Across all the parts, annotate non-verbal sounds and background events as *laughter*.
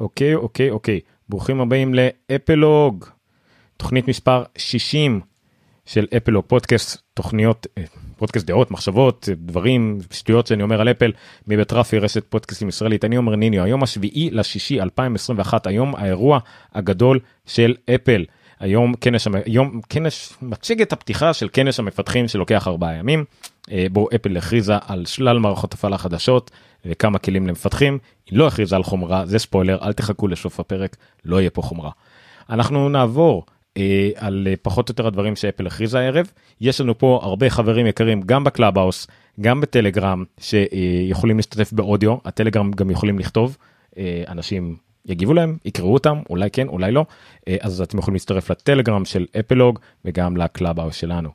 אוקיי, אוקיי, אוקיי. ברוכים הבאים לאפלוג, תוכנית מספר 60 של אפלוג פודקאסט, תוכניות, אה, פודקאסט דעות, מחשבות, דברים, שטויות שאני אומר על אפל, מבית רפי רשת פודקאסטים ישראלית. אני אומר ניניו, היום השביעי לשישי 2021, היום האירוע הגדול של אפל. היום כנס, היום כנס, מציג את הפתיחה של כנס המפתחים שלוקח ארבעה ימים, אה, בו אפל הכריזה על שלל מערכות הפעלה חדשות וכמה כלים למפתחים, היא לא הכריזה על חומרה, זה ספוילר, אל תחכו לסוף הפרק, לא יהיה פה חומרה. אנחנו נעבור אה, על אה, פחות או יותר הדברים שאפל הכריזה הערב, יש לנו פה הרבה חברים יקרים גם בקלאבהאוס, גם בטלגרם, שיכולים להשתתף באודיו, הטלגרם גם יכולים לכתוב, אה, אנשים יגיבו להם, יקראו אותם, אולי כן, אולי לא, אה, אז אתם יכולים להצטרף לטלגרם של אפלוג וגם לקלאבהאוס שלנו.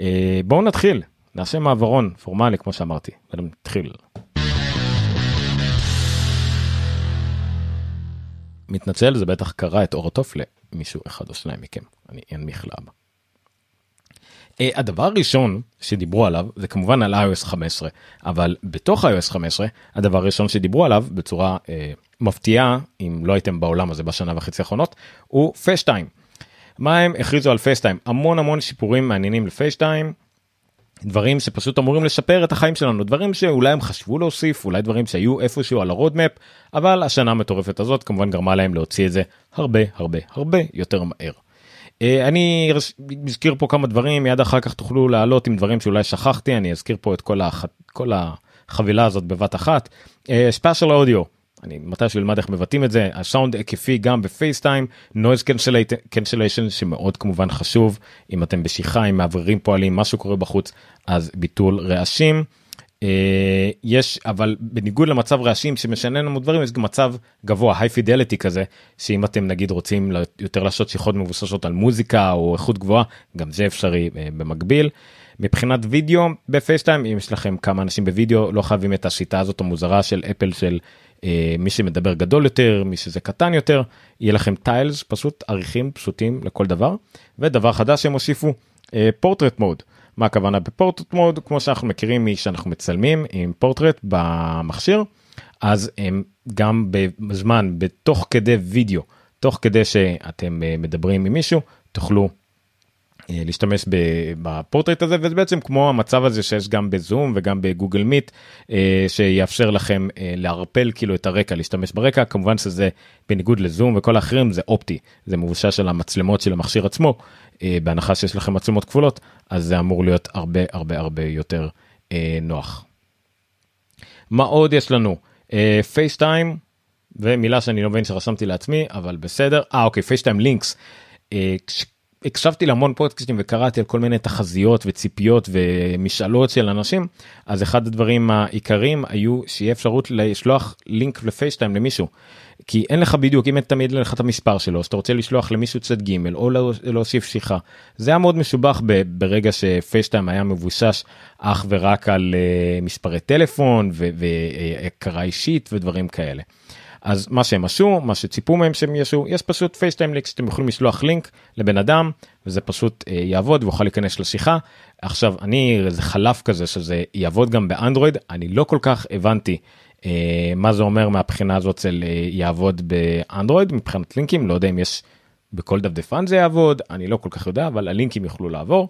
אה, בואו נתחיל, נעשה מעברון פורמלי כמו שאמרתי, ונתחיל. מתנצל זה בטח קרה את אור התוף למישהו אחד או שניים מכם אני אנמיך לאבא. Uh, הדבר הראשון שדיברו עליו זה כמובן על iOS 15 אבל בתוך iOS 15 הדבר הראשון שדיברו עליו בצורה uh, מפתיעה אם לא הייתם בעולם הזה בשנה וחצי האחרונות הוא פייסטיים. מה הם הכריזו על פייסטיים המון המון שיפורים מעניינים לפייסטיים דברים שפשוט אמורים לשפר את החיים שלנו דברים שאולי הם חשבו להוסיף אולי דברים שהיו איפשהו על ה roadmap אבל השנה המטורפת הזאת כמובן גרמה להם להוציא את זה הרבה הרבה הרבה יותר מהר. אה, אני אזכיר פה כמה דברים מיד אחר כך תוכלו לעלות עם דברים שאולי שכחתי אני אזכיר פה את כל, הח... כל החבילה הזאת בבת אחת. spatial אה, אודיו אני מתי שלמד איך מבטאים את זה הסאונד היקפי גם בפייסטיים noise cancellation שמאוד כמובן חשוב אם אתם בשיחה עם מאווררים פועלים משהו קורה בחוץ אז ביטול רעשים. Uh, יש אבל בניגוד למצב רעשים שמשנה לנו דברים יש גם מצב גבוה high fidelity כזה שאם אתם נגיד רוצים יותר לעשות שיחות מבוססות על מוזיקה או איכות גבוהה גם זה אפשרי uh, במקביל. מבחינת וידאו בפייסטיים אם יש לכם כמה אנשים בווידאו לא חייבים את השיטה הזאת המוזרה של אפל של אה, מי שמדבר גדול יותר מי שזה קטן יותר יהיה לכם טיילס פשוט עריכים פשוטים לכל דבר. ודבר חדש שהם הוסיפו פורטרט מוד מה הכוונה בפורטרט מוד? כמו שאנחנו מכירים משאנחנו מצלמים עם פורטרט במכשיר אז הם גם בזמן בתוך כדי וידאו תוך כדי שאתם אה, מדברים עם מישהו תוכלו אה, להשתמש בפורטרט הזה וזה בעצם כמו המצב הזה שיש גם בזום וגם בגוגל מיט אה, שיאפשר לכם אה, לערפל כאילו את הרקע להשתמש ברקע כמובן שזה בניגוד לזום וכל האחרים זה אופטי זה מבושש על המצלמות של המכשיר עצמו בהנחה שיש לכם מצלמות כפולות אז זה אמור להיות הרבה הרבה הרבה יותר נוח. מה עוד יש לנו פייסטיים ומילה שאני לא מבין שרשמתי לעצמי אבל בסדר אה אוקיי פייסטיים לינקס. הקשבתי להמון פודקאסטים וקראתי על כל מיני תחזיות וציפיות ומשאלות של אנשים אז אחד הדברים העיקריים היו שיהיה אפשרות לשלוח לינק לפייסטיים למישהו. כי אין לך בדיוק אם תמיד אין לך את המספר שלו שאתה רוצה לשלוח למישהו צד ג' או להוסיף שיחה זה היה מאוד משובח ברגע שפייסטיים היה מבושש אך ורק על uh, מספרי טלפון והכרה אישית ודברים כאלה. אז מה שהם עשו מה שציפו מהם שהם יעשו יש פשוט פייסטיים לינק שאתם יכולים לשלוח לינק לבן אדם וזה פשוט אה, יעבוד ויוכל להיכנס לשיחה עכשיו אני איזה חלף כזה שזה יעבוד גם באנדרואיד אני לא כל כך הבנתי אה, מה זה אומר מהבחינה הזאת של אה, יעבוד באנדרואיד מבחינת לינקים לא יודע אם יש בכל דפדפן זה יעבוד אני לא כל כך יודע אבל הלינקים יוכלו לעבור.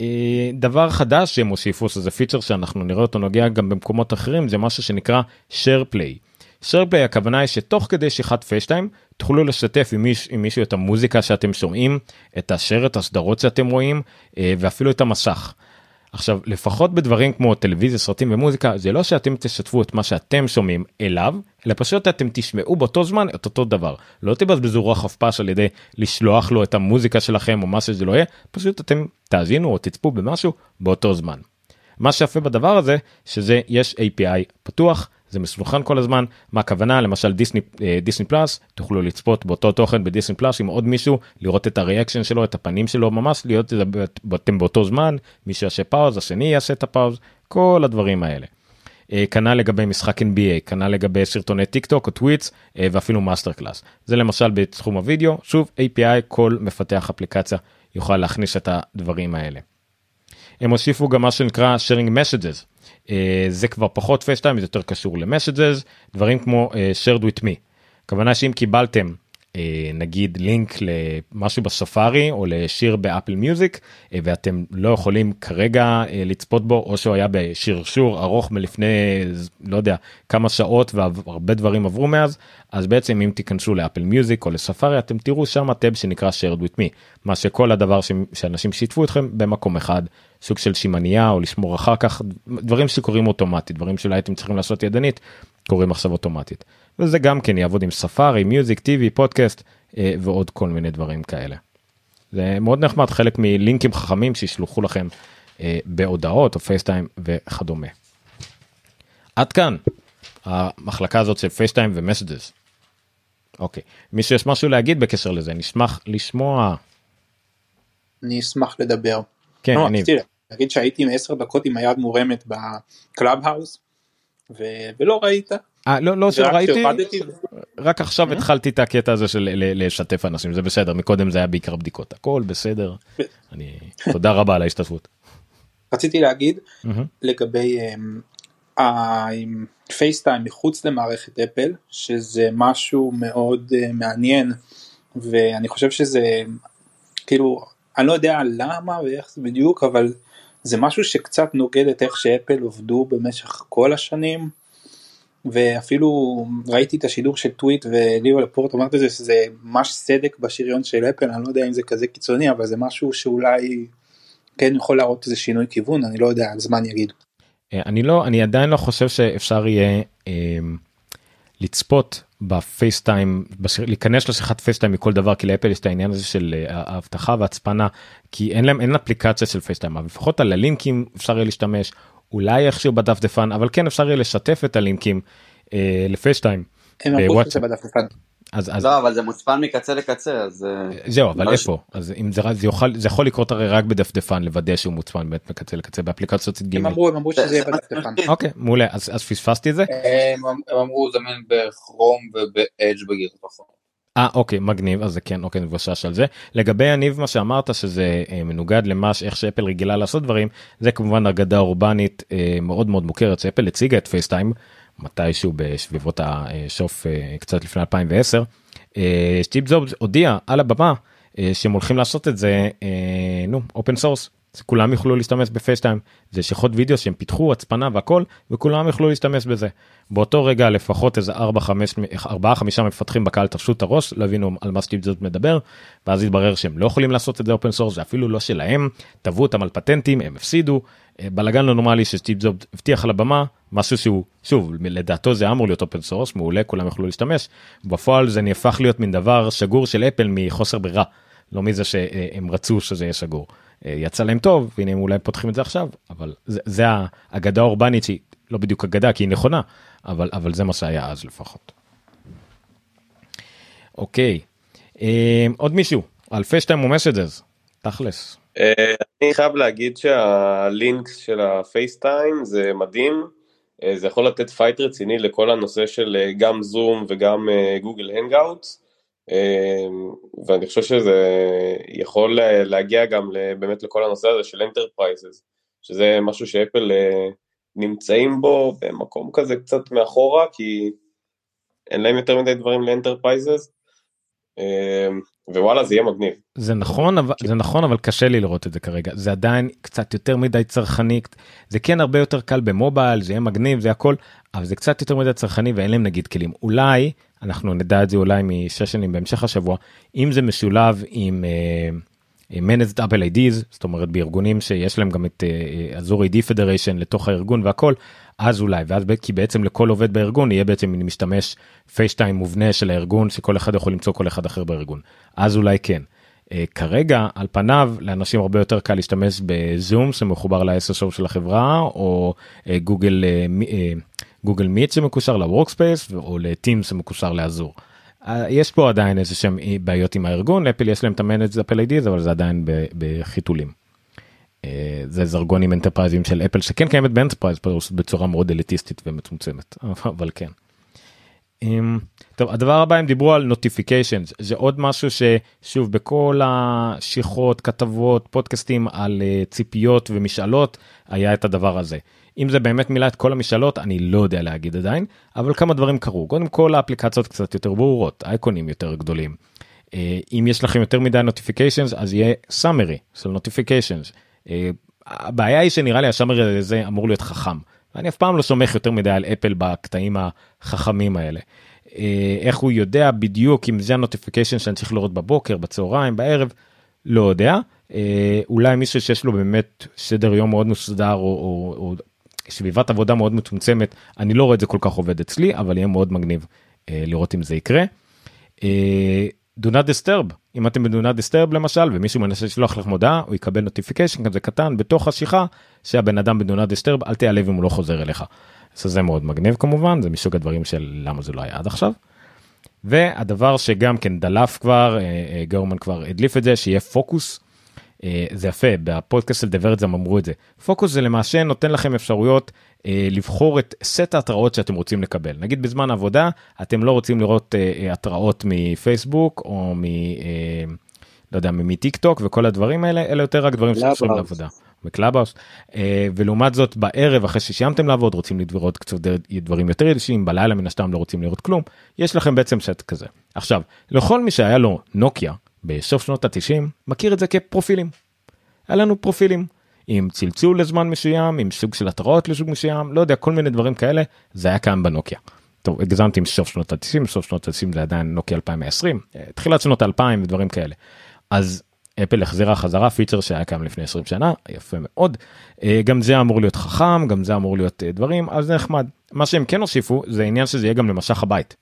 אה, דבר חדש שהם הוסיפו שזה פיצ'ר שאנחנו נראה אותו נוגע גם במקומות אחרים זה משהו שנקרא share play. שרפליי הכוונה היא שתוך כדי שיחת פייסטיים תוכלו לשתף עם, מיש, עם מישהו את המוזיקה שאתם שומעים, את השרת הסדרות שאתם רואים אה, ואפילו את המסך. עכשיו לפחות בדברים כמו טלוויזיה סרטים ומוזיקה זה לא שאתם תשתפו את מה שאתם שומעים אליו אלא פשוט אתם תשמעו באותו זמן את אותו דבר לא תבזבזו רוח פש על ידי לשלוח לו את המוזיקה שלכם או מה שזה לא יהיה פשוט אתם תאזינו או תצפו במשהו באותו זמן. מה שיפה בדבר הזה שזה יש API פתוח זה מסוכן כל הזמן מה הכוונה למשל דיסני אה, דיסני פלאס תוכלו לצפות באותו תוכן בדיסני פלאס עם עוד מישהו לראות את הריאקשן שלו את הפנים שלו ממש להיות אתם באותו זמן מי שיעשה pause השני יעשה את ה pause כל הדברים האלה. אה, כנ"ל לגבי משחק NBA כנ"ל לגבי סרטוני טיק טוק או tweets אה, ואפילו מאסטר קלאס זה למשל בתחום הוידאו שוב API כל מפתח אפליקציה יוכל להכניס את הדברים האלה. הם הוסיפו גם מה שנקרא sharing messages Uh, זה כבר פחות פייסטיים זה יותר קשור למסג'ז דברים כמו uh, shared with me. הכוונה שאם קיבלתם נגיד לינק למשהו בספארי או לשיר באפל מיוזיק אה, ואתם לא יכולים כרגע אה, לצפות בו או שהוא היה בשרשור ארוך מלפני לא יודע כמה שעות והרבה דברים עברו מאז אז בעצם אם תיכנסו לאפל מיוזיק או לספארי אתם תראו שם טאב שנקרא shared with me מה שכל הדבר ש... שאנשים שיתפו אתכם במקום אחד סוג של שימניה או לשמור אחר כך דברים שקורים אוטומטית דברים שאולי אתם צריכים לעשות ידנית קורים עכשיו אוטומטית. וזה גם כן יעבוד עם Safari, Music, TV, פודקאסט אה, ועוד כל מיני דברים כאלה. זה מאוד נחמד חלק מלינקים חכמים שישלחו לכם אה, בהודעות או FaceTime וכדומה. עד כאן המחלקה הזאת של FaceTime ו Messages. אוקיי, מישהו יש משהו להגיד בקשר לזה? נשמח לשמוע. אני אשמח לדבר. כן, לא, אני... רציתי להגיד שהייתי עם 10 דקות עם היד מורמת ב Clubhouse ו... ולא ראית. אה, לא, לא שראיתי, רק עכשיו אה? התחלתי את הקטע הזה של לשתף אנשים, זה בסדר, מקודם זה היה בעיקר בדיקות, הכל בסדר. אני, תודה רבה על ההשתתפות. רציתי להגיד. לגבי אמ, הפייסטיים מחוץ למערכת אפל שזה משהו מאוד אה, מעניין ואני חושב שזה כאילו אני לא יודע למה ואיך זה בדיוק אבל זה משהו שקצת נוגד את איך שאפל עובדו במשך כל השנים ואפילו ראיתי את השידור של טוויט וליאו לפורט אומרת את זה שזה ממש סדק בשריון של אפל אני לא יודע אם זה כזה קיצוני אבל זה משהו שאולי כן יכול להראות איזה שינוי כיוון אני לא יודע הזמן יגיד. אה, אני לא, אני עדיין לא חושב שאפשר יהיה אה, לצפות בפייסטיים, בש... להיכנס לשיחת פייסטיים מכל דבר, כי לאפל יש את העניין הזה של אה, האבטחה והצפנה, כי אין להם, אין אפליקציה של פייסטיים, אבל לפחות על הלינקים אפשר יהיה להשתמש, אולי איכשהו בדפדפן, אבל כן אפשר יהיה לשתף את הלינקים אה, לפייסטיים. הם אמרו בוואטסאפ. שזה בדפדפן. אז, אז לא, אבל זה מוצפן מקצה לקצה, אז... אה, זהו אבל לא איפה אז אם זה, זה יוכל זה יכול לקרות הרי רק בדפדפן לוודא שהוא מוצפן באמת מקצה לקצה באפליקציות הם גימל. אמרו הם אמרו שזה יהיה בדפדפן. *laughs* אוקיי מעולה אז, אז פספסתי את זה הם הם אמרו זמין בכרום ובאדג' בגרסה. אה אוקיי מגניב אז זה כן אוקיי מבושש על זה לגבי יניב מה שאמרת שזה אה, מנוגד למה ש- איך שאפל רגילה לעשות דברים זה כמובן אגדה אורבנית אה, מאוד מאוד מוכרת שאפל הציגה את FaceTime מתישהו בסביבות השוף אה, קצת לפני 2010. אה, סטיב ג'ובס הודיע על הבמה אה, שהם הולכים לעשות את זה אה, נו open source. כולם יוכלו להשתמש ב FaceTime זה שיחות וידאו שהם פיתחו הצפנה והכל וכולם יוכלו להשתמש בזה. באותו רגע לפחות איזה 4-5 4 5 מפתחים בקהל תפשו את הראש לא הבינו על מה סטיב ג'ובס מדבר ואז התברר שהם לא יכולים לעשות את זה open source זה אפילו לא שלהם. תבעו אותם על פטנטים הם הפסידו. אה, בלאגן לא נורמלי שסטיב ג'ובס הבטיח על הבמה משהו שהוא שוב לדעתו זה אמור להיות open source מעולה כולם יוכלו להשתמש. בפועל זה נהפך להיות מין דבר סגור של אפל מחוסר ברירה לא מזה שהם רצו שזה יהיה שגור יצא להם טוב והנה הם אולי פותחים את זה עכשיו אבל זה, זה האגדה האורבנית שהיא לא בדיוק אגדה כי היא נכונה אבל אבל זה מה שהיה אז לפחות. אוקיי אה, עוד מישהו על FaceTime ו Messages תכלס. אה, אני חייב להגיד שה links של ה FaceTime זה מדהים, אה, זה יכול לתת fight רציני לכל הנושא של אה, גם Zoom וגם אה, Google Hangouts, ואני חושב שזה יכול להגיע גם באמת לכל הנושא הזה של enterprises, שזה משהו שאפל אה, נמצאים בו במקום כזה קצת מאחורה, כי אין להם יותר מדי דברים ל enterprises, ווואלה זה יהיה מגניב. זה נכון אבל זה נכון אבל קשה לי לראות את זה כרגע זה עדיין קצת יותר מדי צרכני זה כן הרבה יותר קל במובייל זה יהיה מגניב זה הכל אבל זה קצת יותר מדי צרכני ואין להם נגיד כלים אולי אנחנו נדע את זה אולי מסשנים בהמשך השבוע אם זה משולב עם. אה, managed Apple IDs זאת אומרת בארגונים שיש להם גם את Azure אה, AD Federation לתוך הארגון והכל אז אולי ואז כי בעצם לכל עובד בארגון יהיה בעצם משתמש FaceTime מובנה של הארגון שכל אחד יכול למצוא כל אחד אחר בארגון אז אולי כן. אה, כרגע על פניו לאנשים הרבה יותר קל להשתמש ב Zoom שמחובר ל- SSO של החברה או uh, Google אה, Google Meet שמקושר ל Workspace או ל Teams שמקושר ל Azure. אה, יש פה עדיין איזה שהם בעיות עם הארגון לאפל יש להם את ה managed Apple IDs אבל זה עדיין בחיתולים. אה, זה ארגונים אנטרפרייזים של אפל שכן קיימת ב enterprise בצורה מאוד אליטיסטית ומצומצמת *laughs* אבל כן. אמ, טוב הדבר הבא הם דיברו על notifications זה עוד משהו ששוב בכל השיחות כתבות פודקאסטים על אה, ציפיות ומשאלות היה את הדבר הזה. אם זה באמת מילא את כל המשאלות אני לא יודע להגיד עדיין אבל כמה דברים קרו קודם כל האפליקציות קצת יותר ברורות אייקונים יותר גדולים. אה, אם יש לכם יותר מדי notifications אז יהיה summary של notifications. אה, הבעיה היא שנראה לי שה summary הזה אמור להיות חכם. אני אף פעם לא סומך יותר מדי על אפל בקטעים החכמים האלה. אה, איך הוא יודע בדיוק אם זה ה notification שאני צריך לראות בבוקר בצהריים בערב לא יודע אה, אולי מישהו שיש לו באמת סדר יום מאוד מסודר או, או, או סביבת עבודה מאוד מצומצמת אני לא רואה את זה כל כך עובד אצלי אבל יהיה מאוד מגניב לראות אם זה יקרה. do not disturb אם אתם not disturb למשל ומישהו מנסה לשלוח לך מודעה הוא יקבל נוטיפיקיישן כזה קטן בתוך השיחה שהבן אדם not disturb אל תיעלב אם הוא לא חוזר אליך. שזה מאוד מגניב כמובן זה מסוג הדברים של למה זה לא היה עד עכשיו. והדבר שגם כן דלף כבר אה, גאורמן כבר הדליף את זה שיהיה פוקוס. אה, זה יפה בפודקאסט של The Verge הם אמרו את זה. פוקוס זה למעשה נותן לכם אפשרויות אה, לבחור את סט ההתראות שאתם רוצים לקבל. נגיד בזמן עבודה אתם לא רוצים לראות התראות מפייסבוק או מ... לא יודע מטיק טוק וכל הדברים האלה אלה יותר רק דברים שקשורים לעבודה. ב Clubhouse אה, ולעומת זאת בערב אחרי שסיימתם לעבוד רוצים לראות קצת דברים יותר אישיים בלילה מן הסתם לא רוצים לראות כלום יש לכם בעצם סט כזה. עכשיו לכל מי שהיה לו נוקיה בסוף שנות ה-90 מכיר את זה כפרופילים. היה לנו פרופילים עם צלצול לזמן מסוים עם סוג של התראות לסוג מסוים לא יודע כל מיני דברים כאלה זה היה כאן בנוקיה. טוב הגזמתי עם סוף שנות ה-90 סוף שנות ה-90 זה עדיין נוקיה 2020 אה, תחילת שנות 2000 ודברים כאלה אז אפל החזירה חזרה פיצ'ר שהיה קיים לפני 20 שנה יפה מאוד אה, גם זה אמור להיות חכם גם זה אמור להיות אה, דברים אז זה נחמד מה שהם כן הוסיפו זה עניין שזה יהיה גם למסך הבית.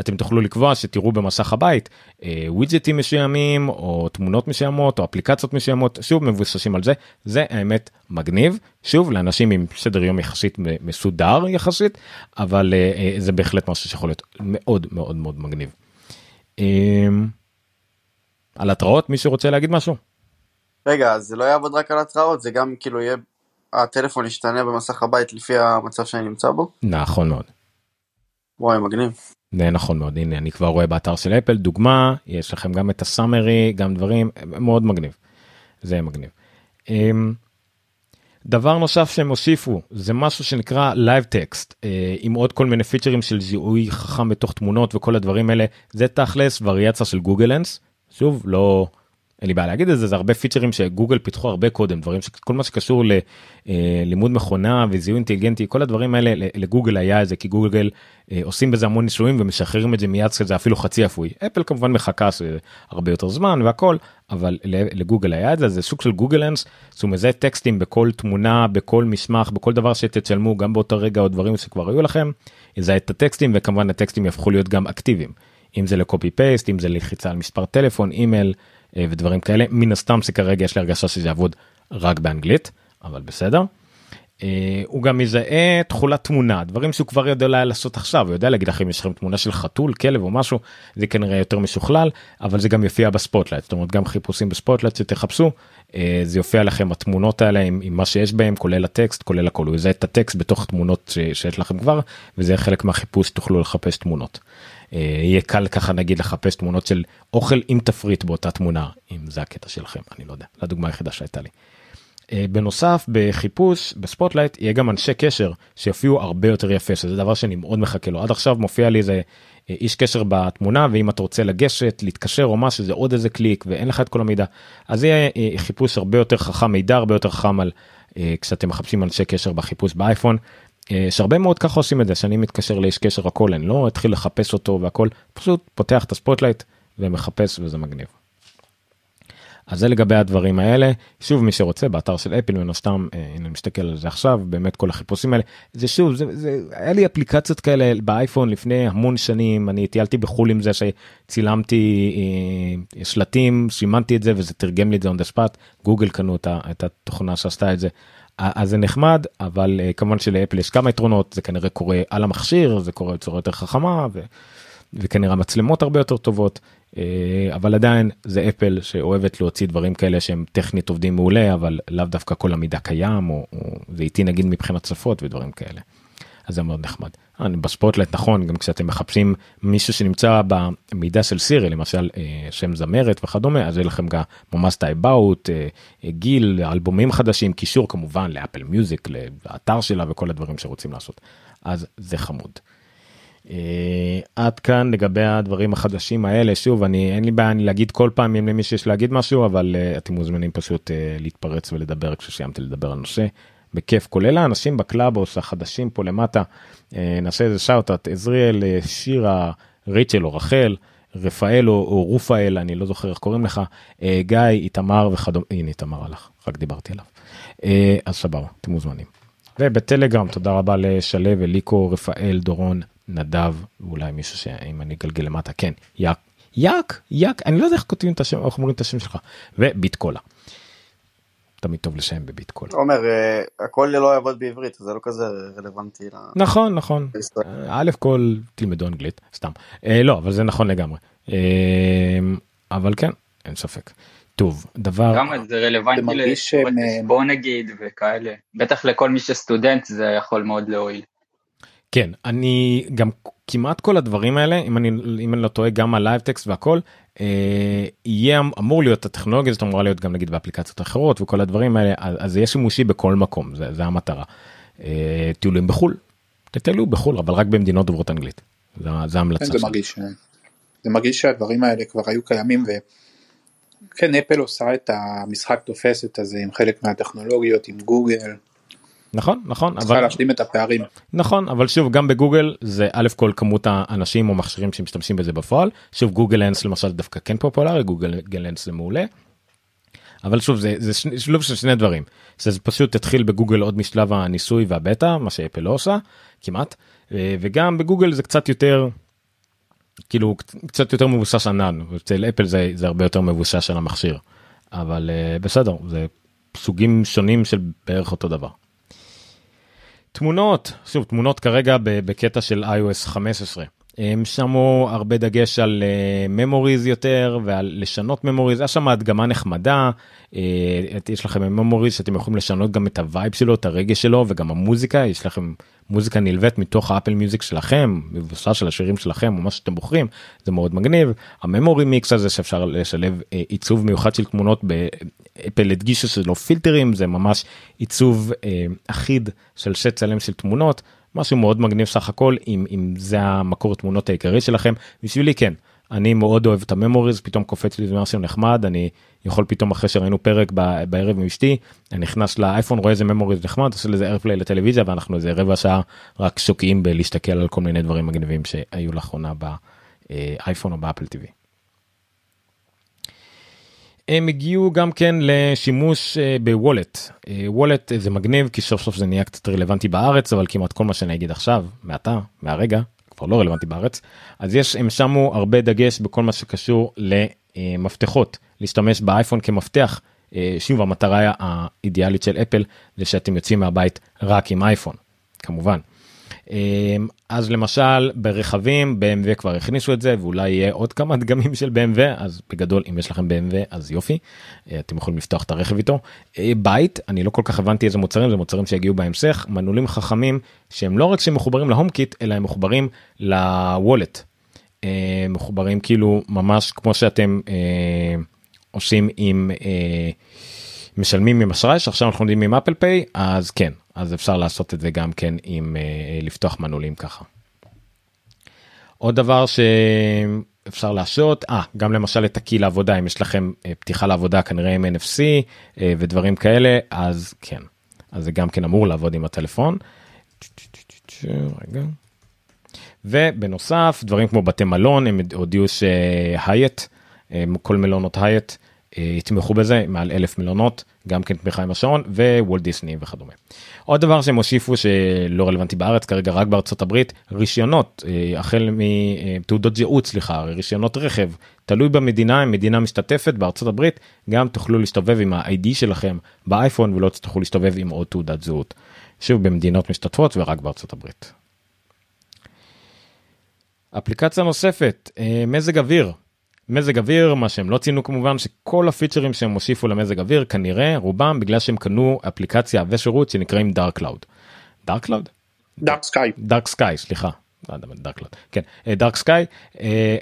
אתם תוכלו לקבוע שתראו במסך הבית אה, ווידג'טים מסוימים או תמונות מסוימות או אפליקציות מסוימות שוב מבוססים על זה זה האמת מגניב שוב לאנשים עם סדר יום יחסית מסודר יחסית אבל זה בהחלט משהו שיכול להיות מאוד מאוד מאוד מגניב. על התראות מישהו רוצה להגיד משהו? רגע זה לא יעבוד רק על התראות זה גם כאילו יהיה הטלפון ישתנה במסך הבית לפי המצב שאני נמצא בו? נכון מאוד. וואי מגניב. זה נכון מאוד הנה אני כבר רואה באתר של אפל דוגמה יש לכם גם את הסאמרי גם דברים מאוד מגניב. זה מגניב. אמ, דבר נוסף שהם הוסיפו זה משהו שנקרא live text אה, עם עוד כל מיני פיצ'רים של זיהוי חכם בתוך תמונות וכל הדברים האלה זה תכלס וריאציה של גוגל אנס שוב לא אין לי בעיה להגיד את זה זה הרבה פיצ'רים שגוגל פיתחו הרבה קודם דברים שכל מה שקשור ללימוד מכונה וזיהוי אינטליגנטי כל הדברים האלה לגוגל היה את זה כי גוגל אה, עושים בזה המון ניסויים ומשחררים את זה מיד כזה אפילו חצי אפוי אפל כמובן מחכה הרבה יותר זמן והכל אבל לגוגל היה את זה זה סוג של גוגל אנס שהוא מזהה טקסטים בכל תמונה בכל מסמך בכל דבר שתצלמו גם באותו רגע או דברים שכבר היו לכם יזהה את הטקסטים וכמובן הטקסטים יהפכו להיות גם אקטיביים. אם זה ל copy paste אם זה לחיצה על מספר טלפון אימייל אה, ודברים כאלה. מן הסתם שכרגע יש לי הרגשה שזה יעבוד רק באנגלית אבל בסדר. אה, הוא גם מזהה תכולת תמונה דברים שהוא כבר יודע לעשות עכשיו. הוא יודע להגיד לכם יש לכם תמונה של חתול כלב או משהו? זה כנראה יותר משוכלל אבל זה גם יופיע ב Spotlight. זאת אומרת גם חיפושים ב Spotlight שתחפשו אה, זה יופיע לכם התמונות האלה עם, עם מה שיש בהם כולל הטקסט כולל הכל. הוא יזהה את הטקסט בתוך תמונות שיש לכם כבר וזה חלק מהחיפוש תוכלו לחפש תמונות. אה, יהיה קל ככה נגיד לחפש תמונות של אוכל עם תפריט באותה תמונה אם זה הקטע שלכם אני לא יודע. לדוגמה היחידה שהייתה לי. אה, בנוסף בחיפוש ב Spotlight יהיה גם אנשי קשר שיופיעו הרבה יותר יפה שזה דבר שאני מאוד מחכה לו. עד עכשיו מופיע לי איזה אה, איש קשר בתמונה ואם אתה רוצה לגשת להתקשר או משהו זה עוד איזה קליק ואין לך את כל המידע אז יהיה חיפוש הרבה יותר חכם מידע הרבה יותר חכם על כשאתם מחפשים אנשי קשר בחיפוש באייפון יש הרבה מאוד ככה עושים את זה שאני מתקשר לאיש קשר הכל אני לא אתחיל לחפש אותו והכל פשוט פותח את ה Spotlight ומחפש וזה מגניב. אז זה לגבי הדברים האלה. שוב מי שרוצה באתר של אפל מן הסתם אה, אני מסתכל על זה עכשיו באמת כל החיפושים האלה. זה שוב זה, זה היה לי אפליקציות כאלה באייפון לפני המון שנים אני טיילתי בחול עם זה שצילמתי אה, שלטים סימנתי את זה וזה תרגם לי את זה on the spot. גוגל קנו את התוכנה שעשתה את זה אז זה נחמד אבל uh, כמובן שלאפל יש כמה יתרונות זה כנראה קורה על המכשיר זה קורה בצורה יותר חכמה ו, וכנראה מצלמות הרבה יותר טובות uh, אבל עדיין זה אפל שאוהבת להוציא דברים כאלה שהם טכנית עובדים מעולה אבל לאו דווקא כל המידע קיים או, או זה איטי נגיד מבחינת שפות ודברים כאלה. אז זה מאוד נחמד. אני בספוטלייט נכון גם כשאתם מחפשים מישהו שנמצא במידע של סירי למשל אה, שם זמרת וכדומה אז יהיה לכם גם ממש את ה about גיל אלבומים חדשים קישור כמובן לאפל מיוזיק לאתר שלה וכל הדברים שרוצים לעשות אז זה חמוד. Uh, עד כאן לגבי הדברים החדשים האלה שוב אני אין לי בעיה להגיד כל פעם אם למי שיש להגיד משהו אבל uh, אתם מוזמנים פשוט uh, להתפרץ ולדבר כשסיימתי לדבר על נושא בכיף. כולל האנשים ב Clubhouse החדשים פה למטה. uh, נעשה איזה shout outs עזריאל uh, שירה ריצ'ל או רחל רפאל או, או רופאל אני לא זוכר איך קוראים לך uh, גיא איתמר וכדומה. הנה איתמר הלך רק דיברתי עליו. אז סבבה אתם מוזמנים. ובטלגרם תודה רבה לשלו אליקו רפאל דורון נדב ואולי מישהו שאם אני אגלגל למטה כן יאק יאק יאק אני לא יודע איך כותבים את השם איך אומרים את השם שלך וביט קולה. תמיד טוב לשם בביט קולה. עומר אה, הכל לא יעבוד בעברית זה לא כזה רלוונטי. נכון נכון. אה, א' כל תלמדו אנגלית סתם אה, לא אבל זה נכון לגמרי אבל כן אין ספק. טוב דבר גם זה רלוונטי זה מרגיש שהם, בוא נגיד וכאלה בטח לכל מי שסטודנט זה יכול מאוד להועיל. כן אני גם כמעט כל הדברים האלה אם אני אם אני לא טועה גם ה Live Text והכל אה, יהיה אמור להיות הטכנולוגיה הזאת אמורה להיות גם נגיד באפליקציות אחרות וכל הדברים האלה אז, זה יהיה שימושי בכל מקום זה, זה המטרה. אה, טיולים בחול תטיילו בחול אבל רק במדינות דוברות אנגלית. זה, זה כן, ההמלצה זה. מרגיש זה מרגיש שהדברים האלה כבר היו קיימים וכן אפל עושה את המשחק תופסת הזה עם חלק מהטכנולוגיות עם גוגל נכון נכון צריכה אבל להשלים את הפערים. נכון אבל שוב גם בגוגל זה א' כל כמות האנשים או מכשירים שמשתמשים בזה בפועל. שוב גוגל אנס למשל דווקא כן פופולרי גוגל אנס זה מעולה. אבל שוב זה, זה שני- שילוב של שני דברים. זה פשוט התחיל בגוגל עוד משלב הניסוי והבטא מה שאפל לא עושה כמעט. אה, וגם בגוגל זה קצת יותר כאילו קצ- קצת יותר מבוסס ענן אצל אפל זה, זה הרבה יותר מבוסס על המכשיר. אבל אה, בסדר זה סוגים שונים של בערך אותו דבר. תמונות שוב תמונות כרגע בקטע של iOS 15 הם שמו הרבה דגש על Memories יותר ועל לשנות Memories היה שם הדגמה נחמדה. אה, יש לכם Memories שאתם יכולים לשנות גם את ה vibe שלו את הרגש שלו וגם המוזיקה. יש לכם מוזיקה נלווית מתוך האפל מיוזיק שלכם מבוסס של השירים שלכם או מה שאתם בוחרים. זה מאוד מגניב. ה Memory Mix הזה שאפשר לשלב אה, עיצוב מיוחד של תמונות באפל הדגישו שזה לא פילטרים זה ממש עיצוב אה, אחיד של שט צלם של תמונות משהו מאוד מגניב סך הכל אם אם זה המקור תמונות העיקרי שלכם בשבילי כן אני מאוד אוהב את ה Memories פתאום קופץ לי משהו נחמד אני יכול פתאום אחרי שראינו פרק ב- בערב עם אשתי אני נכנס לאייפון רואה איזה Memories נחמד עושה לזה AirPlay לטלוויזיה ואנחנו איזה רבע שעה רק שוקעים בלהסתכל על כל מיני דברים מגניבים שהיו לאחרונה באייפון או באפל טיווי. הם הגיעו גם כן לשימוש אה, ב Wallet. אה, Wallet זה מגניב כי סוף סוף זה נהיה קצת רלוונטי בארץ אבל כמעט כל מה שאני אגיד עכשיו מעתה מהרגע כבר לא רלוונטי בארץ אז יש הם שמו הרבה דגש בכל מה שקשור למפתחות להשתמש באייפון כמפתח. אה, שוב המטרה האידיאלית של אפל זה שאתם יוצאים מהבית רק עם אייפון כמובן. אז למשל ברכבים BMW כבר הכניסו את זה ואולי יהיה עוד כמה דגמים של BMW אז בגדול אם יש לכם BMW אז יופי אה, אתם יכולים לפתוח את הרכב איתו. אה, בית אני לא כל כך הבנתי איזה מוצרים זה מוצרים שיגיעו בהמשך מנעולים חכמים שהם לא רק שמחוברים להום קיט אלא הם מחוברים לוולט. אה, מחוברים כאילו ממש כמו שאתם אה, עושים עם אה, משלמים עם אשראי שעכשיו אנחנו יודעים עם אפל פיי אז כן אז אפשר לעשות את זה גם כן עם אה, לפתוח מנעולים ככה. עוד דבר שאפשר להשעות אה גם למשל את הקי לעבודה אם יש לכם אה, פתיחה לעבודה כנראה עם NFC אה, ודברים כאלה אז כן אז זה גם כן אמור לעבוד עם הטלפון. רגע. ובנוסף דברים כמו בתי מלון הם הודיעו שהייט כל מלונות הייט אה, יתמכו בזה מעל אלף מלונות גם כן תמיכה עם השעון ווולט דיסני וכדומה. עוד דבר שהם הוסיפו שלא רלוונטי בארץ כרגע רק בארצות הברית רישיונות אה, החל מתעודות זהות סליחה רישיונות רכב תלוי במדינה אם מדינה משתתפת בארצות הברית גם תוכלו להסתובב עם ה-ID שלכם באייפון ולא תצטרכו להסתובב עם עוד תעודת זהות. שוב במדינות משתתפות ורק בארצות הברית. אפליקציה נוספת אה, מזג אוויר מזג אוויר מה שהם לא ציינו כמובן שכל הפיצ'רים שהם הוסיפו למזג אוויר כנראה רובם בגלל שהם קנו אפליקציה ושירות שנקראים Dark Cloud. Dark Cloud? Dark Sky. Dark Sky סליחה. לא. כן דארק סקאי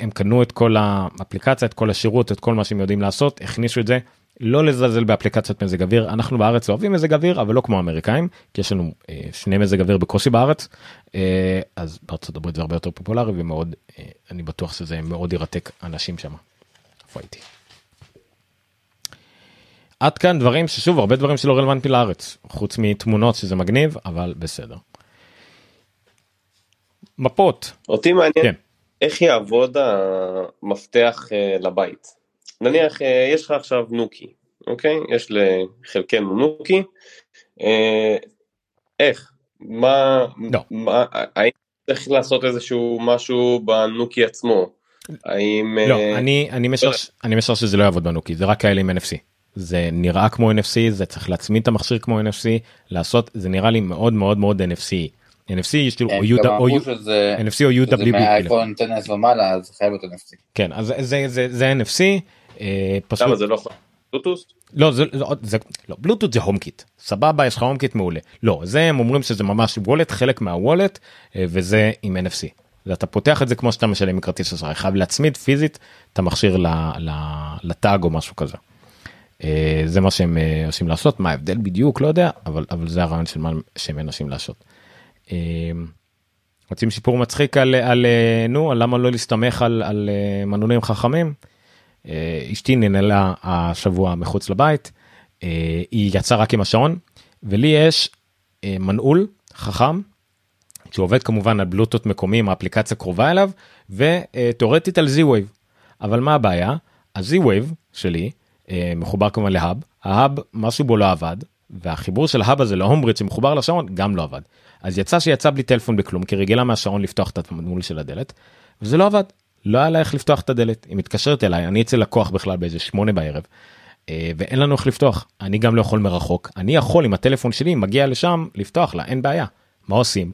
הם קנו את כל האפליקציה את כל השירות את כל מה שהם יודעים לעשות הכניסו את זה לא לזלזל באפליקציות מזג אוויר אנחנו בארץ אוהבים מזג אוויר אבל לא כמו האמריקאים כי יש לנו אה, שני מזג אוויר בקושי בארץ אה, אז בארצות הברית זה הרבה יותר פופולרי ומאוד אה, אני בטוח שזה מאוד ירתק אנשים שם. איפה הייתי? עד כאן דברים ששוב הרבה דברים שלא רלוונטיים לארץ חוץ מתמונות שזה מגניב אבל בסדר. מפות אותי מעניין כן. איך יעבוד המפתח אה, לבית. נניח אה, יש לך עכשיו נוקי, אוקיי? יש לחלקנו נוקי. אה, איך? מה, לא. מה, האם צריך לעשות איזשהו משהו בנוקי עצמו? האם... לא אה, אני אני משער משער שזה לא יעבוד בנוקי זה רק כאלה עם NFC. זה נראה כמו NFC זה צריך להצמיד את המכשיר כמו NFC לעשות זה נראה לי מאוד מאוד מאוד NFC. NFC יש כאילו הם או גם U- או אמרו U- שזה NFC או UWB. מהאייפון 10 ומעלה אז חייב להיות NFC. כן אז זה זה זה NFC. אה, פשוט למה זה לא יכול בלוטות'? לא זה זה לא בלוטות' זה HomeKit סבבה יש לך HomeKit מעולה לא זה הם אומרים שזה ממש Wallet חלק מה Wallet אה, וזה עם NFC. ואתה פותח את זה כמו שאתה משלם מכרטיס אשראי חייב להצמיד פיזית את המכשיר ל tag או משהו כזה. אה, זה מה שהם עושים לעשות מה ההבדל בדיוק לא יודע אבל אבל זה הרעיון של מה שהם מנסים לעשות. רוצים שיפור מצחיק על על נו על למה לא להסתמך על על מנעולים חכמים. אה, אשתי ננעלה השבוע מחוץ לבית אה, היא יצאה רק עם השעון ולי יש אה, מנעול חכם שעובד כמובן על בלוטות מקומי עם האפליקציה קרובה אליו ותאורטית על Z-Wave. אבל מה הבעיה? ה-Z-Wave שלי מחובר כמובן להאב, ההאב משהו בו לא עבד והחיבור של ההאב הזה להומבריד שמחובר לשעון גם לא עבד. אז יצא שיצא בלי טלפון בכלום כי רגילה מהשעון לפתוח את המנעול של הדלת וזה לא עבד. לא היה לה איך לפתוח את הדלת היא מתקשרת אליי אני אצל לקוח בכלל באיזה שמונה בערב. אה, ואין לנו איך לפתוח. אני גם לא יכול מרחוק. אני יכול עם הטלפון שלי מגיע לשם לפתוח לה אין בעיה. מה עושים.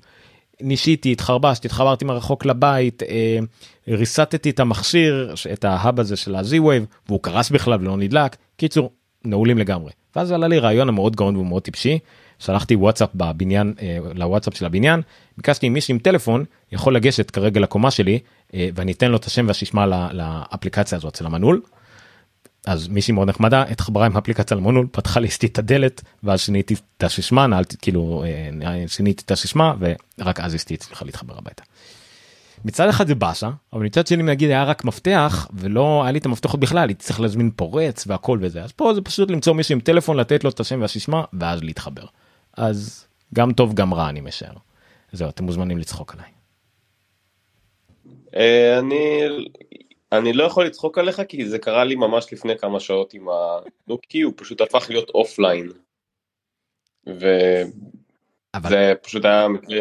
נישיתי התחרבשתי התחברתי מרחוק לבית אה, ריסטתי את המכשיר את ההאב הזה של ה-Z-Wave והוא קרס בכלל ולא נדלק. קיצור נעולים לגמרי. ואז עלה לי רעיון המאוד גאון ומאוד טיפשי. שלחתי וואטסאפ בבניין אה, לוואטסאפ של הבניין. ביקשתי אם מישהו עם טלפון יכול לגשת כרגע לקומה שלי ואני אתן לו את השם והששמה לאפליקציה הזאת של המנעול. אז מישהי מאוד נחמדה התחברה עם אפליקציה למונול פתחה לי אשתי את הדלת ואז שיניתי את הששמה נעלתי כאילו אה, שיניתי את הששמה ורק אז אשתי הצליחה להתחבר הביתה. מצד אחד זה באסה אבל מצד שני נגיד היה רק מפתח ולא היה לי את המפתחות בכלל הייתי צריך להזמין פורץ והכל וזה אז פה זה פשוט למצוא מישהו עם טלפון לתת לו את השם והסיסמה ואז להתחבר. אז גם טוב גם רע אני משער. זהו אתם מוזמנים לצחוק עליי. אה, אני אני לא יכול לצחוק עליך כי זה קרה לי ממש לפני כמה שעות עם ה Nuki הוא פשוט הפך להיות offline. וזה אבל פשוט היה מקרה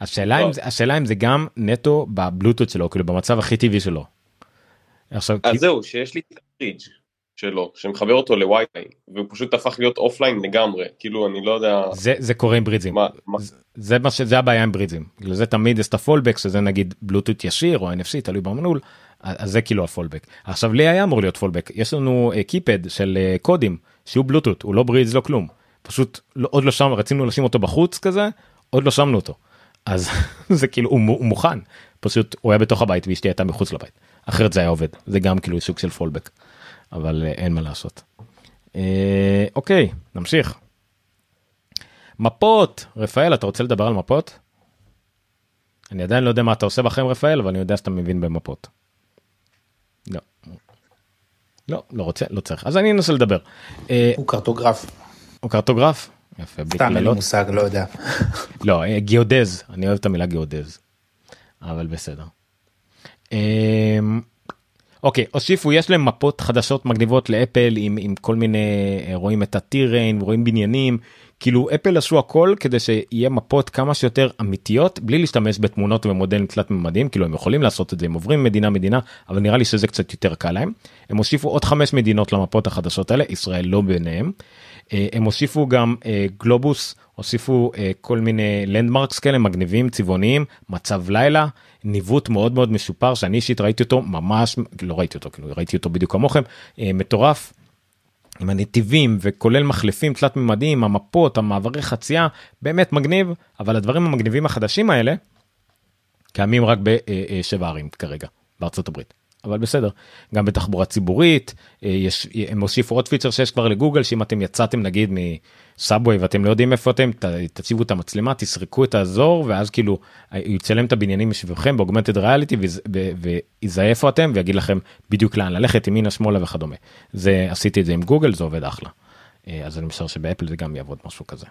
השאלה אם זה השאלה אם זה גם נטו בבלוטות' שלו כאילו במצב הכי טבעי שלו. עכשיו אז כי- זהו שיש לי את הברידג' שלו שמחבר אותו לווי-פיי והוא פשוט הפך להיות offline לגמרי כאילו אני לא יודע זה זה קורה עם ברידג'ים מה מה- זה- זה מה שזה הבעיה עם ברידג'ים בגלל זה תמיד יש את ה fallback שזה נגיד בלוטות' ישיר או NFC תלוי במנעול אז זה כאילו ה fallback. עכשיו לי היה אמור להיות fallback. יש לנו keypad של אה, קודים שהוא בלוטות הוא לא ברידס לא כלום. פשוט לא, עוד לא שם רצינו לשים אותו בחוץ כזה עוד לא שמנו אותו. אז *laughs* זה כאילו הוא, הוא מוכן. פשוט הוא היה בתוך הבית ואשתי הייתה מחוץ לבית. אחרת זה היה עובד. זה גם כאילו סוג של פולבק אבל אה, אין מה לעשות. אה, אוקיי נמשיך. מפות רפאל אתה רוצה לדבר על מפות? אני עדיין לא יודע מה אתה עושה בחיים רפאל אבל אני יודע שאתה מבין במפות. לא. לא לא רוצה לא צריך אז אני אנסה לדבר. אה, הוא קרטוגרף. הוא קרטוגרף? יפה בלי סתם אין לי קללות. מושג לא יודע. *laughs* לא גיאודז אני אוהב את המילה גיאודז. אבל בסדר. אוקיי הוסיפו יש להם מפות חדשות מגניבות לאפל עם עם כל מיני אה, רואים את הטיריין רואים בניינים כאילו אפל עשו הכל כדי שיהיה מפות כמה שיותר אמיתיות בלי להשתמש בתמונות ומודלים תלת ממדים כאילו הם יכולים לעשות את זה הם עוברים מדינה מדינה אבל נראה לי שזה קצת יותר קל להם. הם הוסיפו עוד חמש מדינות למפות החדשות האלה ישראל לא ביניהם. אה, הם הוסיפו גם אה, גלובוס הוסיפו אה, כל מיני לנדמרקס כאלה מגניבים צבעוניים מצב לילה ניווט מאוד מאוד משופר שאני אישית ראיתי אותו ממש לא ראיתי אותו כאילו ראיתי אותו בדיוק כמוכם מטורף. עם הנתיבים וכולל מחלפים תלת ממדים המפות המעברי חצייה באמת מגניב אבל הדברים המגניבים החדשים האלה קיימים רק בשבע ערים כרגע בארצות הברית. אבל בסדר גם בתחבורה ציבורית אה, יש הם הוסיפו עוד פיצ'ר שיש כבר לגוגל שאם אתם יצאתם נגיד מסאבווי ואתם לא יודעים איפה אתם תציבו את המצלמה תסרקו את האזור ואז כאילו אה, יצלם את הבניינים מסביבכם באוגמנטד ריאליטי ויזהה איפה אתם ויגיד לכם בדיוק לאן ללכת ימינה שמאלה וכדומה זה עשיתי את זה עם גוגל זה עובד אחלה. אה, אז אני משער שבאפל זה גם יעבוד משהו כזה.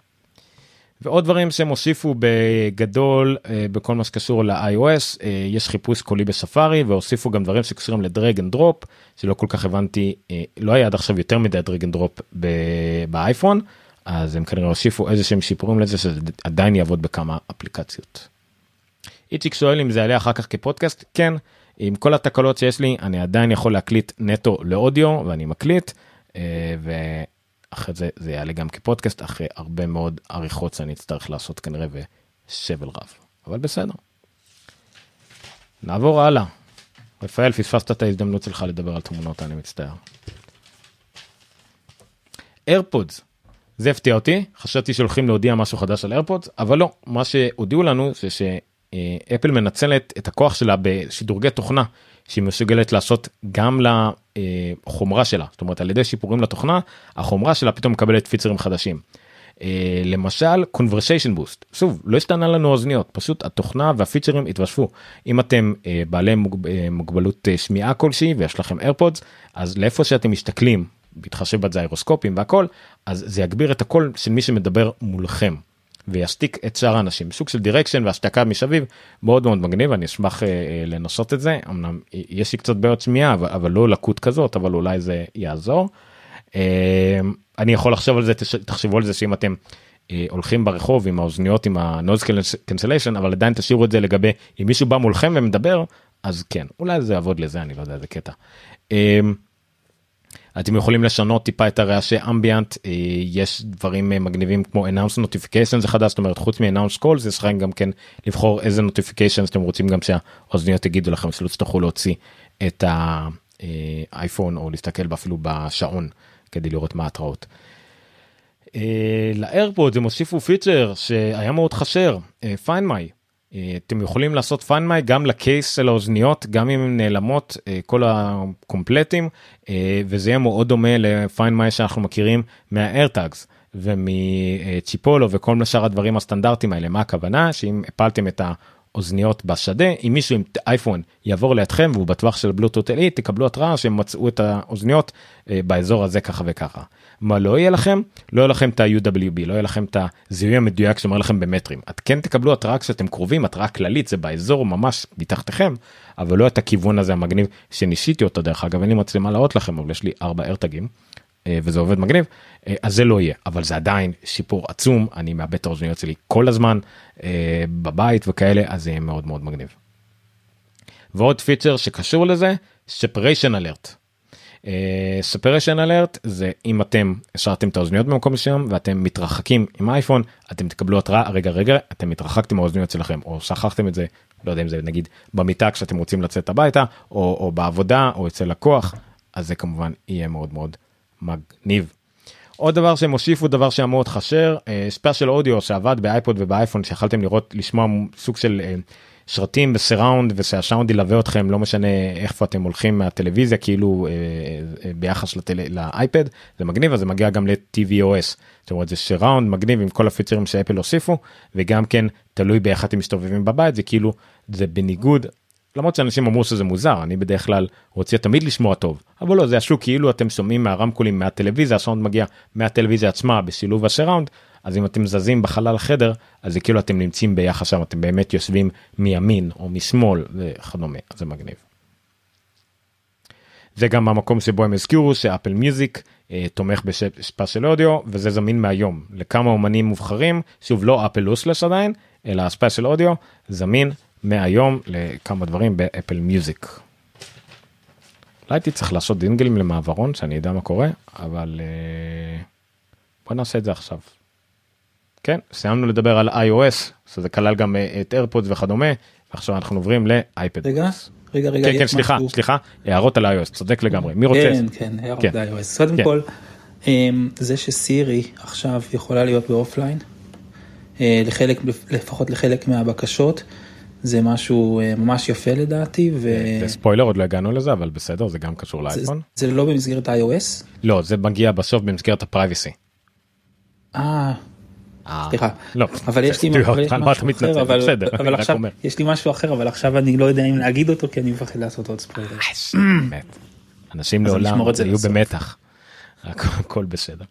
ועוד דברים שהם הוסיפו בגדול אה, בכל מה שקשור ל-iOS אה, יש חיפוש קולי בספארי והוסיפו גם דברים שקשורים ל drag and drop שלא כל כך הבנתי אה, לא היה עד עכשיו יותר מדי drag and drop באייפון אז הם כנראה הוסיפו איזה שהם שיפורים לזה שזה עדיין יעבוד בכמה אפליקציות. איציק שואל אם זה יעלה אחר כך כפודקאסט כן עם כל התקלות שיש לי אני עדיין יכול להקליט נטו לאודיו ואני מקליט אה, ואחרי זה זה יעלה גם כפודקאסט אחרי הרבה מאוד עריכות שאני אצטרך לעשות כנראה ושבל רב אבל בסדר. נעבור הלאה. רפאל פספסת את ההזדמנות שלך לדבר על תמונות אני מצטער. איירפודס זה הפתיע אותי חשבתי שהולכים להודיע משהו חדש על איירפודס אבל לא מה שהודיעו לנו זה שאפל מנצלת את הכוח שלה בשדרוגי תוכנה שהיא מסוגלת לעשות גם לחומרה שלה. זאת אומרת על ידי שיפורים לתוכנה החומרה שלה פתאום מקבלת פיצרים חדשים. אה, למשל conversation boost. שוב לא השתנה לנו אוזניות פשוט התוכנה והפיצ'רים התווספו. אם אתם אה, בעלי מוג- אה, מוגבלות אה, שמיעה כלשהי ויש לכם איירפודס אז לאיפה שאתם מסתכלים בהתחשב בזיירוסקופים והכל אז זה יגביר את הקול של מי שמדבר מולכם וישתיק את שאר האנשים סוג של דירקשן והשתקה מסביב מאוד מאוד מגניב אני אשמח אה, אה, לנסות את זה אמנם אה, יש לי קצת בעיות שמיעה אבל, אבל לא לקות כזאת אבל אולי זה יעזור. אה, אני יכול לחשוב על זה תחשבו על זה שאם אתם אה, הולכים ברחוב עם האוזניות עם ה-noise cancellation אבל עדיין תשאירו את זה לגבי אם מישהו בא מולכם ומדבר אז כן אולי זה יעבוד לזה אני לא יודע איזה קטע. אה, אתם יכולים לשנות טיפה את הרעשי אמביאנט אה, יש דברים אה, מגניבים כמו announce notification זה חדש זאת אומרת חוץ מ-announce calls יש לכם גם כן לבחור איזה notification אתם רוצים גם שהאוזניות יגידו לכם שלא תצטרכו להוציא את האייפון או להסתכל אפילו בשעון כדי לראות מה ההתראות. אה, לאיירפוד הם הוסיפו פיצ'ר שהיה מאוד חשר my אה, אתם יכולים לעשות my גם לקייס של האוזניות גם אם הן נעלמות אה, כל הקומפלטים אה, וזה יהיה מאוד דומה my שאנחנו מכירים מה-airtags ומצ'יפולו וכל שאר הדברים הסטנדרטיים האלה. מה הכוונה? שאם הפלתם את האוזניות בשדה אם מישהו עם אייפון יעבור לידכם והוא בטווח של בלוטות אלית תקבלו התראה שהם מצאו את האוזניות אה, באזור הזה ככה וככה. מה לא יהיה לכם? לא יהיה לכם את ה-UWB, לא יהיה לכם את הזיהוי המדויק שאומר לכם במטרים. את כן תקבלו התראה כשאתם קרובים, התראה כללית, זה באזור ממש מתחתיכם, אבל לא את הכיוון הזה המגניב שניסיתי אותו דרך אגב, אין לי מצלמה להראות לכם, אבל יש לי ארבע ארטגים, וזה עובד מגניב, אה, אז זה לא יהיה, אבל זה עדיין שיפור עצום, אני מאבד את האוזניות שלי כל הזמן אה, בבית וכאלה, אז זה יהיה מאוד מאוד מגניב. ועוד פיצ'ר שקשור לזה, separation alert. ספרשן אלרט זה אם אתם השארתם את האוזניות במקום מסוים ואתם מתרחקים עם אייפון אתם תקבלו התראה רגע רגע אתם התרחקתם מהאוזניות שלכם או שכחתם את זה לא יודע אם זה נגיד במיטה כשאתם רוצים לצאת הביתה או, או בעבודה או אצל לקוח אז זה כמובן יהיה מאוד מאוד מגניב. עוד דבר שהם הוסיפו דבר שהיה מאוד חסר Spatial Audio שעבד באייפד ובאייפון שיכלתם לראות לשמוע סוג של אה, שרתים ו surround ושהסאונד ילווה אתכם לא משנה איפה אתם הולכים מהטלוויזיה כאילו אה, אה, ביחס לטל... לאייפד זה מגניב אז זה מגיע גם ל-TVOS זאת אומרת זה surround מגניב עם כל הפיצ'רים שאפל הוסיפו וגם כן תלוי באיך אתם מסתובבים בבית זה כאילו זה בניגוד למרות שאנשים אמרו שזה מוזר אני בדרך כלל רוצה תמיד לשמוע טוב אבל לא זה השוק כאילו אתם שומעים מהרמקולים מהטלוויזיה הסאונד מגיע מהטלוויזיה עצמה בשילוב ה surround אז אם אתם זזים בחלל החדר אז זה כאילו אתם נמצאים ביחס שם אתם באמת יושבים מימין או משמאל וכדומה זה מגניב. זה גם המקום שבו הם הזכירו שאפל מיוזיק אה, תומך ב Spatial Audio וזה זמין מהיום לכמה אומנים מובחרים שוב לא אפל Lossless עדיין אה לא spatial audio זמין מהיום לכמה דברים באפל מיוזיק. אולי הייתי צריך לעשות ג'ינגלים למעברון שאני אדע מה קורה אבל אה, בוא נעשה את זה עכשיו. כן סיימנו לדבר על iOS שזה כלל גם אה, את איירפודס וכדומה ועכשיו אנחנו עוברים לאייפד. רגע רגע רגע כן, כן סליחה משהו. סליחה הערות על iOS צודק לגמרי מי רוצה כן כן הערות כן. ל-iOS. קודם כן. כל אמ, זה שסירי עכשיו יכולה להיות באופליין, אה, לחלק, לפחות לחלק מהבקשות, זה משהו אה, ממש יפה לדעתי, ו... זה ספוילר עוד לא הגענו לזה אבל בסדר זה גם קשור זה, לאייפון. זה לא במסגרת iOS? לא זה מגיע בסוף במסגרת ה privacy. אה, אה, סליחה. לא, אבל יש לי משהו? אחר, אבל, עכשיו. יש לי משהו אחר, אבל עכשיו אני לא יודע אם להגיד אותו, כי אני מפחד לעשות עוד ספוילר. אנשים לעולם זה יהיו לסוף. במתח. הכל בסדר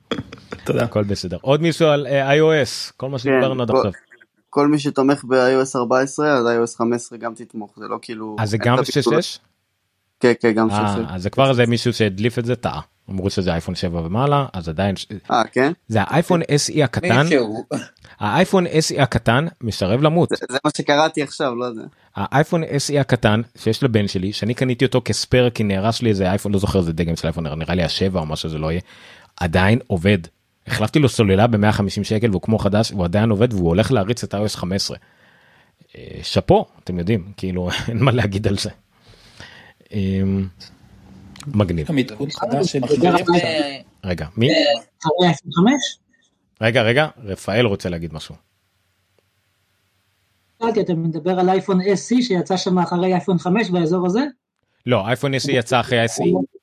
תודה. הכל בסדר עוד מישהו על אה, iOS כל מה שדיברנו עד עכשיו כל מי שתומך ב-iOS 14 אז iOS 15 גם תתמוך זה לא כאילו אז זה גם את הביטול. 6-6? כן כן גם 6 אה, אז זה כבר איזה מישהו שהדליף את זה טעה אמרו שזה אייפון 7 ומעלה אז עדיין ש- אה כן זה האייפון SE הקטן. האייפון SE הקטן מסרב למות זה- זה מה שקראתי עכשיו לא יודע האייפון SE הקטן שיש לבן שלי שאני קניתי אותו כספייר כי נהרס לי איזה אייפון לא זוכר איזה דגם של אייפון נראה לי השבע או מה שזה לא יהיה עדיין עובד. החלפתי לו סוללה ב-150 שקל והוא כמו חדש והוא עדיין עובד והוא הולך להריץ את iOS 15. אה, שאפו אתם יודעים כאילו *laughs* אין מה להגיד על זה. אמ, מגניב. אה, רגע מי אחרי אייפון 5? רגע רגע רפאל רוצה להגיד משהו. שאלתי, אתה מדבר על אייפון SC שיצא שם אחרי אייפון 5 באזור הזה? לא אייפון SE יצא אחרי ה-SE.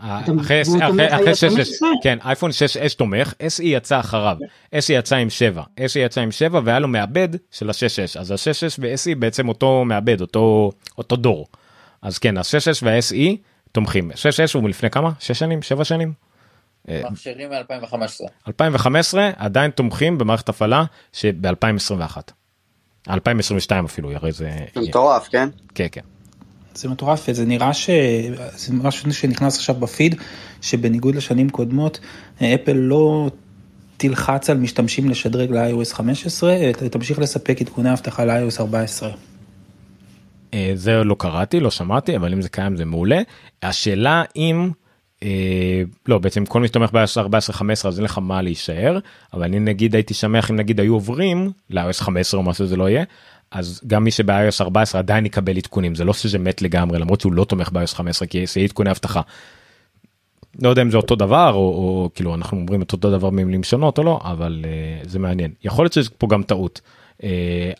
אחרי והוא אחרי- תומך אחרי iOS 6 15? כן אייפון 6s תומך SE יצא אחריו SE יצא עם 7 SE יצא עם 7 והיה לו מעבד של ה-6s אז ה-6s ו-SE בעצם אותו מעבד אותו אותו דור. אז כן ה-6s וה-SE תומכים 6s הוא מלפני כמה 6 שנים 7 שנים. אה, מכשירים מ-2015. 2015 עדיין תומכים במערכת הפעלה שב-2021. 2022 אפילו הרי זה מטורף כן כן כן. זה מטורף וזה נראה שזה משהו שנכנס עכשיו בפיד שבניגוד לשנים קודמות אפל לא תלחץ על משתמשים לשדרג ל-iOS 15 אלא תמשיך לספק עדכוני אבטחה ל-iOS 14. אה, זה לא קראתי לא שמעתי אבל אם זה קיים זה מעולה השאלה אם אה, לא בעצם כל מי שתומך ב-14 15 אז אין לך מה להישאר אבל אני נגיד הייתי שמח אם נגיד היו עוברים ל-iOS 15 או מה שזה לא יהיה אז גם מי שב-iOS 14 עדיין יקבל עדכונים זה לא שזה מת לגמרי למרות שהוא לא תומך ב-iOS 15 כי זה עדכוני אבטחה. לא יודע אם זה אותו דבר או, או כאילו אנחנו אומרים את אותו דבר במילים שונות או לא אבל uh, זה מעניין יכול להיות שיש פה גם טעות. Uh,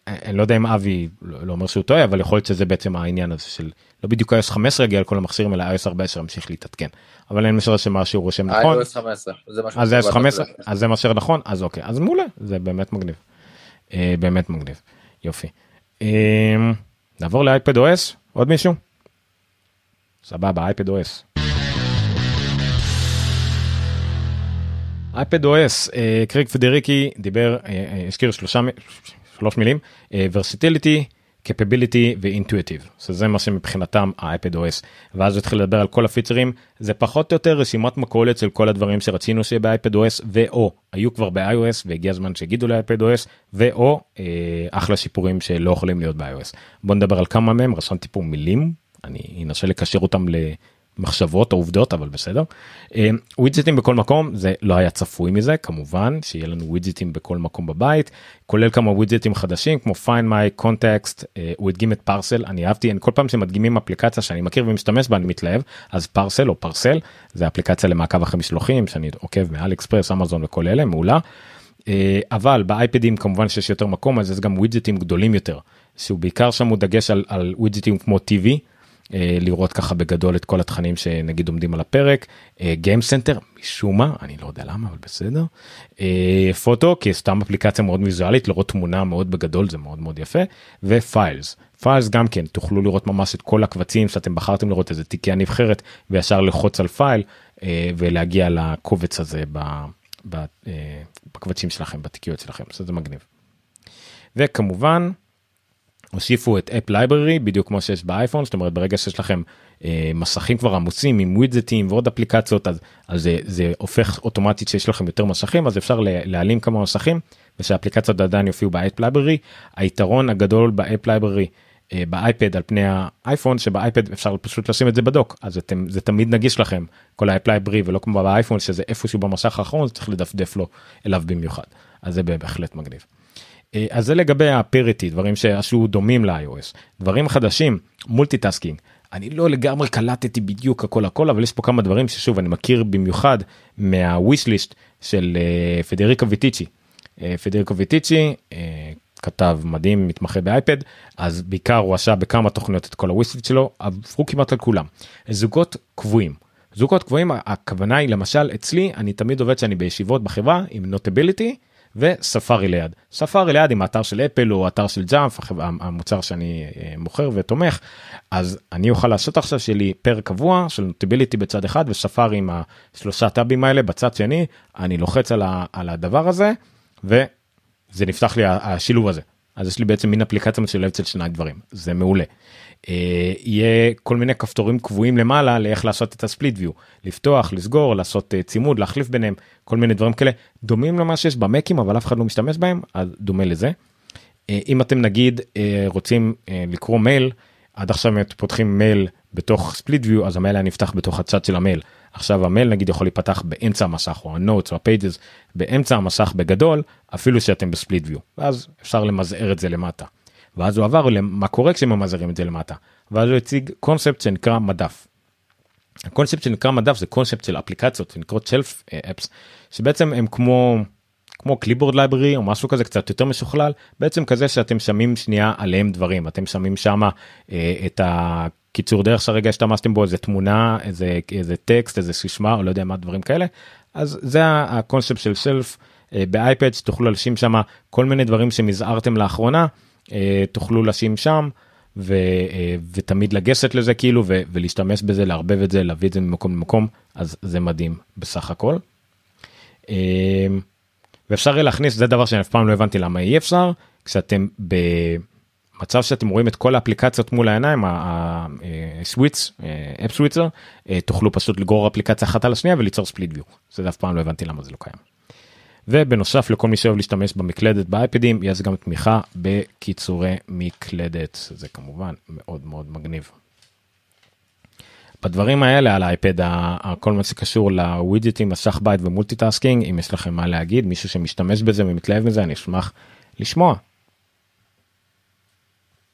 אני לא יודע אם אבי לא, לא אומר שהוא טועה אבל יכול להיות שזה בעצם העניין הזה של לא בדיוק iOS 15 יגיע לכל המכשירים אלא iOS 14 ימשיך להתעדכן אבל אין משהו שמה שהוא רושם נכון iOS 15. זה מה אז זה iOS שבאתי 15 לדעת. אז זה מה שנכון אז אוקיי אז מעולה זה באמת מגניב. Uh, באמת מגניב יופי. Uh, נעבור לאייפד OS עוד מישהו? סבבה אייפד OS. אייפד אה, קרייג פדריגי דיבר אה, אה, הזכיר שלושה שלוש מילים versatility capability ו intuitive. שזה מה שמבחינתם האייפד OS ואז התחיל לדבר על כל הפיצרים. זה פחות או יותר רשימת מכולת של כל הדברים שרצינו שיהיה באייפד OS ואו היו כבר ב-iOS והגיע הזמן שיגידו לאייפד OS ואו אה, אחלה שיפורים שלא יכולים להיות ב-iOS. בוא נדבר על כמה מהם רשמתי פה מילים אני אנסה לקשר אותם למחשבות או עובדות אבל בסדר. אה, ווידג'טים בכל מקום זה לא היה צפוי מזה כמובן שיהיה לנו ווידג'טים בכל מקום בבית כולל כמה ווידג'טים חדשים כמו find my context אה, הוא הדגים את פרסל אני אהבתי כל פעם שמדגימים אפליקציה שאני מכיר ומשתמש בה אני מתלהב אז פרסל או פרסל זה אפליקציה למעקב אחרי משלוחים שאני עוקב מעלי אקספרס אמזון וכל אלה מעולה. אה, אבל באייפדים כמובן שיש יותר מקום אז יש גם widgetים גדולים יותר שהוא בעיקר שם הוא דגש על, על widgetים כמו אה, לראות ככה בגדול את כל התכנים שנגיד עומדים על הפרק. Game Center משום מה אני לא יודע למה אבל בסדר. אה, photo כי סתם אפליקציה מאוד ויזואלית לראות תמונה מאוד בגדול זה מאוד מאוד יפה. ו Files Files גם כן תוכלו לראות ממש את כל הקבצים שאתם בחרתם לראות איזה תיקייה נבחרת וישר ללחוץ על file אה, ולהגיע לקובץ הזה אה, בקבצים שלכם בתיקיות שלכם. זה מגניב. וכמובן הוסיפו את App Library בדיוק כמו שיש באייפון זאת אומרת ברגע שיש לכם אה, מסכים כבר עמוסים עם widgetים ועוד אפליקציות אז, אז זה, זה הופך אוטומטית שיש לכם יותר מסכים אז אפשר להעלים כמה מסכים ושהאפליקציות עדיין יופיעו ב App Library היתרון הגדול ב App Library אה, באייפד על פני האייפון שבאייפד אפשר פשוט לשים את זה ב dock אז אתם זה תמיד נגיש לכם כל ה App Library ולא כמו באייפון שזה איפשהו במסך האחרון צריך לדפדף לו אליו במיוחד אז זה בהחלט מגניב. אה, אז זה לגבי ה parity דברים שעשו דומים ל-iOS דברים חדשים multitasking אני לא לגמרי קלטתי בדיוק הכל הכל אבל יש פה כמה דברים ששוב אני מכיר במיוחד מה wish list של פדריקו ויטיצ'י. פדריקו ויטיצ'י כתב מדהים מתמחה באייפד אז בעיקר הוא עשה בכמה תוכניות את כל הוויש ליסט שלו עברו כמעט על כולם. זוגות קבועים. זוגות קבועים הכוונה היא למשל אצלי אני תמיד עובד שאני בישיבות בחברה עם נוטביליטי וספארי ליד. ספארי ליד עם האתר של אפל או אתר של ג'אמפ המוצר שאני אה, מוכר ותומך אז אני אוכל לעשות עכשיו שלי פרק קבוע של נוטביליטי בצד אחד וספארי עם השלושה טאבים האלה בצד שני אני לוחץ על, ה, על הדבר הזה וזה נפתח לי השילוב הזה אז יש לי בעצם מין אפליקציה משלבת של שני דברים זה מעולה. אה, יהיה כל מיני כפתורים קבועים למעלה לאיך לעשות את הספליט ויו לפתוח לסגור לעשות אה, צימוד להחליף ביניהם כל מיני דברים כאלה דומים למה שיש במקים אבל אף אחד לא משתמש בהם אז דומה לזה. אה, אם אתם נגיד רוצים לקרוא מייל עד עכשיו פותחים מייל בתוך split view אז המייל היה נפתח בתוך הצד של המייל עכשיו המייל נגיד יכול להיפתח באמצע המסך או ה Notes או ה Pages באמצע המסך בגדול אפילו שאתם ב split view ואז אפשר למזער את זה למטה. ואז הוא עבר למה קורה כשממזערים את זה למטה. ואז הוא הציג קונספט שנקרא מדף. הקונספט שנקרא מדף זה קונספט של אפליקציות שנקראות shelf apps שבעצם הם כמו כמו clipboard library או משהו כזה קצת יותר משוכלל. בעצם כזה שאתם שמים שנייה עליהם דברים. אתם שמים שמה אה, את הקיצור דרך שהרגע השתמשתם בו איזה תמונה איזה איזה טקסט איזה סיסמה או לא יודע מה דברים כאלה. אז זה הקונספט של סלף אה, באייפד שתוכלו לשים שמה כל מיני דברים שמזערתם לאחרונה תוכלו לשים שם. ו, אה, ותמיד לגשת לזה כאילו ו, ולהשתמש בזה לערבב את זה להביא את זה ממקום למקום אז זה מדהים בסך הכל. אה, ואפשר יהיה להכניס זה דבר שאני אף פעם לא הבנתי למה אי אפשר כשאתם במצב שאתם רואים את כל האפליקציות מול העיניים ה switch app switcher תוכלו פשוט לגרור אפליקציה אחת על השנייה וליצור split view זה אף פעם לא הבנתי למה זה לא קיים. ובנוסף לכל מי שאוהב להשתמש במקלדת באייפדים יש גם תמיכה בקיצורי מקלדת זה כמובן מאוד מאוד מגניב. בדברים האלה על האייפד כל מה שקשור ל widgetים מסך בית ו multitasking אם יש לכם מה להגיד מישהו שמשתמש בזה ומתלהב מזה אני אשמח לשמוע.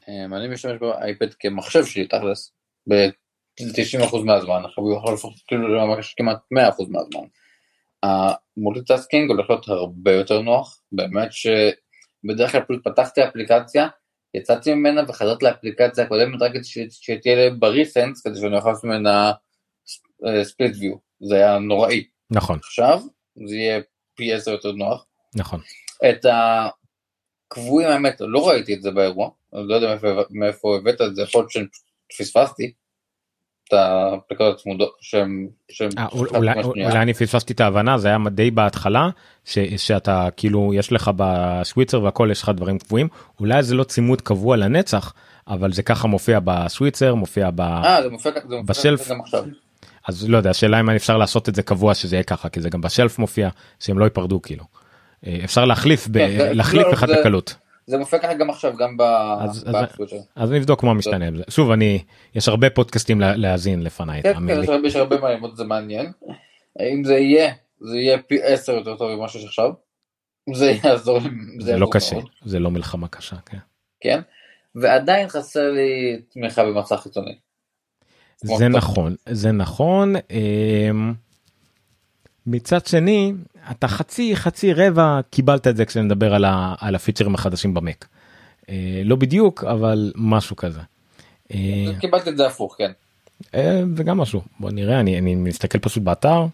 אמ, אני משתמש באייפד כמחשב שלי תכלס ב-90% מהזמן, עכשיו הוא יכול לפחות כאילו כמעט 100% מהזמן. ה multitasking הולך להיות הרבה יותר נוח, באמת שבדרך כלל פשוט פתחתי אפליקציה, יצאתי ממנה וחזרתי לאפליקציה הקודמת רק כדי שתהיה ב recents כדי שאני אוכל לעשות ממנה split view, זה היה נוראי. נכון. עכשיו זה יהיה פי עשר יותר נוח. נכון. את הקבועים האמת לא ראיתי את זה באירוע, אני לא יודע מאיפה הבאת את זה, יכול להיות שפספסתי. את האפליקציות צמודות שהם, שהם 아, אולי, אולי אני פספסתי את ההבנה זה היה די בהתחלה ש, שאתה כאילו יש לך בסוויצר והכל יש לך דברים קבועים אולי זה לא צימוד קבוע לנצח אבל זה ככה מופיע בסוויצר מופיע ב... 아, זה מופיע, זה מופיע בשלף. גם עכשיו. אז לא יודע השאלה אם אפשר לעשות את זה קבוע שזה יהיה ככה כי זה גם בשלף מופיע שהם לא ייפרדו כאילו. אה, אפשר להחליף ב... כן, להחליף לא, אחד בקלות. זה מופיע ככה גם עכשיו, גם ב... אז- אז-. אז נבדוק מה משתנה עם זה שוב אני יש הרבה פודקאסטים לה- להאזין לפניי כן, כן. יש הרבה- מה ללמוד, זה מעניין. אם זה יהיה, זה יהיה פי עשר יותר טוב ממה שיש עכשיו. זה יעזור זה לא קשה זה לא מלחמה קשה. כן. כן. ועדיין חסר לי תמיכה במסך חיצוני. זה נכון זה נכון אמ, מצד שני אתה חצי חצי רבע קיבלת את זה כשנדבר על, ה, על הפיצ'רים החדשים במק. אה, לא בדיוק אבל משהו כזה. אה, קיבלתי את זה הפוך, כן. אה, וגם משהו בוא נראה אני, אני מסתכל פשוט באתר.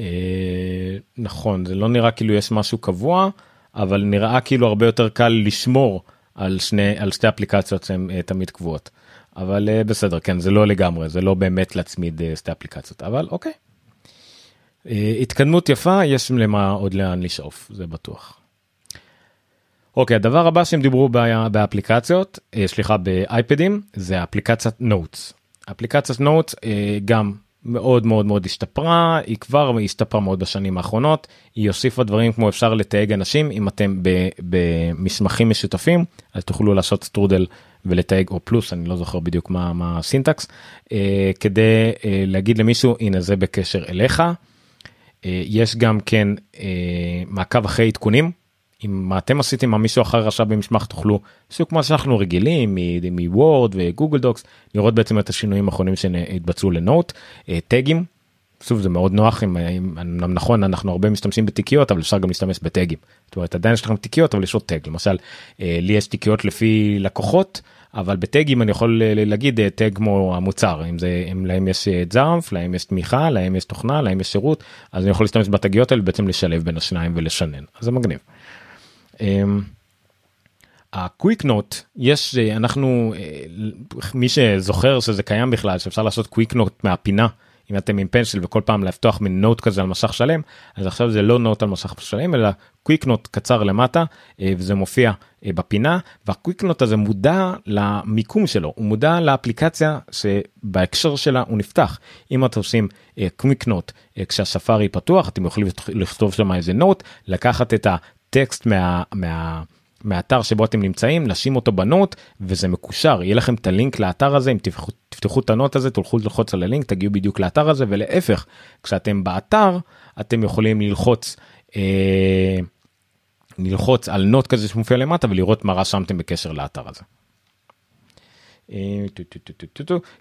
אה, נכון זה לא נראה כאילו יש משהו קבוע אבל נראה כאילו הרבה יותר קל לשמור על שני על שתי אפליקציות שהן אה, תמיד קבועות. אבל אה, בסדר כן זה לא לגמרי זה לא באמת להצמיד אה, שתי אפליקציות אבל אוקיי. אה, התקדמות יפה יש למה עוד לאן לשאוף זה בטוח. אוקיי הדבר הבא שהם דיברו באפליקציות אה, סליחה באייפדים זה אפליקציית נוטס. אפליקציית נוטס אה, גם מאוד מאוד מאוד השתפרה היא כבר השתפרה מאוד בשנים האחרונות הם הוסיפו דברים כמו אפשר לתייג אנשים אם אתם במסמכים משותפים אז תוכלו לעשות שטרודל ולתייג או פלוס אני לא זוכר בדיוק מה מה ה syntax כדי להגיד למישהו הנה זה בקשר אליך. אה, יש גם כן אה, מעקב אחרי עדכונים אם מה אתם עשיתם מה מישהו אחר עשה במסמך תוכלו שוב כמו שאנחנו רגילים מוורד וגוגל דוקס לראות בעצם את השינויים האחרונים שהתבצעו ל note אה, טגים. שוב זה מאוד נוח אם, אם נכון אנחנו הרבה משתמשים בתיקיות אבל אפשר גם להשתמש בטגים. זאת אומרת עדיין יש לכם תיקיות אבל יש עוד טג למשל לי יש תיקיות לפי לקוחות אבל בטגים אני יכול אה, להגיד אה, טג כמו המוצר אם זה אם להם יש אה, זאמפ להם יש תמיכה להם יש תוכנה להם יש שירות אז אני יכול להשתמש בתגיות האלה בעצם לשלב בין השניים ולשנן אז זה מגניב. אמ, הקוויק נוט יש אנחנו מי שזוכר שזה קיים בכלל שאפשר לעשות קוויק נוט מהפינה אם אתם עם פנסיל וכל פעם לפתוח מין נוט כזה על מסך שלם אז עכשיו זה לא נוט על מסך שלם אלא קוויק נוט קצר למטה אה, וזה מופיע אה, בפינה והקוויק נוט הזה מודע למיקום שלו הוא מודע לאפליקציה שבהקשר שלה הוא נפתח אם אתם עושים קוויק נוט כשהספארי פתוח אתם יכולים לכתוב שם איזה נוט לקחת את הטקסט מה. מה מהאתר שבו אתם נמצאים לשים אותו ב note וזה מקושר. יהיה לכם את הלינק לאתר הזה אם תפתחו, תפתחו את ה note הזה תלכו ללחוץ על הלינק תגיעו בדיוק לאתר הזה ולהפך כשאתם באתר אתם יכולים ללחוץ אה, ללחוץ על note כזה שמופיע למטה ולראות מה רשמתם בקשר לאתר הזה. אה,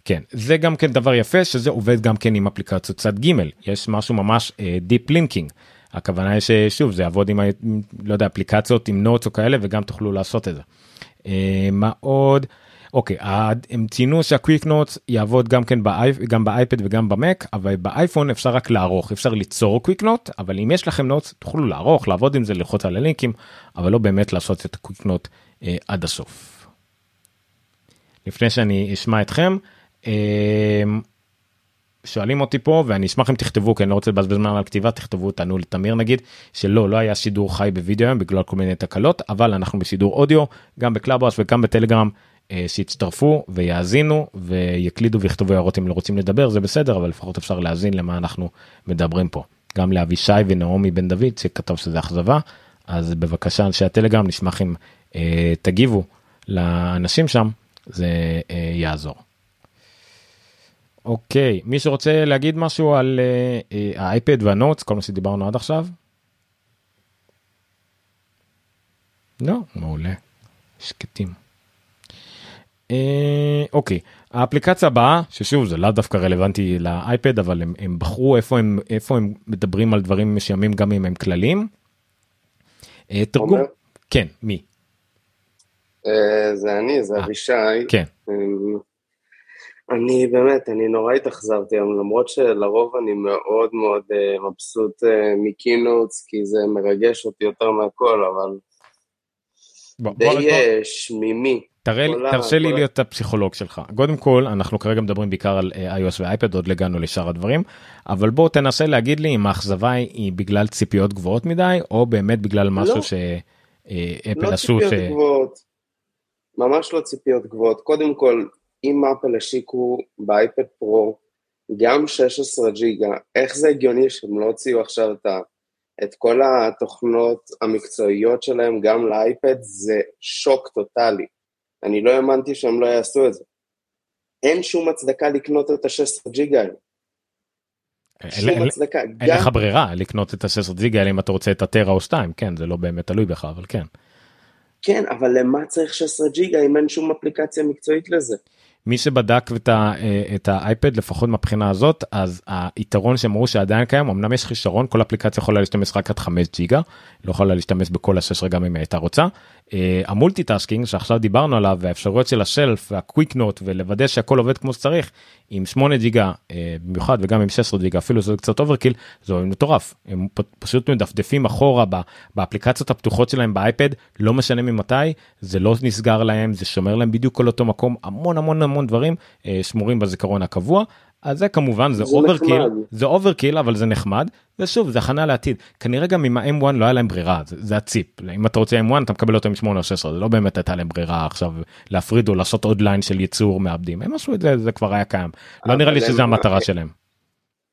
כן זה גם כן דבר יפה שזה עובד גם כן עם אפליקציות צד ג' יש משהו ממש deep uh, linking הכוונה היא ששוב זה יעבוד עם לא יודע אפליקציות עם notes או כאלה וגם תוכלו לעשות את זה. אה, מה עוד? אוקיי הם ציינו שה Quick Notes יעבוד גם כן באייפ, גם באייפד וגם במק אבל באייפון אפשר רק לערוך אי אפשר ליצור quick note אבל אם יש לכם notes תוכלו לערוך לעבוד עם זה ללחוץ על הלינקים אבל לא באמת לעשות את ה quick note אה, עד הסוף. לפני שאני אשמע אתכם. אה, שואלים אותי פה ואני אשמח אם תכתבו כי אני לא רוצה לבזבז זמן על כתיבה תכתבו תענו לתמיר נגיד שלא לא היה שידור חי בווידאו היום בגלל כל מיני תקלות אבל אנחנו בשידור אודיו גם ב Clubhouse וגם בטלגרם אה, שיצטרפו ויאזינו ויקלידו ויכתבו הערות אם לא רוצים לדבר זה בסדר אבל לפחות אפשר להאזין למה אנחנו מדברים פה גם לאבישי ונעמי בן דוד שכתב שזה אכזבה אז בבקשה אנשי הטלגרם נשמח אם אה, תגיבו לאנשים שם זה אה, יעזור. אוקיי מי שרוצה להגיד משהו על uh, uh, האייפד והנוטס כל מה שדיברנו עד עכשיו. לא מעולה שקטים. Uh, אוקיי האפליקציה הבאה ששוב זה לאו דווקא רלוונטי לאייפד אבל הם, הם בחרו איפה הם איפה הם מדברים על דברים מסוימים גם אם הם כלליים. Uh, תרגום כן מי. Uh, זה אני זה אבישי. כן. אני באמת, אני נורא התאכזבתי היום, למרות שלרוב אני מאוד מאוד uh, מבסוט uh, מקינוטס, כי זה מרגש אותי יותר מהכל, אבל בוא, די בוא, שמימי. תראה, תרשה לי להיות הפסיכולוג שלך. קודם כל, אנחנו כרגע מדברים בעיקר על iOS ואייפד, עוד לגענו לשאר הדברים, אבל בוא תנסה להגיד לי אם האכזבה היא בגלל ציפיות גבוהות מדי, או באמת בגלל משהו לא, שאפל לא עשו. לא ציפיות ש... גבוהות, ממש לא ציפיות גבוהות. קודם כל, אם אפל השיקו באייפד פרו גם 16 ג'יגה, איך זה הגיוני שהם לא הוציאו עכשיו את, ה, את כל התוכנות המקצועיות שלהם גם לאייפד, זה שוק טוטאלי. אני לא האמנתי שהם לא יעשו את זה. אין שום הצדקה לקנות את ה-16 ג'יגה האלה. שום הצדקה. אין לך ברירה לקנות את ה-16 ג'יגה האלה אם אתה רוצה את הטרה או 2, כן, זה לא באמת תלוי בך, אבל כן. כן, אבל למה צריך 16 ג'יגה אם אין שום אפליקציה מקצועית לזה? מי שבדק את, ה, אה, את האייפד לפחות מהבחינה הזאת אז היתרון שהם אמרו שעדיין קיים אמנם יש חיסרון כל אפליקציה יכולה להשתמש רק עד 5 ג'יגה לא יכולה להשתמש בכל השש רגע אם הייתה רוצה. אה, ה multitasking שעכשיו דיברנו עליו והאפשרויות של ה shelf וה Quick Note ולוודא שהכל עובד כמו שצריך עם 8 ג'יגה אה, במיוחד וגם עם 16 ג'יגה אפילו זה קצת overkill זה מטורף. הם פשוט מדפדפים אחורה באפליקציות הפתוחות שלהם באייפד לא משנה ממתי זה לא נסגר להם זה שומר להם בדיוק כל אותו מקום המון המון המון דברים אה, שמורים בזיכרון הקבוע אז זה כמובן זה overkill זה overkill אבל זה נחמד. ושוב זה הכנה לעתיד. כנראה גם עם ה-M1 לא היה להם ברירה זה, זה הציפ. אם אתה רוצה M1 אתה מקבל אותו עם 8 או 16 זה לא באמת הייתה להם ברירה עכשיו להפריד או לעשות עוד line של ייצור מעבדים. הם עשו את זה זה כבר היה קיים. לא נראה לי שזה המטרה שלהם.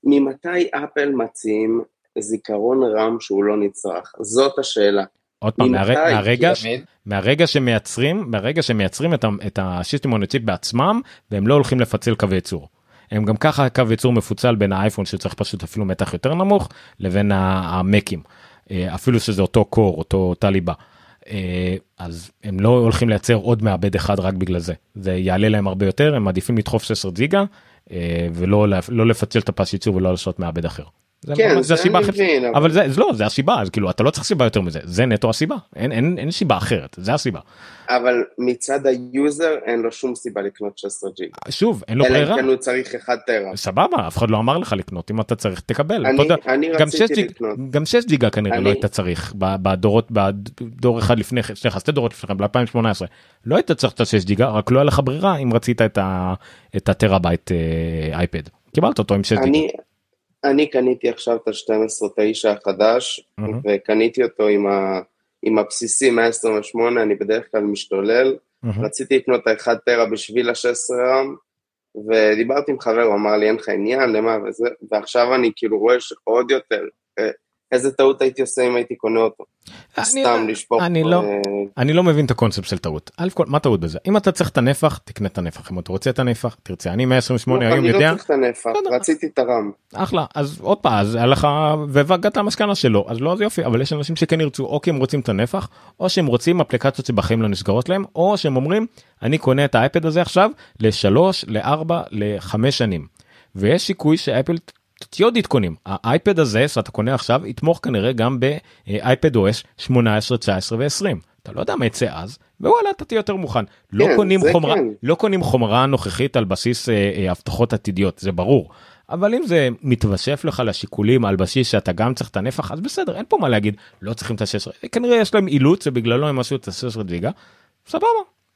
ממתי אפל מציעים זיכרון רם שהוא לא נצרך? זאת השאלה. עוד פעם מהר... מהרגע, ש... מהרגע שמייצרים מהרגע שמייצרים את, ה... את השיסטם און בעצמם והם לא הולכים לפצל קווי ייצור. הם גם ככה קו ייצור מפוצל בין האייפון שצריך פשוט אפילו מתח יותר נמוך לבין המקים. אה, אפילו שזה אותו קור, אותו אותה ליבה. אה, אז הם לא הולכים לייצר עוד מעבד אחד רק בגלל זה. זה יעלה להם הרבה יותר, הם מעדיפים לדחוף 16 ג'יגה אה, ולא לא לפצל את הפס ייצור ולא לעשות מעבד אחר. זה כן, ממש- זה הסיבה אני הכי- מבין, אבל- אבל זה זה לא זה הסיבה אז כאילו אתה לא צריך סיבה יותר מזה זה נטו הסיבה אין אין אין סיבה אחרת זה הסיבה אבל מצד ה user אין לו שום סיבה לקנות 16 ג'יגה. שוב אין לו אלא ברירה אם כן הוא צריך 1 טרה. סבבה אף אחד לא אמר לך לקנות אם אתה צריך תקבל אני- אתה אני גם רציתי 6 ג'יג- לקנות. גם 6 ג'יגה כנראה אני- לא היית צריך בדורות בדור אחד לפני כן סליחה שתי דורות לפני כן ב2018 לא היית צריך את ה-6 ג'יגה רק לא היה לך ברירה אם רצית את ה- את הטראבייט אה, אייפד קיבלת אותו עם 6 ג'יגה. אני, קניתי עכשיו את ה-12.9 החדש, מהמם. וקניתי אותו עם, ה, עם הבסיסי 128, אני בדרך כלל משתולל. מהמם. רציתי לקנות את ה-1 טרה בשביל ה-16 רם, ודיברתי עם חבר, הוא אמר לי אין לך עניין, למה וזה, ועכשיו אני כאילו רואה שעוד יותר, אה, איזה טעות הייתי עושה אם הייתי קונה אותו. אני- סתם לשפוך. אני לא- אה, אני לא מבין את הקונספט של טעות. א' כל מה טעות בזה אם אתה צריך את הנפח תקנה את הנפח אם אתה רוצה את הנפח תרצה אני 128 היום אני יודע לא צריך את הנפח. רציתי את הרם. אחלה אז עוד פעם אז היה לך והגעת למסקנה שלו אז לא אז יופי אבל יש אנשים שכן ירצו או כי הם רוצים את הנפח או שהם רוצים אפליקציות שבחיים לא נסגרות להם או שהם אומרים אני קונה את האייפד הזה עכשיו לשלוש לארבע לחמש שנים. ויש סיכוי שאפל תהיה עוד עדכונים. האייפד הזה שאתה קונה עכשיו יתמוך כנראה גם באייפד OS 18 19 ו-20 אתה לא יודע מה יצא אז ווואלה אתה תהיה יותר מוכן. לא כן, קונים זה חומרה כן. לא קונים חומרה נוכחית על בסיס אה, אה, הבטחות עתידיות זה ברור. אבל אם זה מתווסף לך לשיקולים על בסיס שאתה גם צריך את הנפח אז בסדר אין פה מה להגיד לא צריכים את ה-16 כנראה יש להם אילוץ ובגללו הם עשו את ה-16 ג'יגה סבבה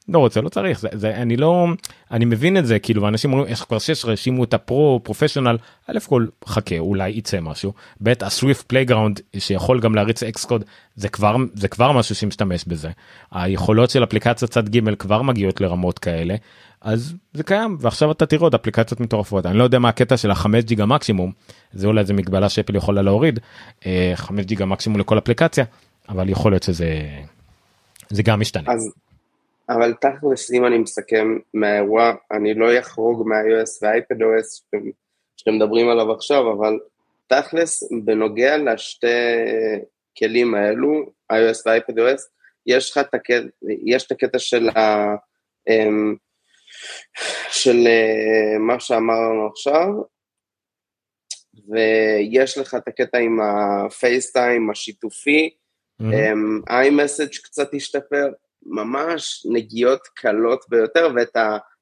לא רוצה לא צריך זה, זה אני לא אני מבין את זה כאילו אנשים אומרים יש כבר 16 האשימו את ה pro professional. א' כל חכה אולי יצא משהו. ב' ה Swift Playground שיכול גם להריץ Xcode זה כבר זה כבר משהו שמשתמש בזה. היכולות של אפליקציות צד ג' כבר מגיעות לרמות כאלה אז זה קיים ועכשיו אתה תראה עוד אפליקציות מטורפות. אני לא יודע מה הקטע של החמש ג'יגה מקסימום זה אולי איזה מגבלה שאפל יכולה להוריד אה, חמש ג'יגה מקסימום לכל אפליקציה אבל יכול להיות שזה זה גם משתנה. אז, אבל תכלס, אם אני מסכם מהאירוע, אני לא אחרוג מה-iOS וה-iPadOS שאתם, שאתם מדברים עליו עכשיו, אבל תכלס, בנוגע לשתי כלים האלו, iOS ו-iPadOS, יש לך את הקטע, יש את הקטע של ה... אמ, של אה, מה שאמרנו עכשיו, ויש לך את הקטע עם הפייסטיים השיתופי. אמ, iMessage קצת השתפר, ממש נגיעות קלות ביותר, ואת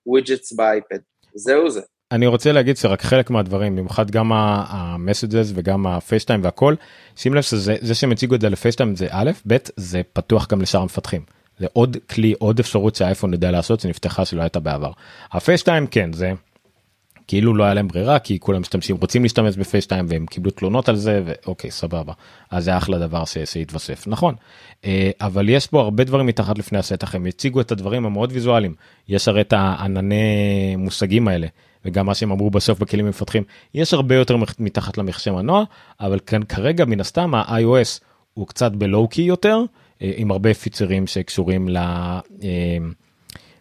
ה widgets באייפד. זהו זה. אני רוצה להגיד שרק חלק מהדברים במיוחד גם ה Messages וגם הפייסטיים והכל שים לב שזה זה שהם הציגו את זה ל FaceTime זה א' ב' זה פתוח גם לשאר המפתחים. זה עוד כלי עוד אפשרות שהאייפון יודע לעשות שנפתחה שלא הייתה בעבר. ה FaceTime כן זה כאילו לא היה להם ברירה כי כולם משתמשים רוצים להשתמש ב FaceTime והם קיבלו תלונות על זה ואוקיי סבבה. אז זה אחלה דבר שהתווסף. נכון. אה, אבל יש פה הרבה דברים מתחת לפני השטח הם הציגו את הדברים המאוד ויזואליים. יש הרי את הענני מושגים האלה וגם מה שהם אמרו בסוף בכלים המפתחים. יש הרבה יותר מתחת למחשב מנוע אבל כאן כרגע מן הסתם ה-iOS הוא קצת בלואו-קי יותר אה, עם הרבה פיצרים שקשורים ל...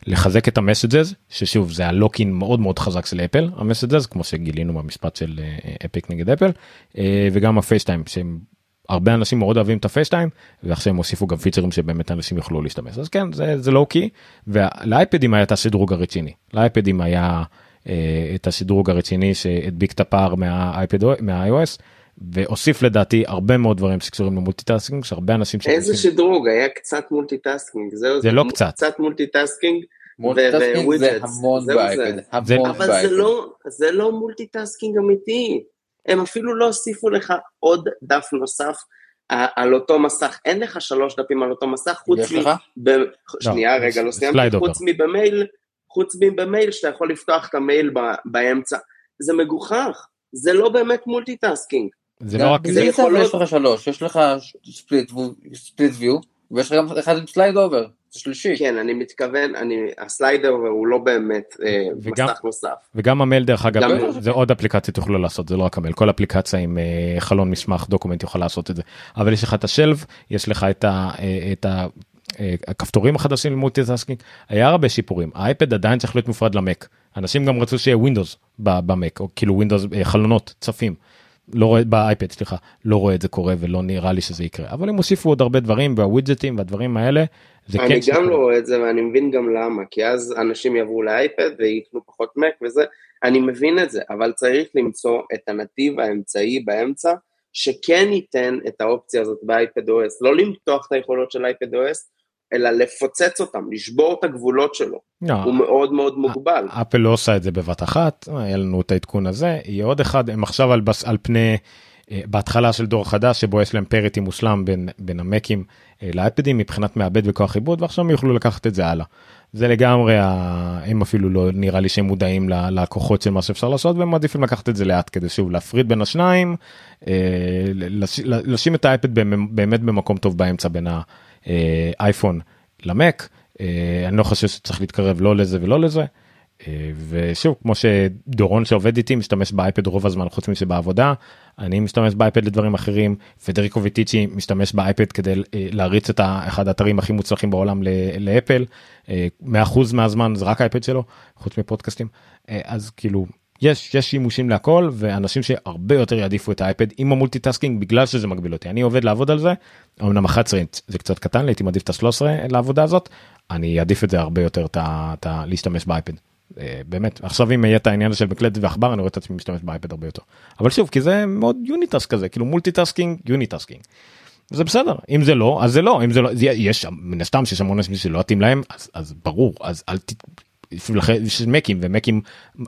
לחזק את המסג'ז ששוב זה הלוקין מאוד מאוד חזק של אפל המסג'ז כמו שגילינו במשפט של אה, אפיק נגד אפל אה, וגם ה FaceTime שהם הרבה אנשים מאוד אוהבים את ה FaceTime ועכשיו הם הוסיפו גם פיצ'רים שבאמת אנשים יוכלו להשתמש. אז כן זה זה לא קי ולאייפדים היה את השדרוג הרציני. לאייפדים היה אה, את השדרוג הרציני שהדביק את הפער מהאייפד מה-iOS והוסיף לדעתי הרבה מאוד דברים שקשורים ל multitasking שהרבה אנשים איזה שדרוג, היה קצת multitasking, זהו זה לא קצת. קצת multitasking, multitasking זה המון באייפד, אבל זה. לא, זה לא multitasking אמיתי. הם אפילו לא הוסיפו לך עוד דף נוסף ע- על אותו מסך, אין לך שלוש דפים על אותו מסך, חוץ מ... ב... שנייה, רגע, לא סיימתי, חוץ מבמייל, חוץ מבמייל שאתה יכול לפתוח את המייל ב... באמצע. זה מגוחך, זה לא באמת multitasking. זה לא רק זה יש לך שלוש, יש לך split view, ויש לך גם אחד עם slide over, זה שלישי. כן, אני מתכוון, אני, ה slider הוא לא באמת אה, וגם- מסך נוסף. וגם המייל דרך אגב גם- זה עוד אפליקציות יוכלו לעשות זה לא רק המייל כל אפליקציה עם אה, חלון מסמך document יכול לעשות את זה. אבל יש לך את ה shelf יש לך את ה... אה, את ה הכפתורים החדשים ל multitasking היה הרבה שיפורים. האייפד עדיין צריך להיות מופרד למק. אנשים גם רצו שיהיה windows במק או כאילו windows חלונות צפים לא רואה באייפד סליחה לא רואה את זה קורה ולא נראה לי שזה יקרה אבל הם הוסיפו עוד הרבה דברים והווידג'טים והדברים האלה. זה אני כן גם. לא רואה את זה ואני מבין גם למה, כי אז אנשים יעברו לאייפד ויקנו פחות מק וזה, אני מבין את זה, אבל צריך למצוא את הנתיב האמצעי באמצע, שכן ייתן את האופציה הזאת באייפד OS, לא למתוח את היכולות של אייפד OS, אלא לפוצץ אותם, לשבור את הגבולות שלו, לא, הוא מאוד מאוד מוגבל. אפל לא עושה את זה בבת אחת היה לנו את העדכון הזה יהיה עוד אחד הם עכשיו על, בס, על פני אה, בהתחלה של דור חדש שבו יש להם פריטי מושלם בין בין המקים אה, לאייפדים מבחינת מעבד וכוח עיבוד ועכשיו הם יוכלו לקחת את זה הלאה. זה לגמרי ה- הם אפילו לא נראה לי שהם מודעים ללקוחות של מה שאפשר לעשות והם מעדיפים לקחת את זה לאט כדי שוב להפריד בין השניים אה, לש- לשים את האייפד באמת- במקום טוב באמצע בין האייפון למק אה, אני לא חושב שצריך להתקרב לא לזה ולא לזה. אה, ושוב כמו שדורון שעובד איתי משתמש באייפד רוב הזמן חוץ משבעבודה אני משתמש באייפד לדברים אחרים פדריקו ויטיצ'י משתמש באייפד כדי אה, להריץ את אחד האתרים הכי מוצלחים בעולם לאפל אה, 100% מהזמן זה רק האייפד שלו חוץ מפודקאסטים אה, אז כאילו יש יש שימושים להכל ואנשים שהרבה יותר יעדיפו את האייפד עם ה multitasking בגלל שזה מגביל אותי. אני עובד לעבוד על זה אמנם 11 אינץ' זה קצת קטן הייתי מעדיף את ה-13 לעבודה הזאת אני אעדיף את זה הרבה יותר את ה- להשתמש באייפד. אה, באמת. עכשיו אם יהיה את העניין של מקלדת ועכבר אני רואה את עצמי משתמש באייפד הרבה יותר. אבל שוב כי זה מאוד unitask כזה כאילו multitasking unitasking. זה בסדר. אם זה לא אז זה לא. אם זה לא יש מן הסתם שיש המון אנשים שלא מתאים להם אז אז ברור. אז אל ת... מקים ומקים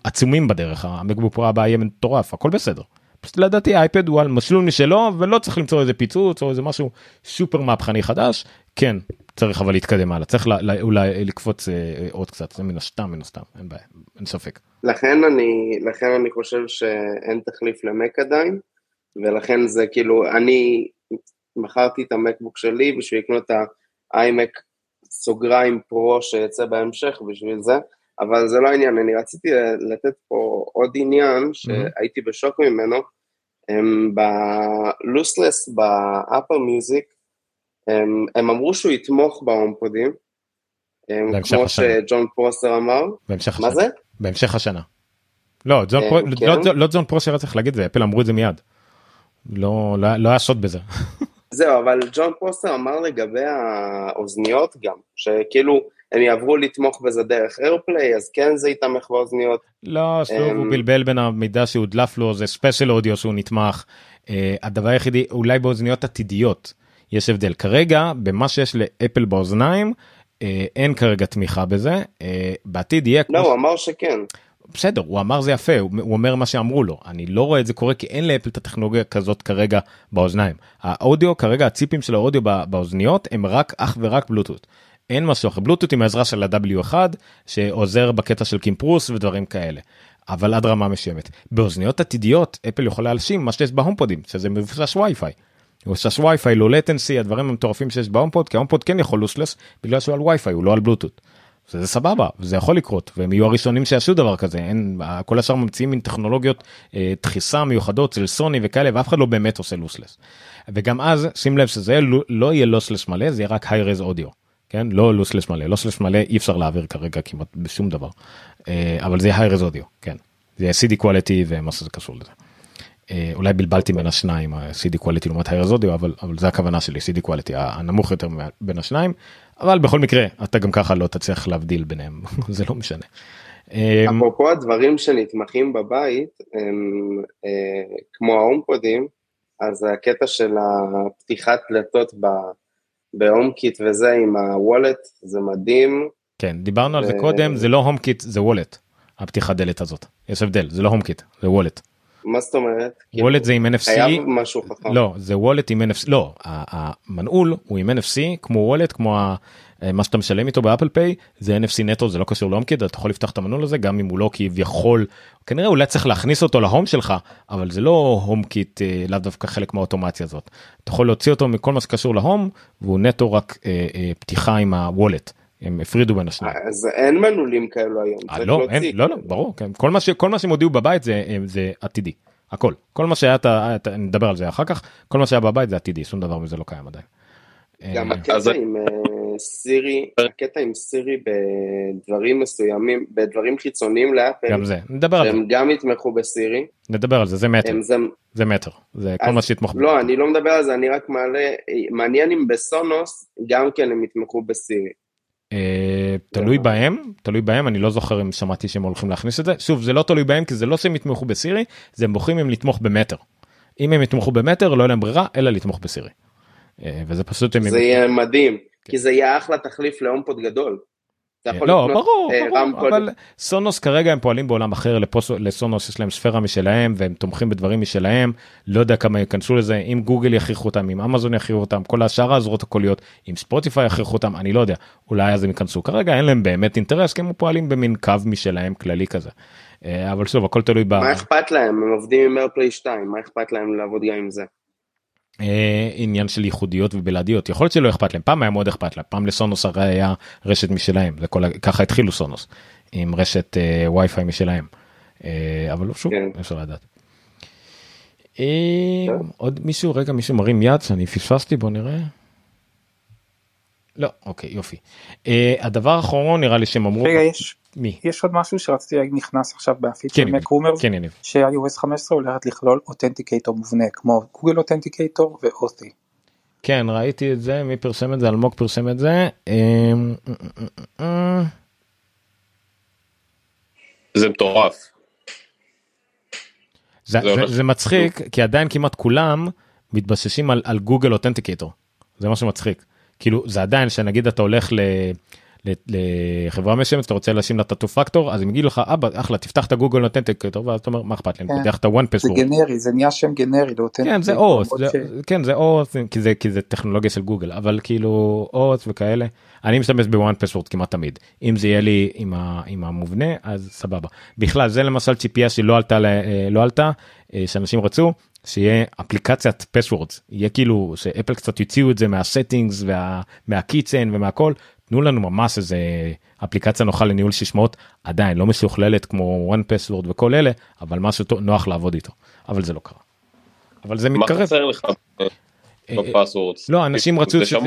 עצומים בדרך המקבוק פרו הבא יהיה מטורף הכל בסדר. פשוט לדעתי האייפד הוא על מסלול משלו ולא צריך למצוא איזה פיצוץ או איזה משהו סופר מהפכני חדש. כן צריך אבל להתקדם הלאה. צריך לה- לה- אולי לקפוץ אה, עוד קצת. זה מן הסתם מן הסתם. אין בעיה. אין ספק. לכן אני, לכן אני חושב שאין תחליף למק עדיין, ולכן זה כאילו, אני מכרתי את ה MacBook שלי בשביל לקנות את ה iMac סוגריים Pro שיצא בהמשך בשביל זה, אבל זה לא העניין, אני רציתי לתת פה עוד עניין שהייתי בשוק ממנו, הם ב lossless ב Apple Music, הם, הם אמרו שהוא יתמוך ב HomePodים, כמו השנה. שג'ון פרוסר אמר, בהמשך מה השנה. זה? בהמשך השנה. לא ג'ון אה, פרוסר, כן? לא, לא ג'ון פרוסר היה צריך להגיד את זה אפל אמרו את זה מיד. לא לא, לא היה סוד בזה. *laughs* זהו, אבל ג'ון פרוסר אמר לגבי האוזניות גם, שכאילו הם יעברו לתמוך בזה דרך AirPlay, אז כן זה יתמך באוזניות. לא, שוב אמ, הוא בלבל בין המידע שהודלף לו זה spatial audio שהוא נתמך. Uh, הדבר היחידי אולי באוזניות עתידיות יש הבדל כרגע במה שיש לאפל באוזניים uh, אין כרגע תמיכה בזה uh, בעתיד יהיה לא, הוא אמר שכן. בסדר הוא אמר זה יפה הוא, אומר מה שאמרו לו אני לא רואה את זה קורה כי אין לאפל את הטכנולוגיה כזאת כרגע באוזניים האודיו כרגע הצ'יפים של האודיו בא- באוזניות הם רק אך ורק בלוטות'. אין משהו אחר בלוטות' עם העזרה של ה-W1 שעוזר בקטע של קומפרס ודברים כאלה. אבל עד רמה מסוימת באוזניות עתידיות אפל יכולה להגשים מה שיש ב-HomePodים שזה מבוסס WiFi. מבוסס WiFi לא latency הדברים המטורפים שיש ב-HomePod כי ה-HomePod כן יכול lossless בגלל שהוא על WiFi הוא לא על בלוטות'. זה, סבבה זה יכול לקרות והם יהיו הראשונים שיעשו דבר כזה אין כל השאר ממציאים מין טכנולוגיות אה, דחיסה מיוחדות של סוני וכאלה ואף אחד לא באמת עושה lossless. וגם אז שים לב שזה לא, לא יהיה lossless מלא זה יהיה רק hi-res audio. כן לא lossless מלא lossless מלא אי אפשר להעביר כרגע כמעט בשום דבר אה, אבל זה יהיה hi-res audio כן זה יהיה CD quality ומה שזה קשור לזה. אה, אולי בלבלתי בין השניים ה-CD quality לעומת hi-res audio אבל אבל זה הכוונה שלי CD quality הנמוך יותר בין השניים אבל בכל מקרה אתה גם ככה לא תצליח להבדיל ביניהם *laughs* זה לא משנה. אה, אפרופו הדברים שנתמכים בבית, הם אה, כמו ה-HomePodים, אז הקטע של הפתיחת דלתות ב-HomeKit וזה עם ה-Wallet, זה מדהים. כן דיברנו על זה ו- קודם זה לא HomeKit זה Wallet הפתיחת דלת הזאת יש הבדל זה לא HomeKit זה Wallet. מה זאת אומרת? Wallet זה עם NFC חייב משהו חכם. לא זה Wallet עם NFC לא המנעול הוא עם NFC כמו Wallet כמו ה- מה שאתה משלם איתו ב-Apple Pay זה NFC נטו זה לא קשור ל-HomeKit אתה יכול לפתוח את המנעול הזה גם אם הוא לא כביכול כנראה אולי צריך להכניס אותו ל-Home שלך אבל זה לא HomeKit אה, לאו דווקא חלק מהאוטומציה הזאת אתה יכול להוציא אותו מכל מה שקשור ל-Home והוא נטו רק אה, אה, פתיחה עם ה-Wallet הם הפרידו בין השניים. אז אין מנעולים כאלו היום. אה, צריך לא. אין, לא, לא, ברור, כן. כל מה ש- כל מה שהם הודיעו בבית זה, אה, זה עתידי, הכל. כל מה שהיה, אתה- אתה- נדבר על זה אחר כך, כל מה שהיה בבית זה עתידי, שום דבר מזה לא קיים עדיין. גם אה, הקטע אז- עם, אה, שסירי, הקטע עם סירי בדברים מסוימים, בדברים חיצוניים לאפל, גם זה נדבר על זה שהם גם יתמכו בסירי, נדבר על זה זה מטר הם זה, זה מטר זה כל אז- מה שיתמוך בו. לא, אני לא מדבר על זה, אני רק מעלה, מעניין אם בסונוס גם כן הם יתמכו בסירי. אה, תלוי בהם תלוי בהם אני לא זוכר אם שמעתי שהם הולכים להכניס את זה שוב זה לא תלוי בהם כי זה לא שהם יתמכו בסירי זה הם בוחרים אם לתמוך במטר. אם הם יתמכו במטר לא יהיה להם ברירה אלא לתמוך בסירי. אה, וזה פשוט זה יהיה מדהים, כי זה יהיה אחלה תחליף להומפוד גדול. אתה יכול לא ברור, אה, ברור. אבל סונוס כרגע הם פועלים בעולם אחר לפוס, לסונוס יש להם ספירה משלהם והם תומכים בדברים משלהם לא יודע כמה ייכנסו לזה אם גוגל יכריחו אותם אם אמזון יכריחו אותם כל השאר הזרועות הקוליות אם ספוטיפיי יכריחו אותם אני לא יודע אולי אז הם ייכנסו כרגע אין להם באמת אינטרס כי הם פועלים במין קו משלהם כללי כזה. אה, אבל שוב הכל תלוי ב... מה אכפת להם? הם עובדים עם איירפליי 2, מה אכפת להם לעבוד גם עם זה? אה, עניין של ייחודיות ובלעדיות יכול להיות שלא אכפת להם פעם היה מאוד אכפת להם פעם לסונוס הרי היה רשת משלהם זה כל ה- ככה התחילו סונוס עם רשת אה, וי-פיי משלהם אה, אבל שוב כן. אפשר לדעת. אה, עוד מישהו רגע מישהו מרים יד שאני פספסתי בוא נראה. לא אוקיי יופי. אה, הדבר האחרון נראה לי שהם אמרו רגע יש מי יש עוד משהו שרציתי להגיד נכנס עכשיו בהפיץ כן, של. מק כן יניב. ש-iOS 15 הולכת לכלול אותנטיקייטור מובנה כמו גוגל אותנטיקייטור ואותי. כן ראיתי את זה מי פרסם את זה אלמוג פרסם את זה. אה, אה, זה מטורף. זה, זה זה, מצחיק כי עדיין כמעט כולם מתבססים על, על גוגל אותנטיקטור זה מה שמצחיק כאילו זה עדיין שנגיד אתה הולך ל, לחברה מסוימת אתה רוצה לשים לה את הטו פקטור אז הם יגידו לך אבא אחלה תפתח את הגוגל אותנטיקטור ואז אתה אומר מה אכפת לי אני כן. פותח את הוואן זה פסורד גנרי זה נהיה שם גנרי לאותנטיקייטור. כן זה זה, כן זה אוס כי זה כי זה טכנולוגיה של גוגל אבל כאילו אוס וכאלה אני משתמש בוואן פסוורד כמעט תמיד. אם זה יהיה לי עם, המובנה אז סבבה. בכלל זה למשל ציפייה שלא עלתה ל- אה, לא עלתה אה, שאנשים רצו שיהיה אפליקציית passwords יהיה כאילו שאפל קצת יוציאו את זה מה-settings וה, מה-Keychain ומהכל תנו לנו ממש איזה אפליקציה נוחה לניהול סיסמאות עדיין לא משוכללת כמו 1Password וכל אלה אבל משהו נוח לעבוד איתו אבל זה לא קרה. אבל זה מה מתקרב. חסר לך אה, ב-passwords? לא אנשים רצו זה שזה?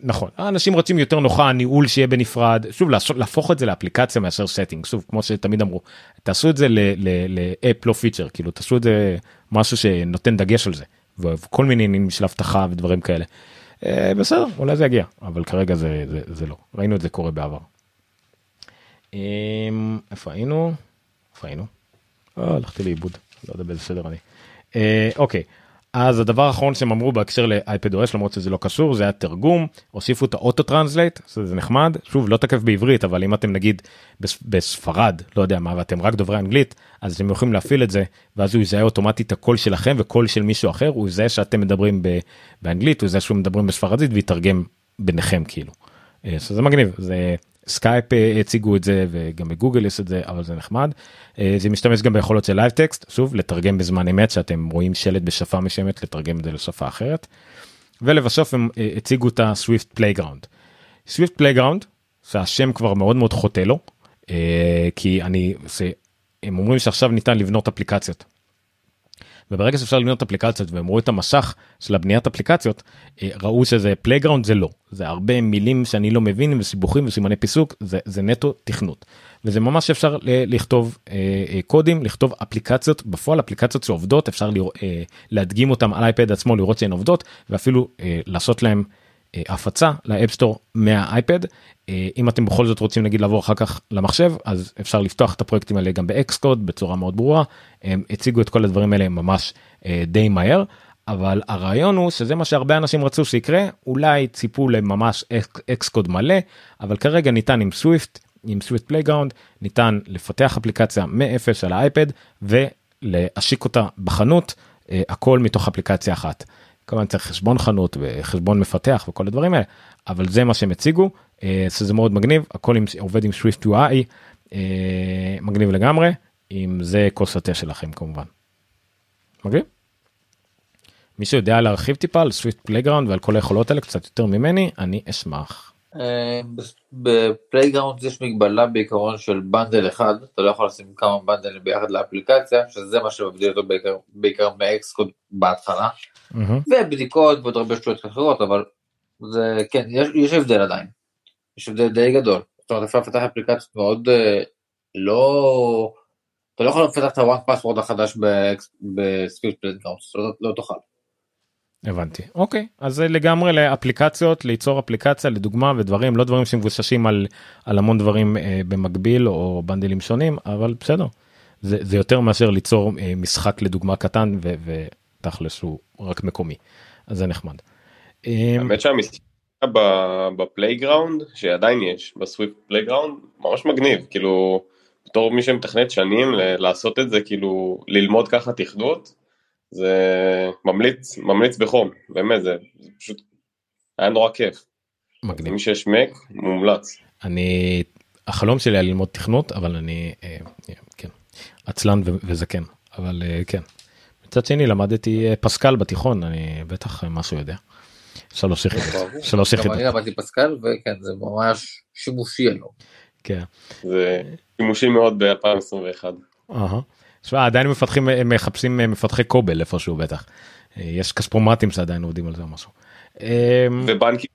נכון אנשים רוצים יותר נוחה הניהול שיהיה בנפרד שוב להפוך את זה לאפליקציה מאשר setting שוב כמו שתמיד אמרו תעשו את זה ל-app לא פיצ'ר כאילו תעשו את זה משהו שנותן דגש על זה וכל מיני עניינים של אבטחה ודברים כאלה. אה, בסדר אולי זה יגיע אבל כרגע זה, זה, זה לא ראינו את זה קורה בעבר. אמ, איפה היינו? איפה היינו? אה, הלכתי לאיבוד לא יודע באיזה סדר אני. אה, אוקיי אז הדבר האחרון שהם אמרו בהקשר ל-iPadOS למרות שזה לא קשור זה היה תרגום. הוסיפו את ה-auto translate זה נחמד. שוב לא תקף בעברית אבל אם אתם נגיד בס- בספרד לא יודע מה ואתם רק דוברי אנגלית אז אתם יכולים להפעיל את זה ואז הוא יזהה אוטומטית הקול שלכם וקול של מישהו אחר. הוא יזהה שאתם מדברים באנגלית הוא יזהה שהוא מדברים בספרדית ויתרגם ביניכם כאילו. אה, שזה מגניב. זה סקייפ אה, הציגו את זה וגם בגוגל יש את זה אבל זה נחמד. אה, זה משתמש גם ביכולות של Live Text שוב לתרגם בזמן אמת שאתם רואים שלט בשפה מסוימת לתרגם את זה לשפה אחרת. ולבסוף הם אה, הציגו את ה-Swift Playground. Swift Playground שהשם כבר מאוד מאוד חוטא לו כי אני הם אומרים שעכשיו ניתן לבנות אפליקציות. וברגע שאפשר לבנות אפליקציות והם רואים את המשך של הבניית אפליקציות אה, ראו שזה playground זה לא. זה הרבה מילים שאני לא מבין וסיבוכים וסימני פיסוק זה, זה נטו תכנות. וזה ממש אפשר לכתוב אה, אה, קודים לכתוב אפליקציות בפועל אפליקציות שעובדות אפשר אה, להדגים אותם על אייפד עצמו לראות שהן עובדות ואפילו לעשות להם הפצה ל-App Store מהאייפד. אה, אם אתם בכל זאת רוצים נגיד לעבור אחר כך למחשב אז אפשר לפתוח את הפרויקטים האלה גם ב-Xcode בצורה מאוד ברורה. הם הציגו את כל הדברים האלה ממש אה, די מהר אבל הרעיון הוא שזה מה שהרבה אנשים רצו שיקרה. אולי ציפו לממש Xcode מלא אבל כרגע ניתן עם Swift עם Swift Playground ניתן לפתח אפליקציה מאפס על האייפד ולהשיק אותה בחנות אה, הכל מתוך אפליקציה אחת. כמובן צריך חשבון חנות וחשבון מפתח וכל הדברים האלה אבל זה מה שהם הציגו אה, שזה מאוד מגניב הכל עם, עובד עם SwiftUI אה, מגניב לגמרי אם זה כוס התה שלכם כמובן. מגניב? מישהו יודע להרחיב טיפה על Swift Playground ועל כל היכולות האלה קצת יותר ממני אני אשמח. אה, ב-Playground יש מגבלה בעיקרון של bundle אחד, אתה לא יכול לשים כמה bundleים ביחד לאפליקציה, שזה מה שמבדיל אותו בעיקר, בעיקר מ-Xcode בהתחלה. ובדיקות ועוד הרבה שטויות אחרות, אבל זה כן, יש, יש הבדל עדיין. יש הבדל די גדול. זאת אומרת, אפשר לפתח אפליקציות מאוד אה, לא... אתה לא יכול לפתח את הוואק פסוורד החדש בסוויפט פלטגראונס, לא, לא תוכל. הבנתי אוקיי אז זה לגמרי לאפליקציות ליצור אפליקציה לדוגמה ודברים לא דברים שמבוססים על על המון דברים אה, במקביל או בנדלים שונים אבל בסדר זה, זה יותר מאשר ליצור אה, משחק לדוגמה קטן ו, ותכלס הוא רק מקומי אז זה נחמד. האמת שהמשחק ב- ב Playground שעדיין יש ב Swift Playground ממש מגניב כאילו בתור מי שמתכנת שנים לעשות את זה כאילו ללמוד ככה תכנות זה ממליץ ממליץ בחום באמת זה, זה פשוט היה נורא כיף מגניב. מי שיש Mac מומלץ. אני החלום שלי היה ללמוד תכנות אבל אני אה, אה, כן עצלן ו- וזקן אבל אה, כן. מצד שני למדתי אה, פסקל בתיכון אני בטח אה, משהו יודע. שלוש יחידות. שלוש גם אני יחידות. למדתי פסקל, וכן, זה ממש שימושי היום. כן. זה שימושי מאוד ב-2021. אהה. תשמע, עדיין מפתחים אה, מחפשים מפתחי קובל איפשהו בטח. יש כספומטים שעדיין עובדים על זה או משהו. אה, ובנקים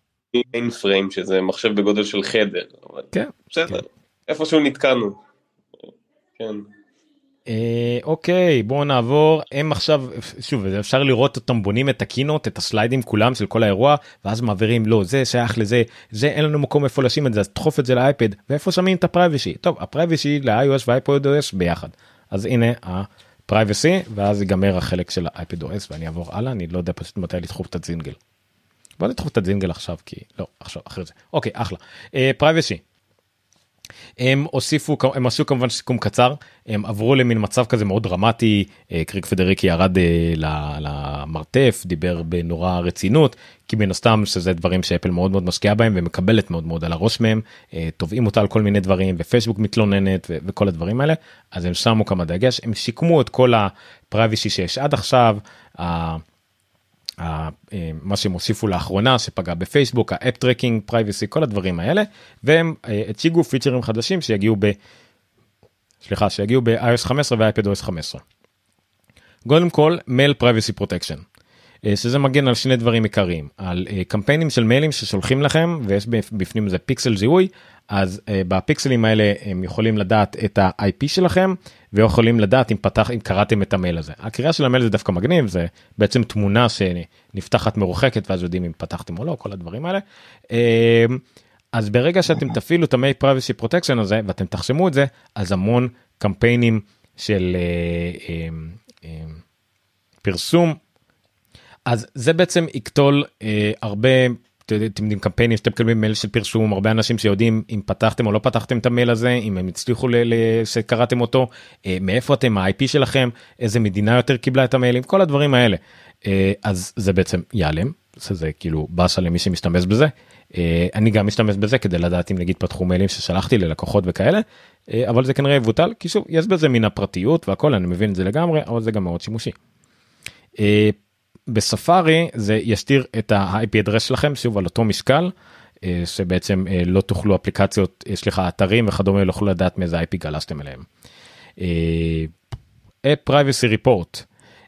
אין פריים שזה מחשב בגודל של חדר. כן. בסדר, איפשהו נתקענו. כן. אה, אוקיי בואו נעבור. הם עכשיו שוב אפשר לראות אותם בונים את ה keynote את הסליידים כולם של כל האירוע ואז מעבירים לא זה שייך לזה זה אין לנו מקום איפה לשים את זה אז תדחוף את זה לאייפד ואיפה שמים את ה privacy. טוב ה privacy ל-iOS ו- iPadOS ביחד. אז הנה ה privacy ואז ייגמר החלק של ה iPad OS ואני אעבור הלאה אני לא יודע פשוט מתי לדחוף את הג'ינגל. בוא נדחוף את הג'ינגל עכשיו כי לא עכשיו אחרי זה. אוקיי אחלה. Privacy. הם הוסיפו הם עשו כמובן סיכום קצר הם עברו למין מצב כזה מאוד דרמטי אה, קרייג פדריגי ירד אה, למרתף דיבר בנורא רצינות כי מן הסתם שזה דברים שאפל מאוד מאוד משקיעה בהם ומקבלת מאוד מאוד על הראש מהם אה, תובעים אותה על כל מיני דברים ופייסבוק מתלוננת וכל הדברים האלה אז הם שמו כמה דגש הם סיכמו את כל ה privacy שיש עד עכשיו. אה, מה שהם הוסיפו לאחרונה שפגע בפייסבוק ה app tracking privacy כל הדברים האלה והם אה, הציגו פיצ'רים חדשים שיגיעו ב... סליחה שיגיעו ב-iOS 15 ו-iPadOS 15. קודם כל mail privacy protection. שזה מגן על שני דברים עיקריים על אה, קמפיינים של מיילים ששולחים לכם ויש בפ- בפנים איזה פיקסל זיהוי אז אה, בפיקסלים האלה הם יכולים לדעת את ה-IP שלכם ויכולים לדעת אם פתח אם קראתם את המייל הזה הקריאה של המייל זה דווקא מגניב זה בעצם תמונה שנפתחת מרוחקת ואז יודעים אם פתחתם או לא כל הדברים האלה. אה, אז ברגע שאתם תפעילו את ה mail privacy protection הזה ואתם תחסמו את זה אז המון קמפיינים של אה, אה, אה, פרסום אז זה בעצם יקטול אה, הרבה אתם יודעים קמפיינים שאתם מקבלים מייל של פרסום הרבה אנשים שיודעים אם פתחתם או לא פתחתם את המייל הזה אם הם הצליחו שקראתם אותו אה, מאיפה אתם ה-IP שלכם איזה מדינה יותר קיבלה את המיילים כל הדברים האלה אה, אז זה בעצם ייעלם שזה כאילו באסה למי שמשתמש בזה אה, אני גם משתמש בזה כדי לדעת אם נגיד פתחו מיילים ששלחתי ללקוחות וכאלה אה, אבל זה כנראה יבוטל כי שוב יש בזה מן הפרטיות והכל אני מבין את זה לגמרי אבל זה גם מאוד שימושי. בספארי זה יסתיר את ה-IP address שלכם שוב על אותו משקל אה, שבעצם אה, לא תוכלו אפליקציות אה, סליחה אתרים וכדומה לא יוכלו לדעת מאיזה IP גלשתם אליהם. Privacy Report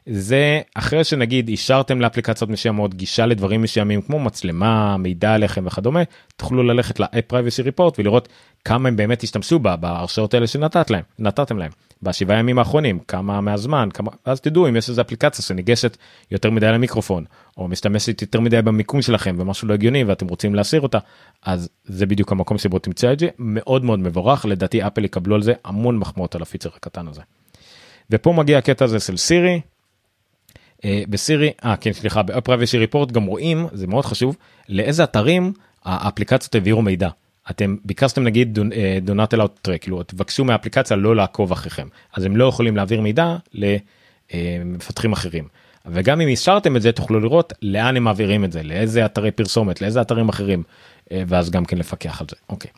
זה אחרי שנגיד אישרתם לאפליקציות מסוימות גישה לדברים מסוימים כמו מצלמה מידע עליכם וכדומה תוכלו ללכת ל-App Privacy Report ולראות כמה הם באמת השתמשו בה בהרשאות האלה שנתת להם נתתם להם בשבעה ימים האחרונים כמה מהזמן כמה אז תדעו אם יש איזה אפליקציה שניגשת יותר מדי למיקרופון או משתמשת יותר מדי במיקום שלכם ומשהו לא הגיוני ואתם רוצים להסיר אותה אז זה בדיוק המקום שבו תמצא את זה מאוד מאוד מבורך לדעתי אפל יקבלו על זה המון מחמאות על הפיצר הקטן הזה. ופה מגיע הקטע הזה של סירי. אה, בסירי, אה כן סליחה, ב-Privacy ריפורט גם רואים, זה מאוד חשוב, לאיזה אתרים האפליקציות העבירו מידע. אתם ביקשתם נגיד אה, not allow track, כאילו תבקשו מהאפליקציה לא לעקוב אחריכם, אז הם לא יכולים להעביר מידע למפתחים אחרים. וגם אם אישרתם את זה תוכלו לראות לאן הם מעבירים את זה, לאיזה אתרי פרסומת, לאיזה אתרים אחרים, אה, ואז גם כן לפקח על זה. אוקיי.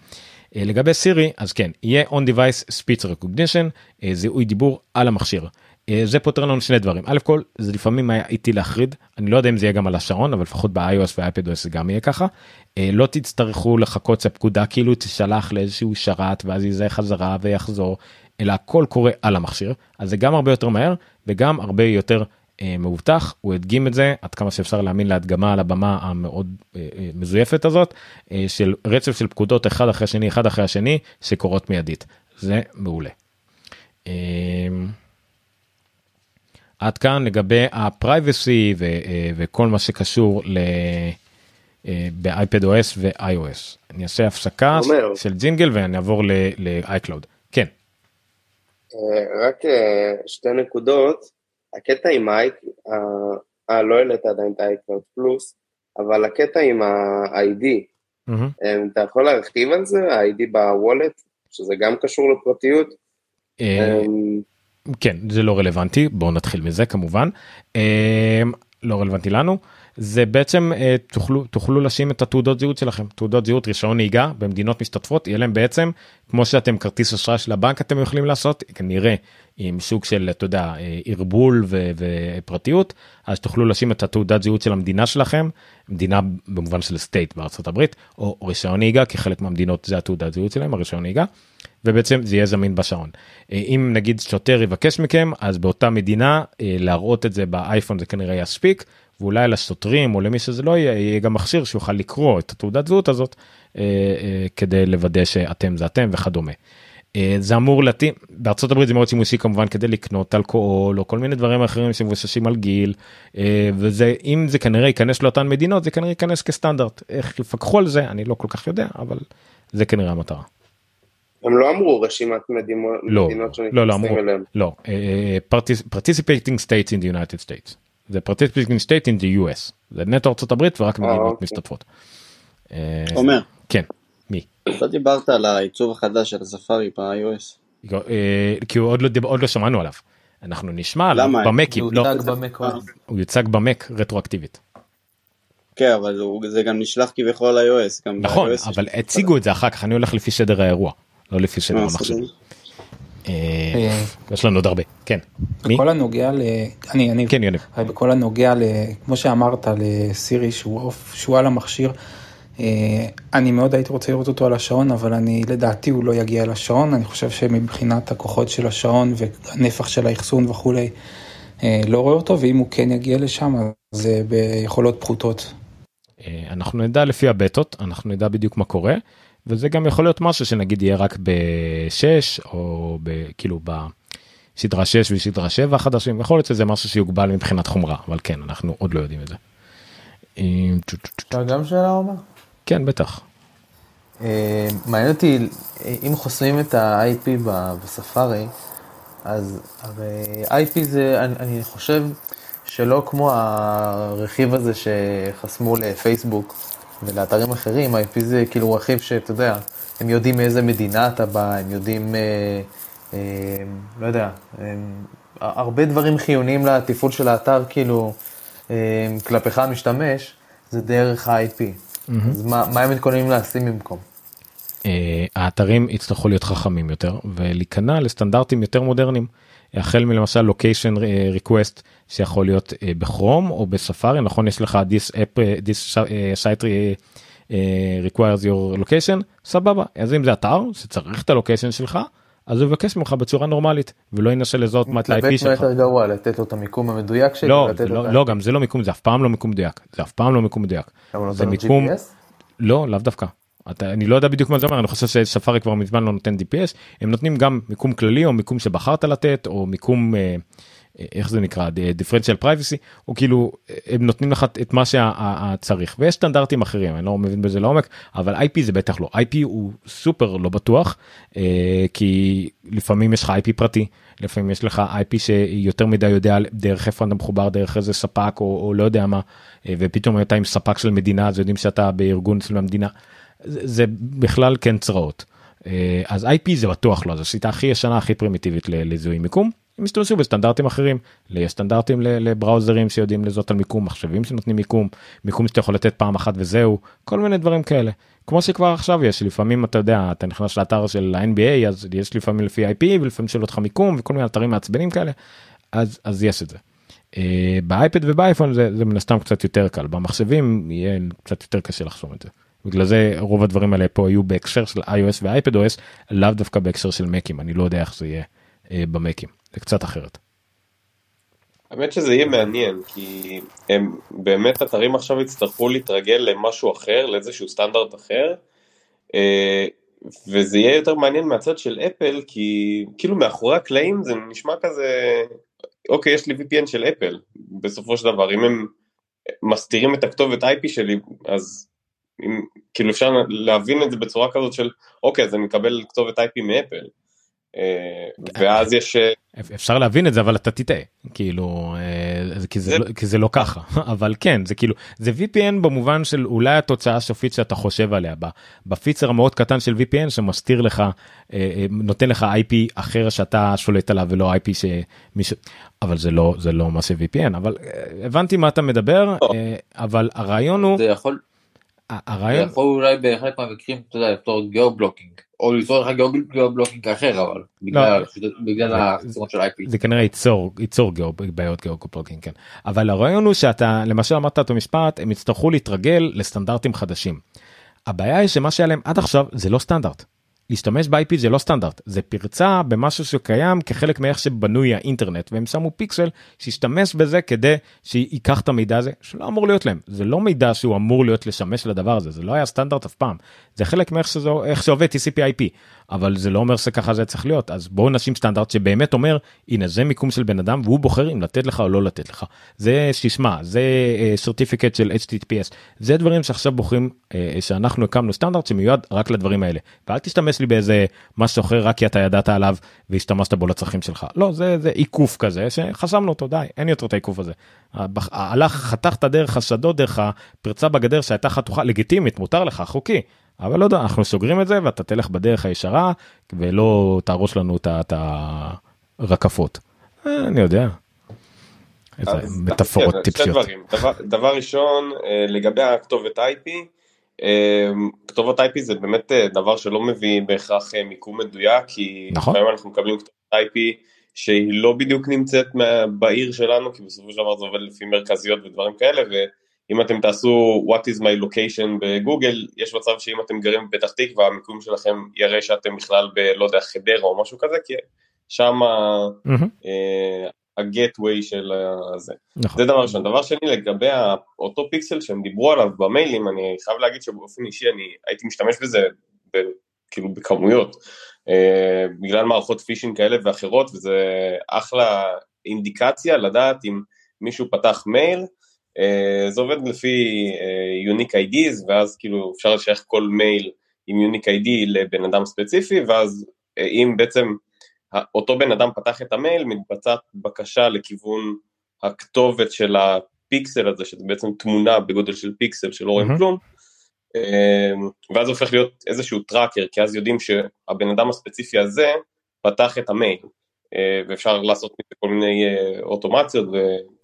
אה, לגבי סירי אז כן יהיה on device speech recognition אה, זיהוי דיבור על המכשיר. אה, זה פותר לנו שני דברים. א' כל זה לפעמים היה איטי להחריד. אני לא יודע אם זה יהיה גם על השעון אבל לפחות ב-iOS ו-iPadOS זה גם יהיה ככה. אה, לא תצטרכו לחכות שהפקודה כאילו תשלח לאיזשהו שרת ואז יזהה חזרה ויחזור אלא הכל קורה על המכשיר. אז זה גם הרבה יותר מהר וגם הרבה יותר אה, מאובטח. הוא הדגים את זה עד כמה שאפשר להאמין להדגמה על הבמה המאוד אה, אה, מזויפת הזאת אה, של רצף של פקודות אחד אחרי השני אחד אחרי השני שקורות מיידית. זה מעולה. אה, עד כאן לגבי הפרייבסי וכל מה שקשור ל... אה, באייפד OS ו-iOS. אני אעשה הפסקה עומר. של ג'ינגל ואני אעבור ל-iCloud. כן. אה, רק אה, שתי נקודות, הקטע עם האייק, אה, לא העלית עדיין את ה iCloud Plus, אבל הקטע עם ה-ID. אה, אתה יכול להרחיב על זה, ה-ID ב wallet, שזה גם קשור לפרטיות? כן זה לא רלוונטי בואו נתחיל מזה כמובן. אה, לא רלוונטי לנו. זה בעצם אה, תוכלו תוכלו לשים את התעודות זהות שלכם. תעודות זהות רישיון נהיגה במדינות משתתפות יהיה להם בעצם כמו שאתם כרטיס אשראי של הבנק אתם יכולים לעשות כנראה עם סוג של אתה יודע אה, ערבול ו- ופרטיות אז תוכלו לשים את התעודת זהות של המדינה שלכם מדינה במובן של סטייט בארצות הברית או רישיון נהיגה כי חלק מהמדינות זה התעודת זהות שלהם הרישיון נהיגה. ובעצם זה יהיה זמין בשעון. אה, אם נגיד שוטר יבקש מכם אז באותה מדינה אה, להראות את זה באייפון זה כנראה יספיק ואולי לשוטרים או למי שזה לא יהיה יהיה גם מכשיר שיוכל לקרוא את התעודת זהות הזאת אה, כדי לוודא שאתם זה אתם וכדומה. זה אמור להתאים בארצות הברית זה מאוד שימושי כמובן כדי לקנות אלכוהול או כל מיני דברים אחרים שמבוססים על גיל וזה אם זה כנראה ייכנס לאותן מדינות זה כנראה ייכנס כסטנדרט איך יפקחו על זה אני לא כל כך יודע אבל זה כנראה המטרה. הם לא אמרו רשימת מדינות, לא, מדינות לא, לא שנכנסים אמרו, אליהן. לא, אה, partic- participating states in the United States. זה participating state in the US. זה נטו ארצות הברית ורק אה, מדינות אוקיי. משתתפות. אה, עומר, כן, מי? לא דיברת על העיצוב החדש של הספארי ב-iOS. אה, כי הוא עוד לא דיב- עוד לא שמענו עליו. אנחנו נשמע עליו? במקים, הוא לא, במק אה, OS. הוא יוצג במק רטרואקטיבית. כן, אבל זה גם נשלח כביכול ל-iOS. גם נכון, אבל הציגו את זה אחר כך, אני הולך לפי סדר האירוע, לא לפי סדר המחשב. אה, אה, יש לנו עוד הרבה, כן. מי? בכל הנוגע ל... אני, אני, כן, יניב. הרי בכל הנוגע ל... כמו שאמרת לסירי שהוא אוף, שהוא על המכשיר, אה, אני מאוד הייתי רוצה לראות אותו על השעון, אבל אני, לדעתי הוא לא יגיע לשעון, אני חושב שמבחינת הכוחות של השעון והנפח של האחסון וכולי, לא רואה אותו, ואם הוא כן יגיע לשם, אז זה ביכולות פחותות. אנחנו נדע לפי הבטות אנחנו נדע בדיוק מה קורה וזה גם יכול להיות משהו שנגיד יהיה רק ב-6 או ב- כאילו בסדרה 6 וסדרה 7 חדשים יכול להיות שזה משהו שיוגבל מבחינת חומרה אבל כן אנחנו עוד לא יודעים את זה. טו. אפשר גם שאלה עומר? כן בטח. אה, מעניין אותי אם חוסמים את ה-IP בספארי אז הרי IP זה אני, אני חושב שלא כמו הרכיב הזה שחסמו לפייסבוק ולאתרים אחרים IP זה כאילו רכיב שאתה יודע הם יודעים מאיזה מדינה אתה בא הם יודעים אה, אה, לא יודע אה, הרבה דברים חיוניים לתפעול של האתר כאילו אה, כלפיך המשתמש זה דרך ה-IP אז מה, מה הם מתכוננים לשים במקום? אה, האתרים יצטרכו להיות חכמים יותר ולהיכנע לסטנדרטים יותר מודרניים. החל מלמשל לוקיישן ריקווסט שיכול להיות אה, בכרום או בספארי נכון יש לך this app אה, this אה, site אה, requires your location סבבה אז אם זה אתר שצריך את הלוקיישן שלך אז הוא יבקש ממך בצורה נורמלית ולא ינסה לזהות מה את ה-IP שלך. יותר גרוע לתת לו את המיקום המדויק שלי לא, לא, לא גם זה לא מיקום זה אף פעם לא מיקום מדויק זה אף פעם לא מיקום מדויק. זה מיקום? לא לאו דווקא. אתה, אני לא יודע בדיוק מה זה אומר אני חושב שספארי כבר מזמן לא נותן DPS הם נותנים גם מיקום כללי או מיקום שבחרת לתת או מיקום אה, אה, איך זה נקרא? differential privacy או כאילו אה, הם נותנים לך את מה שצריך ויש סטנדרטים אחרים אני לא מבין בזה לעומק אבל IP זה בטח לא. IP הוא סופר לא בטוח כי לפעמים יש לך IP פרטי לפעמים יש לך IP שיותר מדי יודע דרך איפה אתה מחובר דרך איזה ספק או, או לא יודע מה ופתאום אתה עם ספק של מדינה אז יודעים שאתה בארגון של המדינה. זה, בכלל כן צרעות. אה, אז IP זה בטוח לא, זו השיטה הכי ישנה הכי פרימיטיבית לזיהוי מיקום. הם השתמשו בסטנדרטים אחרים, יש סטנדרטים לבראוזרים שיודעים לזהות על מיקום, מחשבים שנותנים מיקום, מיקום שאתה יכול לתת פעם אחת וזהו, כל מיני דברים כאלה. כמו שכבר עכשיו יש, לפעמים אתה יודע, אתה נכנס לאתר של ה-NBA אז יש לפעמים לפי IP ולפעמים שואל אותך מיקום וכל מיני אתרים מעצבנים כאלה, אז, אז יש את זה. אה, באייפד ובאייפון זה, זה מן הסתם קצת יותר קל, במחשבים יהיה קצת יותר קשה לחשוב את זה. בגלל זה רוב הדברים האלה פה היו בהקשר של iOS ואייפד OS, לאו דווקא בהקשר של מקים, אני לא יודע איך זה יהיה אה, במקים, זה קצת אחרת. האמת שזה יהיה מעניין, כי הם באמת אתרים עכשיו יצטרכו להתרגל למשהו אחר, לאיזשהו סטנדרט אחר, אה, וזה יהיה יותר מעניין מהצד של אפל, כי כאילו מאחורי הקלעים זה נשמע כזה, אוקיי, יש לי VPN של אפל, בסופו של דבר, אם הם מסתירים את הכתובת IP שלי, אז אם, כאילו אפשר להבין את זה בצורה כזאת של, אוקיי, אז אני מקבל כתובת IP מאפל. אה, ואז יש אה, אפשר להבין את זה אבל אתה תטעה. כאילו אה, כי זה זה- לא- כי זה לא ככה. *laughs* אבל כן זה כאילו זה VPN במובן של אולי התוצאה הסופית שאתה חושב עליה. ב- בפיצ'ר המאוד קטן של VPN שמסתיר לך נותן לך IP אחר שאתה שולט עליו ולא IP שמישהו אבל זה לא זה לא מה ש-VPN אבל אה, הבנתי מה אתה מדבר אה, אבל הרעיון הוא זה יכול, הרעיון יכול אולי בחלק מהמקרים, אתה יודע, לפתור geo-blocking, או ליצור לך geo-blocking אחר, אבל בגלל בגלל החסימות של IP. זה כנראה ייצור ייצור בעיות גיאוגרפלוגים כן אבל הרעיון הוא שאתה למשל אמרת אותו משפט הם יצטרכו להתרגל לסטנדרטים חדשים. הבעיה היא שמה שהיה להם עד עכשיו זה לא סטנדרט. להשתמש ב-IP זה לא סטנדרט זה פרצה במשהו שקיים כחלק מאיך שבנוי האינטרנט והם שמו פיקסל שישתמש בזה כדי שייקח את המידע הזה שלא אמור להיות להם. זה לא מידע שהוא אמור להיות לשמש לדבר הזה זה לא היה סטנדרט אף פעם זה חלק מאיך שזה שעובד TCP/IP אבל זה לא אומר שככה זה צריך להיות. אז בואו נשים סטנדרט שבאמת אומר הנה זה מיקום של בן אדם והוא בוחר אם לתת לך או לא לתת לך. זה שישמע זה סרטיפיקט של HTTPS זה דברים שעכשיו בוחרים אה, שאנחנו הקמנו סטנדרט שמיועד רק לדברים האלה. ואל תשתמש לי באיזה משהו אחר רק כי אתה ידעת עליו והשתמשת בו לצרכים שלך. לא זה זה עיקוף כזה שחסמנו אותו די אין יותר את העיקוף הזה. הלך חתכת דרך השדות דרך הפרצה בגדר שהייתה חתוכה לגיטימית מותר לך חוקי אבל לא יודע אנחנו סוגרים את זה ואתה תלך בדרך הישרה ולא תהרוס לנו את הרקפות. אה, אני יודע. איזה מטאפורות כן, טיפשיות. דבר, דבר ראשון, אה, לגבי הכתובת IP, אה, כתובות IP זה באמת דבר שלא מביא בהכרח מיקום מדויק, כי נכון. לפעמים אנחנו מקבלים כתובת IP שהיא לא בדיוק נמצאת בעיר שלנו, כי בסופו של דבר זה עובד לפי מרכזיות ודברים כאלה, ואם אתם תעשו what is my location בגוגל, יש מצב שאם אתם גרים בפתח תקווה, המיקום שלכם יראה שאתם בכלל ב, לא יודע, חדרה או משהו כזה, כי שם מהמם, הגטווי של הזה. נכון. זה דבר ראשון. דבר שני, לגבי אותו פיקסל שהם דיברו עליו במיילים, אני חייב להגיד שבאופן אישי אני הייתי משתמש בזה ב, כאילו בכמויות, אה, בגלל מערכות פישינג כאלה ואחרות, וזה אחלה אינדיקציה לדעת אם מישהו פתח מייל, אה, זה עובד לפי unique IDs, ואז כאילו אפשר לשייך כל מייל עם unique ID לבן אדם ספציפי, ואז אה, אם בעצם אותו בן אדם פתח את המייל, מתבצעת בקשה לכיוון הכתובת של הפיקסל הזה, שזה בעצם תמונה בגודל של פיקסל שלא רואים ממנו כלום, ואז הופך להיות איזשהו tracker, כי אז יודעים שהבן אדם הספציפי הזה פתח את המייל, אה, ואפשר לעשות מזה כל מיני אה, אוטומציות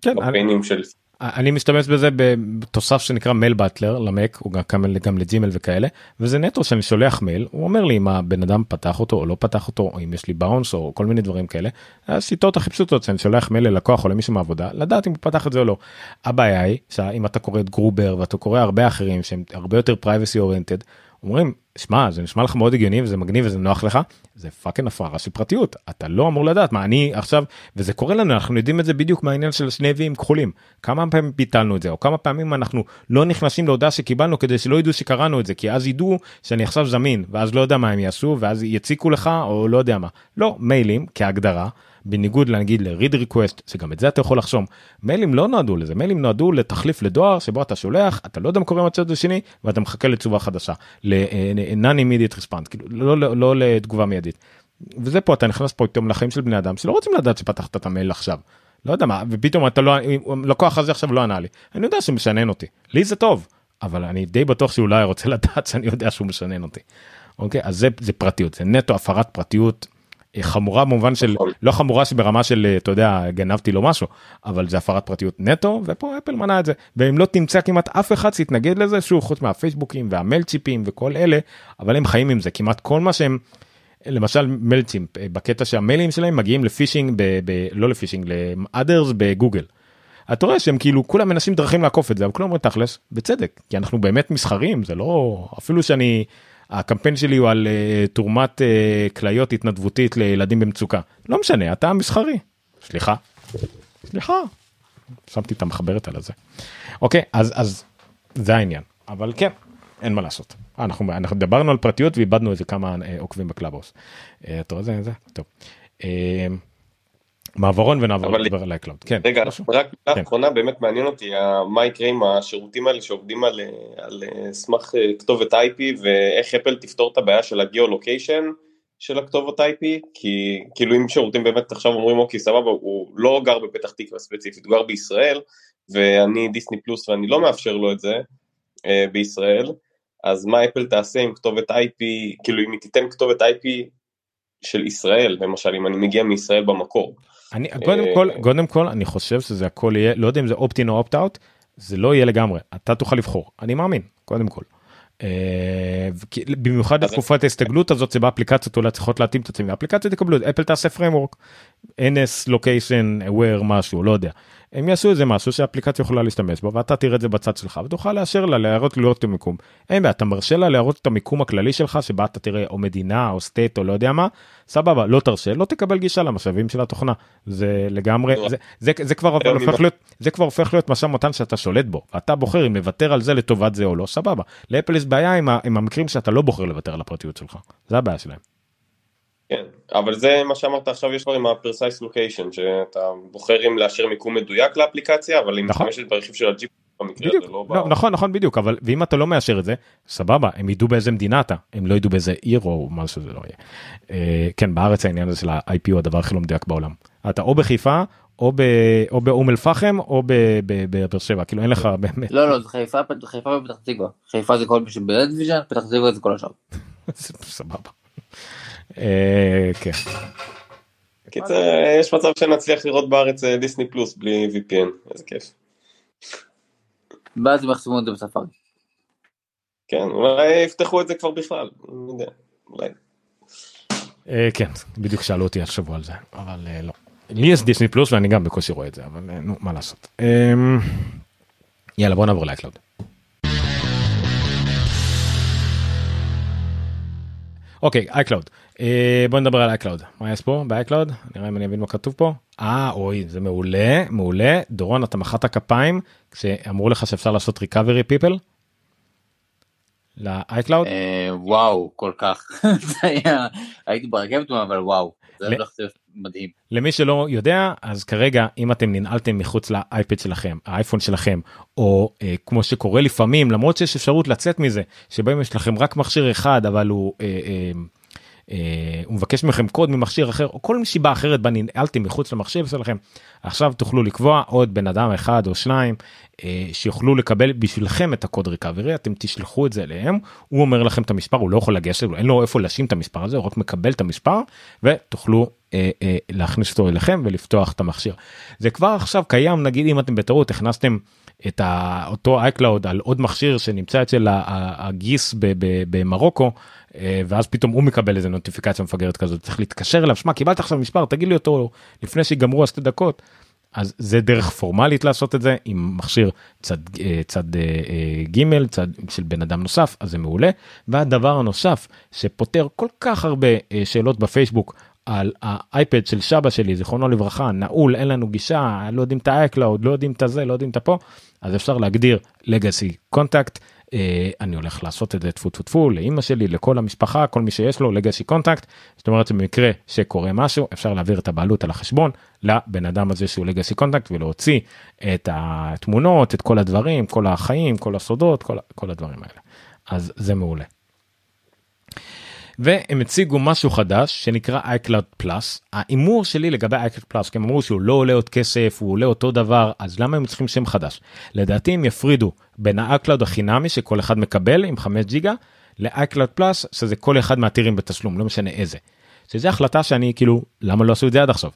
כן, וקמפיינים של... אני משתמש בזה בתוסף שנקרא Mailbutler ל Mac הוא גם גם, לג'ימל וכאלה וזה נטו שאני שולח מייל הוא אומר לי אם הבן אדם פתח אותו או לא פתח אותו או אם יש לי bounce או כל מיני דברים כאלה. השיטות הכי פשוטות שאני שולח מייל ללקוח או למישהו מעבודה לדעת אם הוא פתח את זה או לא. הבעיה היא שאם אתה קורא את גרובר ואתה קורא הרבה אחרים שהם הרבה יותר privacy oriented אומרים שמע זה נשמע לך מאוד הגיוני וזה מגניב וזה נוח לך? זה fucking הפרעה של פרטיות. אתה לא אמור לדעת. מה אני עכשיו וזה קורה לנו אנחנו יודעים את זה בדיוק מהעניין של שני ויים כחולים. כמה פעמים ביטלנו את זה או כמה פעמים אנחנו לא נכנסים להודעה שקיבלנו כדי שלא ידעו שקראנו את זה כי אז ידעו שאני עכשיו זמין ואז לא יודע מה הם יעשו ואז יציקו לך או לא יודע מה. לא מיילים כהגדרה בניגוד נגיד ל- read receipt שגם את זה אתה יכול לחשום מיילים לא נועדו לזה מיילים נועדו לתחליף לדואר שבו אתה שולח אתה לא יודע מה קורה מהצד השני ואתה מחכה לתשובה חדשה ל-non immediate response כאילו לא, לא, לא לתגובה מיידית. וזה פה אתה נכנס פה פתאום לחיים של בני אדם שלא רוצים לדעת שפתחת את המייל עכשיו. לא יודע מה ופתאום אתה לא לקוח הזה עכשיו לא ענה לי אני יודע שהוא משנן אותי לי זה טוב אבל אני די בטוח שהוא אולי רוצה לדעת שאני יודע שהוא משנן אותי. אוקיי אז זה זה פרטיות זה נטו הפרת פרטיות אה, חמורה במובן של לא חמורה שברמה של אה, אתה יודע גנבתי לו משהו אבל זה הפרת פרטיות נטו ופה אפל מנע את זה ואם לא תמצא כמעט אף אחד שיתנגד לזה שוב חוץ מהפייסבוקים והמלצ'יפים וכל אלה אבל הם חיים עם זה כמעט כל מה שהם. למשל מלצ'ימפ אה, בקטע שהמיילים שלהם מגיעים לפישינג ב, ב, לא לפישינג לאדרס בגוגל. אתה רואה שהם כאילו כולם מנסים דרכים לעקוף את זה אבל כולם אומרים תכלס בצדק כי אנחנו באמת מסחרים זה לא אפילו שאני הקמפיין שלי הוא על uh, תרומת uh, כליות התנדבותית לילדים במצוקה לא משנה אתה מסחרי. סליחה. סליחה. שמתי את המחברת על הזה. אוקיי אז אז זה העניין אבל כן אין מה לעשות אנחנו אנחנו דיברנו על פרטיות ואיבדנו איזה כמה אה, עוקבים ב Clubhouse. אה, אתה רואה זה זה טוב. מעברון ונעבור לדבר על iCloud. כן. רגע, משהו? רק מילה כן. אחרונה, באמת מעניין אותי מה יקרה עם השירותים האלה שעובדים על, על אה, סמך אה, כתובת IP ואיך אפל תפתור את הבעיה של ה geo-location של הכתובות IP, כי כאילו אם שירותים באמת עכשיו אומרים אוקיי סבבה, הוא לא גר בפתח תקווה ספציפית, הוא גר בישראל, ואני דיסני פלוס ואני לא מאפשר לו את זה אה, בישראל, אז מה אפל תעשה עם כתובת IP, כאילו אם היא תיתן כתובת IP של ישראל, למשל אם אני מגיע מישראל במקור. אני קודם אה, כל קודם כל אני חושב שזה הכל יהיה לא יודע אם זה opt-in או opt-out זה לא יהיה לגמרי אתה תוכל לבחור אני מאמין קודם כל. אה, במיוחד בתקופת ההסתגלות הזאת שבה אפליקציות אולי צריכות להתאים את עצמם האפליקציות יקבלו את זה אפל תעשה framework NS location aware משהו לא יודע הם יעשו איזה משהו שהאפליקציה יכולה להשתמש בו ואתה תראה את זה בצד שלך ותוכל לאשר לה להראות לראות את המיקום. אין בעיה אתה מרשה לה להראות את המיקום הכללי שלך שבה אתה תראה או מדינה או סטייט או לא יודע מה. סבבה לא תרשה לא תקבל גישה למשאבים של התוכנה. זה לגמרי נו, זה, זה, זה כבר הופך להיות זה כבר הופך להיות משא ומתן שאתה שולט בו. אתה בוחר אם לוותר על זה לטובת זה או לא סבבה. לאפל יש בעיה עם, עם המקרים שאתה לא בוחר לוותר על הפרטיות שלך. זה הבעיה שלהם. כן, אבל זה מה שאמרת עכשיו יש כבר עם ה-precise location, שאתה בוחר אם לאשר מיקום מדויק לאפליקציה, אבל היא נכון. משתמשת ברכיב של הג'יפ במקרה בדיוק הזה, לא. לא, נכון נכון בדיוק אבל ואם אתה לא מאשר את זה סבבה הם ידעו באיזה מדינה אתה הם לא ידעו באיזה עיר או מה שזה לא יהיה. אה, כן בארץ העניין הזה של ה-IP הוא הדבר הכי לא מדויק בעולם אתה או בחיפה או ב- או באום אל פחם או ב- ב- בבאר שבע כאילו אין לך באמת לא לא זה חיפה חיפה ופתח תקווה חיפה זה כל מי שבדיוויז'ן פתח תקווה זה כל השאר. *laughs* סבבה. אה, כן קיצר, יש מצב שנצליח לראות בארץ אה, דיסני פלוס בלי VPN, איזה כיף. ואז הם יחסמו את זה בספארי. כן, אולי יפתחו את זה כבר בכלל, אני יודע, אולי. אה, כן בדיוק שאלו אותי השבוע על זה אבל אה, לא. לי יש דיסני פלוס ואני גם בקושי רואה את זה אבל אה, נו מה לעשות. אה, יאללה בוא נעבור ל iCloud. אוקיי iCloud בוא נדבר על iCloud מה יש פה ב iCloud נראה אם אני אבין מה כתוב פה. אה אוי זה מעולה מעולה. דורון אתה מחאת כפיים כשאמרו לך שאפשר לעשות recovery people. ל iCloud אה, וואו כל כך. *laughs* היה הייתי ברכבת אבל וואו. זה ל- מדהים. למי שלא יודע אז כרגע אם אתם ננעלתם מחוץ לאייפד שלכם האייפון שלכם או אה, כמו שקורה לפעמים למרות שיש אפשרות לצאת מזה שבהם יש לכם רק מכשיר אחד אבל הוא. אה, אה, הוא מבקש מכם קוד ממכשיר אחר או כל סיבה אחרת בה ננעלתם מחוץ למכשיר שלכם עכשיו תוכלו לקבוע עוד בן אדם אחד או שניים אה, שיוכלו לקבל בשבילכם את הקוד ריקאברי אתם תשלחו את זה אליהם הוא אומר לכם את המספר הוא לא יכול לגשת אין לו איפה לשים את המספר הזה הוא רק מקבל את המספר ותוכלו אה, אה, להכניס אותו אליכם ולפתוח את המכשיר. זה כבר עכשיו קיים נגיד אם אתם בטעות הכנסתם את אותו iCloud על עוד מכשיר שנמצא אצל הגיס במרוקו אה, ואז פתאום הוא מקבל איזה נוטיפיקציה מפגרת כזאת צריך להתקשר אליו שמע קיבלת עכשיו מספר תגיד לי אותו לפני שיגמרו השתי דקות. אז זה דרך פורמלית לעשות את זה עם מכשיר צד אה, צד אה, ג' צד של בן אדם נוסף אז זה מעולה והדבר הנוסף שפותר כל כך הרבה שאלות בפייסבוק על האייפד של סבא שלי זיכרונו לברכה נעול אין לנו גישה לא יודעים את ה-iCloud לא יודעים את הזה לא יודעים את הפה אז אפשר להגדיר contact אה, אני הולך לעשות את זה טפו טפו טפו לאמא שלי לכל המשפחה כל מי שיש לו legacy contact זאת אומרת שבמקרה שקורה משהו אפשר להעביר את הבעלות על החשבון לבן אדם הזה שהוא legacy contact ולהוציא את התמונות את כל הדברים כל החיים כל הסודות כל, כל הדברים האלה אז זה מעולה. והם הציגו משהו חדש שנקרא iCloud Plus ההימור שלי לגבי iCloud Plus כי הם אמרו שהוא לא עולה עוד כסף הוא עולה אותו דבר אז למה הם צריכים שם חדש לדעתי הם יפרידו בין ה-iCloud החינמי שכל אחד מקבל עם 5 ג'יגה ל-iCloud Plus שזה כל אחד מהטירים בתשלום לא משנה איזה. שזה החלטה שאני כאילו למה לא עשו את זה עד עכשיו.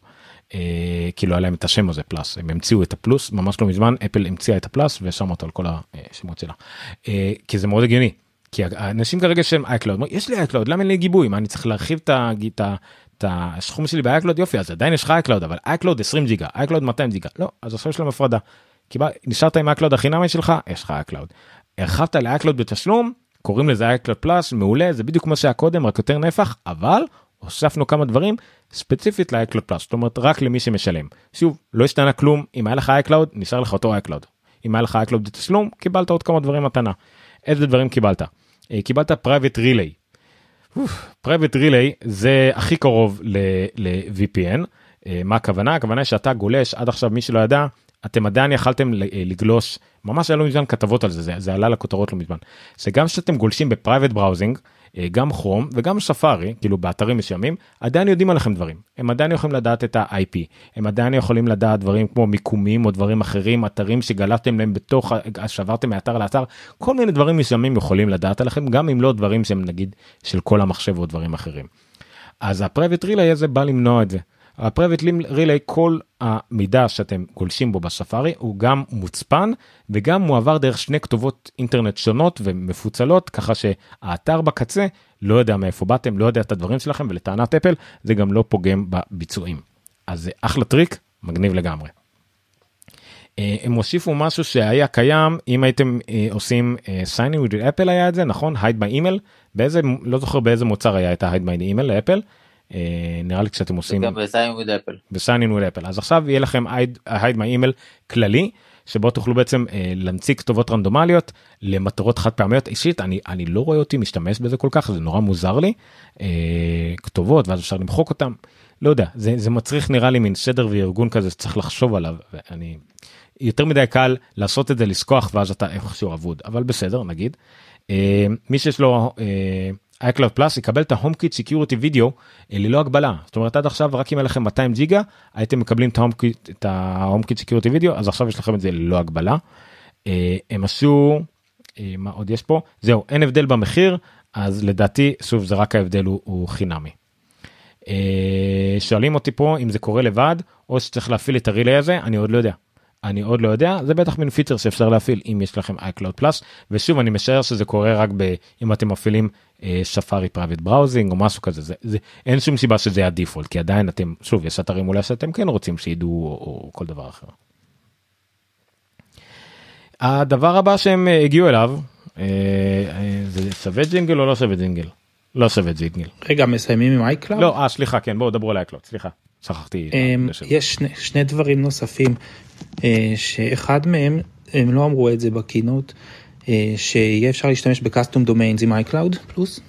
אה, כי לא היה להם את השם הזה פלאס הם המציאו את הפלוס ממש לא מזמן אפל המציאה את הפלאס ושם אותו על כל השמות שלה. אה, כי זה מאוד הגיוני כי האנשים כרגע שהם iCloud יש לי iCloud למה אין לי גיבוי מה אני צריך להרחיב את הסכום שלי ב iCloud יופי אז עדיין יש לך iCloud אבל iCloud 20 ג'יגה iCloud 200 ג'יגה לא אז עכשיו יש להם הפרדה. נשארת עם iCloud החינמי שלך יש לך iCloud. הרחבת ל iCloud בתשלום קוראים לזה iCloud Plus מעולה זה בדיוק כמו שהיה קודם רק יותר נפח אבל הוספנו כמה דברים ספציפית ל-iCloud פלאס, זאת אומרת רק למי שמשלם. שוב, לא השתנה כלום, אם היה לך iCloud, נשאר לך אותו iCloud. אם היה לך iCloud בתשלום, קיבלת עוד כמה דברים מתנה. איזה דברים קיבלת? אה, קיבלת private relay. private relay זה הכי קרוב ל-VPN. אה, מה הכוונה? הכוונה שאתה גולש, עד עכשיו מי שלא ידע, אתם עדיין יכלתם אה, לגלוש, ממש היה לא מזמן כתבות על זה, זה, זה עלה לכותרות לא מזמן. זה גם שאתם גולשים בפרייבט בראוזינג, גם כרום וגם ספארי, כאילו באתרים מסוימים, עדיין יודעים עליכם דברים. הם עדיין יכולים לדעת את ה-IP, הם עדיין יכולים לדעת דברים כמו מיקומים או דברים אחרים, אתרים שגלשתם להם בתוך, שעברתם מאתר לאתר, כל מיני דברים מסוימים יכולים לדעת עליכם, גם אם לא דברים שהם נגיד של כל המחשב או דברים אחרים. אז ה-Private Relay הזה בא למנוע את זה. ה-Private כל המידע שאתם גולשים בו בספארי הוא גם מוצפן וגם מועבר דרך שני כתובות אינטרנט שונות ומפוצלות ככה שהאתר בקצה לא יודע מאיפה באתם לא יודע את הדברים שלכם ולטענת אפל זה גם לא פוגם בביצועים. אז זה אחלה טריק מגניב לגמרי. אה, הם הוסיפו משהו שהיה קיים אם הייתם אה, עושים אה, sign in with Apple היה את זה נכון by email באיזה לא זוכר באיזה מוצר היה את ה-hide לאפל. אה, נראה לי כשאתם עושים ב sign in with Apple. אז עכשיו יהיה לכם hide my email כללי שבו תוכלו בעצם אה, להמציא כתובות רנדומליות למטרות חד פעמיות. אישית אני אני לא רואה אותי משתמש בזה כל כך זה נורא מוזר לי. אה, כתובות ואז אפשר למחוק אותם. לא יודע זה זה מצריך נראה לי מין סדר וארגון כזה שצריך לחשוב עליו ואני יותר מדי קל לעשות את זה לשכוח ואז אתה איכשהו אבוד. אבל בסדר נגיד. אה, מי שיש לו אה, iCloud פלאס יקבל את ה-HomeKit Security Video אה, ללא הגבלה זאת אומרת עד עכשיו רק אם היה לכם 200 ג'יגה הייתם מקבלים את ה-HomeKit Security Video אז עכשיו יש לכם את זה ללא הגבלה. אה, הם עשו אה, מה עוד יש פה זהו אין הבדל במחיר אז לדעתי שוב זה רק ההבדל הוא, הוא חינמי. שואלים אותי פה אם זה קורה לבד או שצריך להפעיל את ה relay הזה אני עוד לא יודע. אני עוד לא יודע זה בטח מין פיצ'ר שאפשר להפעיל אם יש לכם iCloud Plus ושוב אני משער שזה קורה רק ב, אם אתם מפעילים Safari private browsing או משהו כזה זה, זה אין שום סיבה שזה יהיה ה default כי עדיין אתם שוב יש אתרים אולי שאתם כן רוצים שידעו או, או כל דבר אחר. הדבר הבא שהם אה, הגיעו אליו אה, אה, זה שווה ג'ינגל או לא שווה ג'ינגל? לא שווה ג'ינגל. רגע מסיימים עם iCloud? לא אה סליחה כן בואו דברו על iCloud סליחה שכחתי. יש שני, שני דברים נוספים שאחד מהם הם לא אמרו את זה ב keynote שיהיה אפשר להשתמש ב custom domains עם iCloud Plus.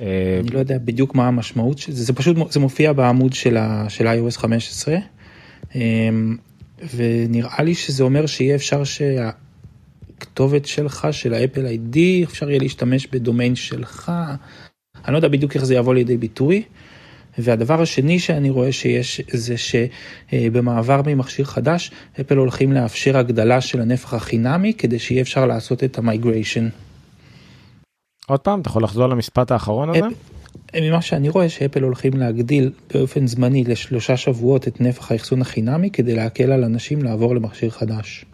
אה, אני לא יודע בדיוק מה המשמעות של זה זה פשוט זה מופיע בעמוד של, ה, של iOS 15 אמ, ונראה לי שזה אומר שיהיה אפשר שהכתובת שלך של ה Apple ID אפשר יהיה להשתמש בדומיין שלך. אני לא יודע בדיוק איך זה יבוא לידי ביטוי. והדבר השני שאני רואה שיש זה שבמעבר ממכשיר חדש אפל הולכים לאפשר הגדלה של הנפח החינמי כדי שיהיה אפשר לעשות את ה migration. עוד פעם אתה יכול לחזור למשפט האחרון הזה? ממה שאני רואה שאפל הולכים להגדיל באופן זמני לשלושה שבועות את נפח האחסון החינמי כדי להקל על אנשים לעבור למכשיר חדש.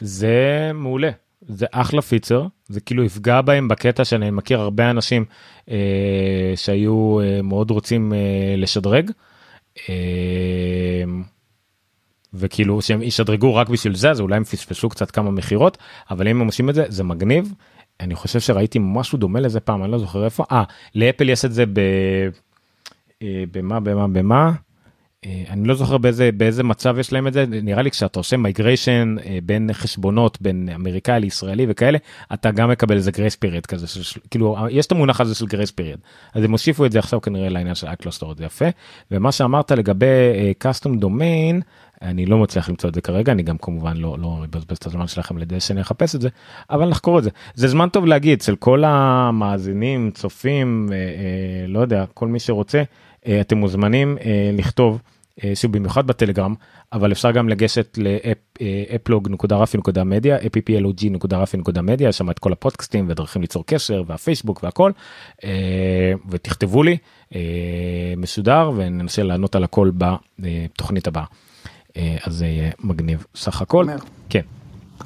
זה מעולה זה אחלה פיצר זה כאילו יפגע בהם בקטע שאני מכיר הרבה אנשים אה, שהיו אה, מאוד רוצים אה, לשדרג. אה, וכאילו שהם ישדרגו רק בשביל זה אז אולי הם פספסו קצת כמה מכירות אבל אם הם עושים את זה זה מגניב. אני חושב שראיתי משהו דומה לזה פעם אני לא זוכר איפה אה לאפל יש את זה ב... אה, במה במה במה. אה, אני לא זוכר באיזה באיזה מצב יש להם את זה. נראה לי כשאתה עושה migration בין חשבונות בין אמריקאי לישראלי וכאלה אתה גם מקבל איזה grace period כזה של, כאילו יש את המונח הזה של grace period אז הם הוסיפו את זה עכשיו כנראה לעניין של iCloud storage זה יפה. ומה שאמרת לגבי custom domain אני לא מצליח למצוא את זה כרגע אני גם כמובן לא לא אבזבז את הזמן שלכם לידי שאני אחפש את זה אבל נחקור את זה. זה זמן טוב להגיד אצל כל המאזינים צופים אה, אה, לא יודע כל מי שרוצה אה, אתם מוזמנים אה, לכתוב. אה, שוב במיוחד בטלגרם אבל אפשר גם לגשת לאפלוג.רפי.מדיה applog.רפי.מדיה שם את כל הפודקאסטים ודרכים ליצור קשר והפייסבוק והכל אה, ותכתבו לי אה, מסודר וננסה לענות על הכל בתוכנית הבאה. אה, אז זה יהיה מגניב סך הכל. כן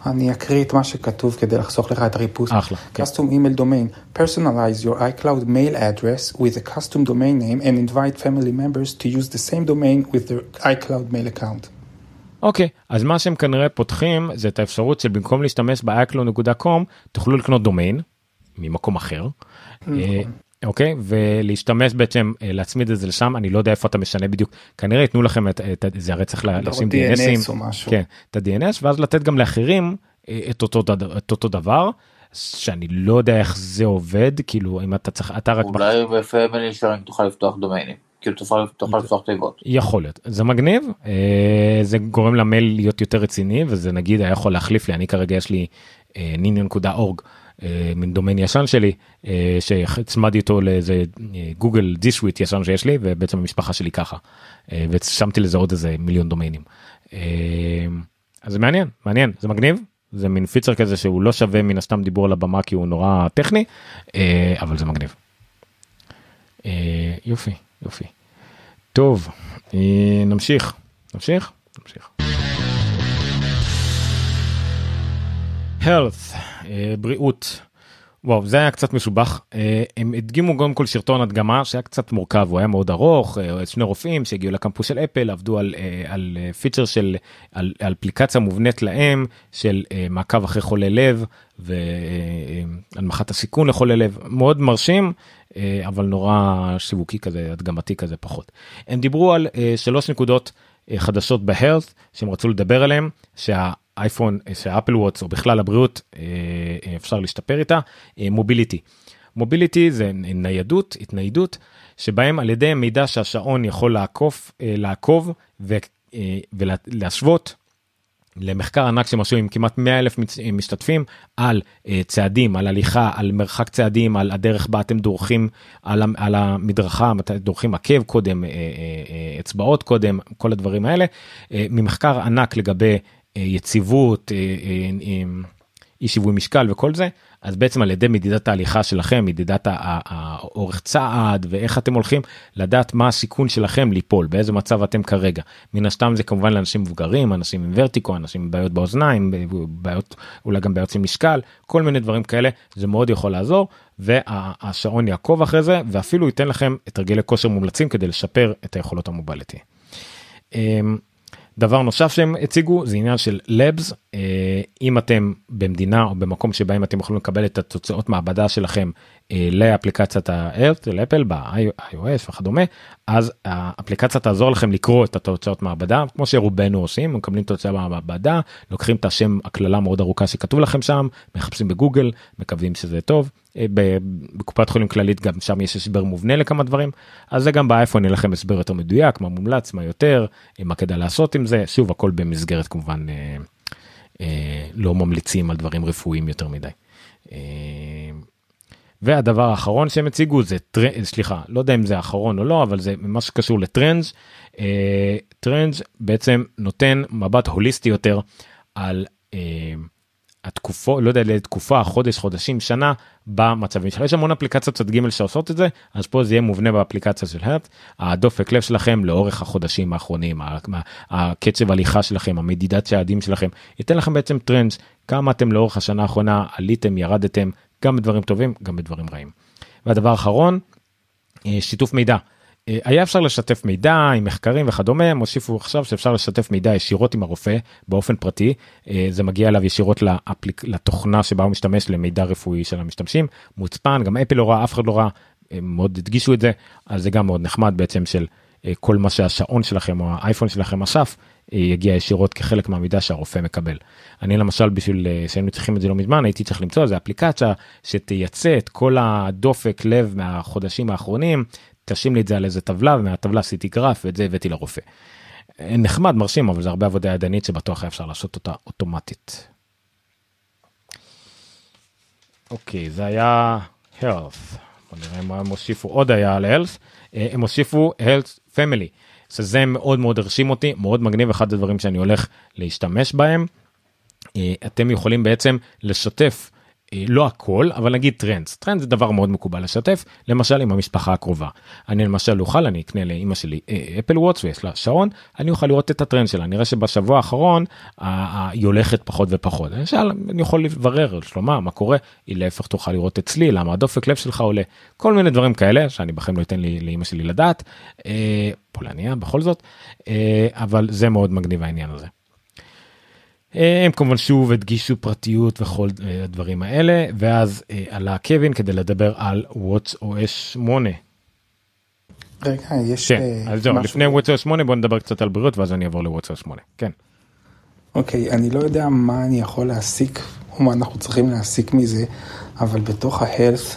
אני אקריא את מה שכתוב כדי לחסוך לך את הריפוס. אחלה, כן. custom email domain. Personalize your iCloud mail address with a custom domain name and invite family members to use the same domain with their iCloud mail account. אוקיי אז מה שהם כנראה פותחים זה את האפשרות שבמקום להשתמש ב-iCloud.com תוכלו לקנות דומיין ממקום אחר. אה, אוקיי ולהשתמש בעצם אה, להצמיד את זה לשם אני לא יודע איפה אתה משנה בדיוק כנראה ייתנו לכם את, את את זה הרי צריך לא, לשים DNS או משהו. כן את ה-DNS ואז לתת גם לאחרים אה, את אותו את אותו דבר שאני לא יודע איך זה עובד כאילו אם אתה צריך אתה רק אולי בפמילי שלנו תוכל לפתוח דומיינים. כאילו תוכל לפתוח תיבות. יכול להיות זה מגניב אה, זה גורם למייל להיות יותר רציני וזה נגיד היה יכול להחליף לי אני כרגע יש לי אה, מין דומיין ישן שלי אה, שהצמדתי אותו לאיזה אה, גוגל דיסוויט ישן שיש לי ובעצם המשפחה שלי ככה אה, ושמתי לזה עוד איזה מיליון דומיינים. אה, אז זה מעניין מעניין זה מגניב זה מין פיצר כזה שהוא לא שווה מן הסתם דיבור על הבמה כי הוא נורא טכני אה, אבל זה מגניב. אה, יופי יופי. טוב אה, נמשיך נמשיך נמשיך. health אה, בריאות. וואו זה היה קצת משובח אה, הם הדגימו קודם כל שרטון הדגמה שהיה קצת מורכב הוא היה מאוד ארוך אה, שני רופאים שהגיעו לקמפוס של אפל עבדו על אה, על אה, פיצ'ר של על על אפליקציה מובנית להם של אה, מעקב אחרי חולי לב והנמכת הסיכון לחולי לב מאוד מרשים אה, אבל נורא שיווקי כזה הדגמתי כזה פחות. הם דיברו על אה, שלוש נקודות אה, חדשות בהלת שהם רצו לדבר עליהם שהאייפון אה, שהאפל וואטס או בכלל הבריאות אה, אה, אפשר להשתפר איתה מוביליטי. מוביליטי זה ניידות התניידות שבהם על ידי מידע שהשעון יכול לעקוף לעקוב ו- ולהשוות למחקר ענק עשו עם כמעט 100 אלף משתתפים על צעדים על הליכה על מרחק צעדים על הדרך בה אתם דורכים על, על המדרכה דורכים עקב קודם אצבעות קודם כל הדברים האלה ממחקר ענק לגבי יציבות uh, uh, uh, אי שיווי משקל וכל זה אז בעצם על ידי מדידת ההליכה שלכם מדידת האורך צעד ואיך אתם הולכים לדעת מה הסיכון שלכם ליפול באיזה מצב אתם כרגע מן הסתם זה כמובן לאנשים מבוגרים אנשים עם ורטיקו אנשים עם בעיות באוזניים בעיות אולי גם בעיות עם משקל כל מיני דברים כאלה זה מאוד יכול לעזור והשעון יעקוב אחרי זה ואפילו ייתן לכם את הרגלי כושר מומלצים כדי לשפר את היכולות המובליטי. דבר נוסף שהם הציגו זה עניין של labs אם אתם במדינה או במקום שבהם אתם יכולים לקבל את התוצאות מעבדה שלכם אה, לאפליקציית ה-Earth של אפל ב-iOS וכדומה אז האפליקציה תעזור לכם לקרוא את התוצאות מעבדה כמו שרובנו עושים מקבלים תוצאה במעבדה לוקחים את השם הקללה מאוד ארוכה שכתוב לכם שם מחפשים בגוגל מקווים שזה טוב. אה, בקופת חולים כללית גם שם יש הסבר מובנה לכמה דברים אז זה גם באייפון יהיה לכם הסבר יותר מדויק מה מומלץ מה יותר אה, מה כדאי לעשות עם זה שוב הכל במסגרת כמובן אה, אה, לא ממליצים על דברים רפואיים יותר מדי. אה, והדבר האחרון שהם הציגו זה טרנד סליחה לא יודע אם זה האחרון או לא אבל זה מה שקשור ל trends אה, trends בעצם נותן מבט הוליסטי יותר על אה, התקופות לא יודע לתקופה חודש חודשים שנה במצבים שלך יש המון אפליקציות צד ג' שעושות את זה אז פה זה יהיה מובנה באפליקציה של הרט הדופק לב שלכם לאורך החודשים האחרונים הקצב הליכה שלכם המדידת צעדים שלכם ייתן לכם בעצם טרנדס כמה אתם לאורך השנה האחרונה עליתם ירדתם גם בדברים טובים גם בדברים רעים. והדבר האחרון אה, שיתוף מידע. אה, היה אפשר לשתף מידע עם מחקרים וכדומה הם הוסיפו עכשיו שאפשר לשתף מידע ישירות עם הרופא באופן פרטי אה, זה מגיע אליו ישירות לאפליק, לתוכנה שבה הוא משתמש למידע רפואי של המשתמשים מוצפן גם אפל לא ראה אף אחד לא ראה מאוד הדגישו את זה אז זה גם מאוד נחמד בעצם של אה, כל מה שהשעון שלכם או האייפון שלכם אסף יגיע ישירות כחלק מהמידע שהרופא מקבל. אני למשל בשביל שהיינו צריכים את זה לא מזמן הייתי צריך למצוא איזה אפליקציה שתייצא את כל הדופק לב מהחודשים האחרונים תשים לי את זה על איזה טבלה ומהטבלה עשיתי גרף ואת זה הבאתי לרופא. נחמד מרשים אבל זה הרבה עבודה ידנית שבטוח היה אפשר לעשות אותה אוטומטית. אוקיי זה היה health. בוא נראה מה הם הוסיפו עוד היה על health. אה, הם הוסיפו health family. שזה מאוד מאוד הרשים אותי מאוד מגניב אחד הדברים שאני הולך להשתמש בהם. אה, אתם יכולים בעצם לשתף לא הכל אבל נגיד trends. טרנד זה דבר מאוד מקובל לשתף למשל עם המשפחה הקרובה. אני למשל אוכל אני אקנה לאמא שלי אה, אפל וואטס ויש לה שעון אני אוכל לראות את הטרנד שלה. נראה שבשבוע האחרון היא הולכת פחות ופחות. למשל אני יכול לברר על שלומה מה קורה? היא להפך תוכל לראות אצלי למה הדופק לב שלך עולה. כל מיני דברים כאלה שאני בכם לא אתן לי לאמא שלי לדעת. אה, פולניה בכל זאת. אה, אבל זה מאוד מגניב העניין הזה. אה, הם כמובן שוב הדגישו פרטיות וכל אה, הדברים האלה ואז אה, עלה קווין כדי לדבר על וואטס OS 8. רגע, יש כן, אה, אז זהו, משהו- לפני וואטס OS 8 בוא נדבר קצת על בריאות ואז אני אעבור לוואטס OS 8. כן. אוקיי, אני לא יודע מה אני יכול להסיק, או מה אנחנו צריכים להסיק מזה, אבל בתוך ה-health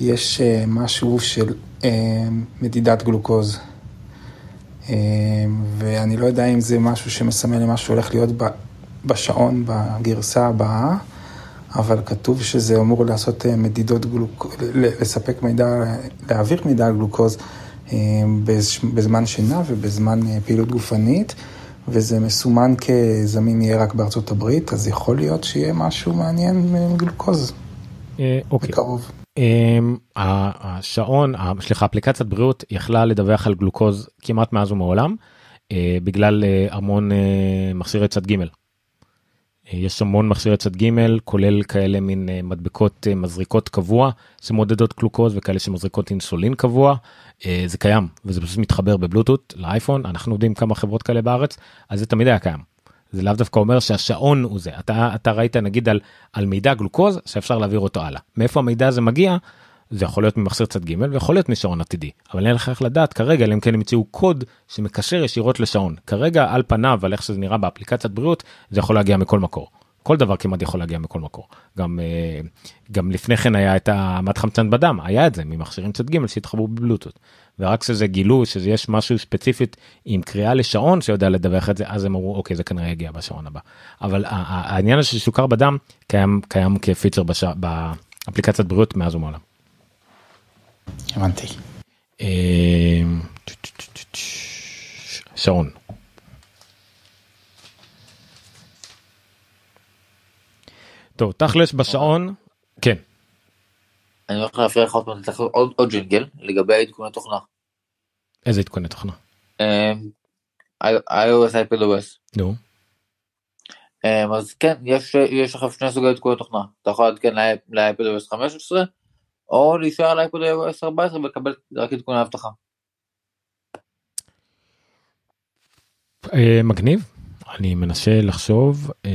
יש אה, משהו של אה, מדידת גלוקוז. ואני לא יודע אם זה משהו שמסמל למה שהולך להיות בשעון בגרסה הבאה, אבל כתוב שזה אמור לעשות אה, מדידות גלוקוז, לספק מידע, להעביר מידע על גלוקוז אה, בז- בזמן שינה ובזמן אה, פעילות גופנית. וזה מסומן כזמין יהיה רק בארצות הברית, אז יכול להיות שיהיה משהו מעניין עם גלוקוז אה, אוקיי. בקרוב. אמ, השעון, סליחה, אפליקציית בריאות יכלה לדווח על גלוקוז כמעט מאז ומעולם, בגלל המון מכשירי צד ג'. אה, יש המון מכשירי צד ג', כולל כאלה מין אה, מדבקות אה, מזריקות קבוע שמודדות גלוקוז וכאלה שמזריקות אינסולין קבוע. זה קיים וזה פשוט מתחבר בבלוטות לאייפון, אנחנו יודעים כמה חברות כאלה בארץ, אז זה תמיד היה קיים. זה לאו דווקא אומר שהשעון הוא זה אתה אתה ראית נגיד על על מידע גלוקוז שאפשר להעביר אותו הלאה מאיפה המידע הזה מגיע זה יכול להיות ממכשיר צד ג' ויכול להיות משעון עתידי אבל אין לך איך לדעת כרגע אם כן ימצאו קוד שמקשר ישירות לשעון כרגע על פניו על איך שזה נראה באפליקציית בריאות זה יכול להגיע מכל מקור. כל דבר כמעט יכול להגיע מכל מקור גם אה, גם לפני כן היה את המד חמצן בדם היה את זה ממכשירים צד ג' שהתחברו בבלוטות ורק שזה גילו שזה יש משהו ספציפית עם קריאה לשעון שיודע לדווח את זה אז הם אמרו אוקיי זה כנראה יגיע בשעון הבא אבל העניין של סוכר בדם קיים קיים כפיצ'ר בש... באפליקציית בריאות מאז ומעולם. הבנתי. אה, שעון. טוב תכלס בשעון כן אני הולך להפריע לך עוד ג'ינגל לגבי עדכוני תוכנה. איזה עדכוני תוכנה אמ, iOS, iPadOS. נו אמ, אז כן, יש יש עכשיו שני סוגי עדכוני תוכנה. אתה יכול לעדכן ל-iPadOS 15, או להישאר על iPadOS 14 ולקבל רק עדכוני אבטחה. אה, מגניב אני מנסה לחשוב אה,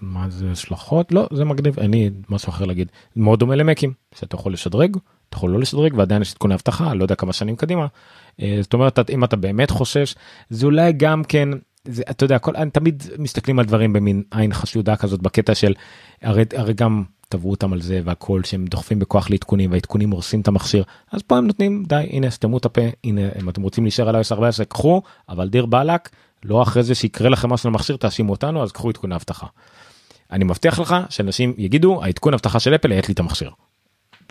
מה זה השלכות לא זה מגניב לי משהו אחר להגיד מאוד דומה למקים שאתה יכול לשדרג אתה יכול לא לשדרג ועדיין יש עדכוני אבטחה לא יודע כמה שנים קדימה. אה, זאת אומרת אם אתה באמת חושש זה אולי גם כן זה אתה יודע כל תמיד מסתכלים על דברים במין עין חשודה כזאת בקטע של הרי, הרי גם תבעו אותם על זה והכל שהם דוחפים בכוח לעדכונים והעדכונים הורסים את המכשיר אז פה הם נותנים די הנה סתמו את הפה הנה אם אתם רוצים להישאר על iOS 14 קחו אבל דיר באלק לא אחרי זה שיקרה לכם משהו למכשיר תאשימו אותנו אז קחו עדכוני אבטחה. אני מבטיח לך שאנשים יגידו העדכון אבטחה של אפל האט לי את המכשיר.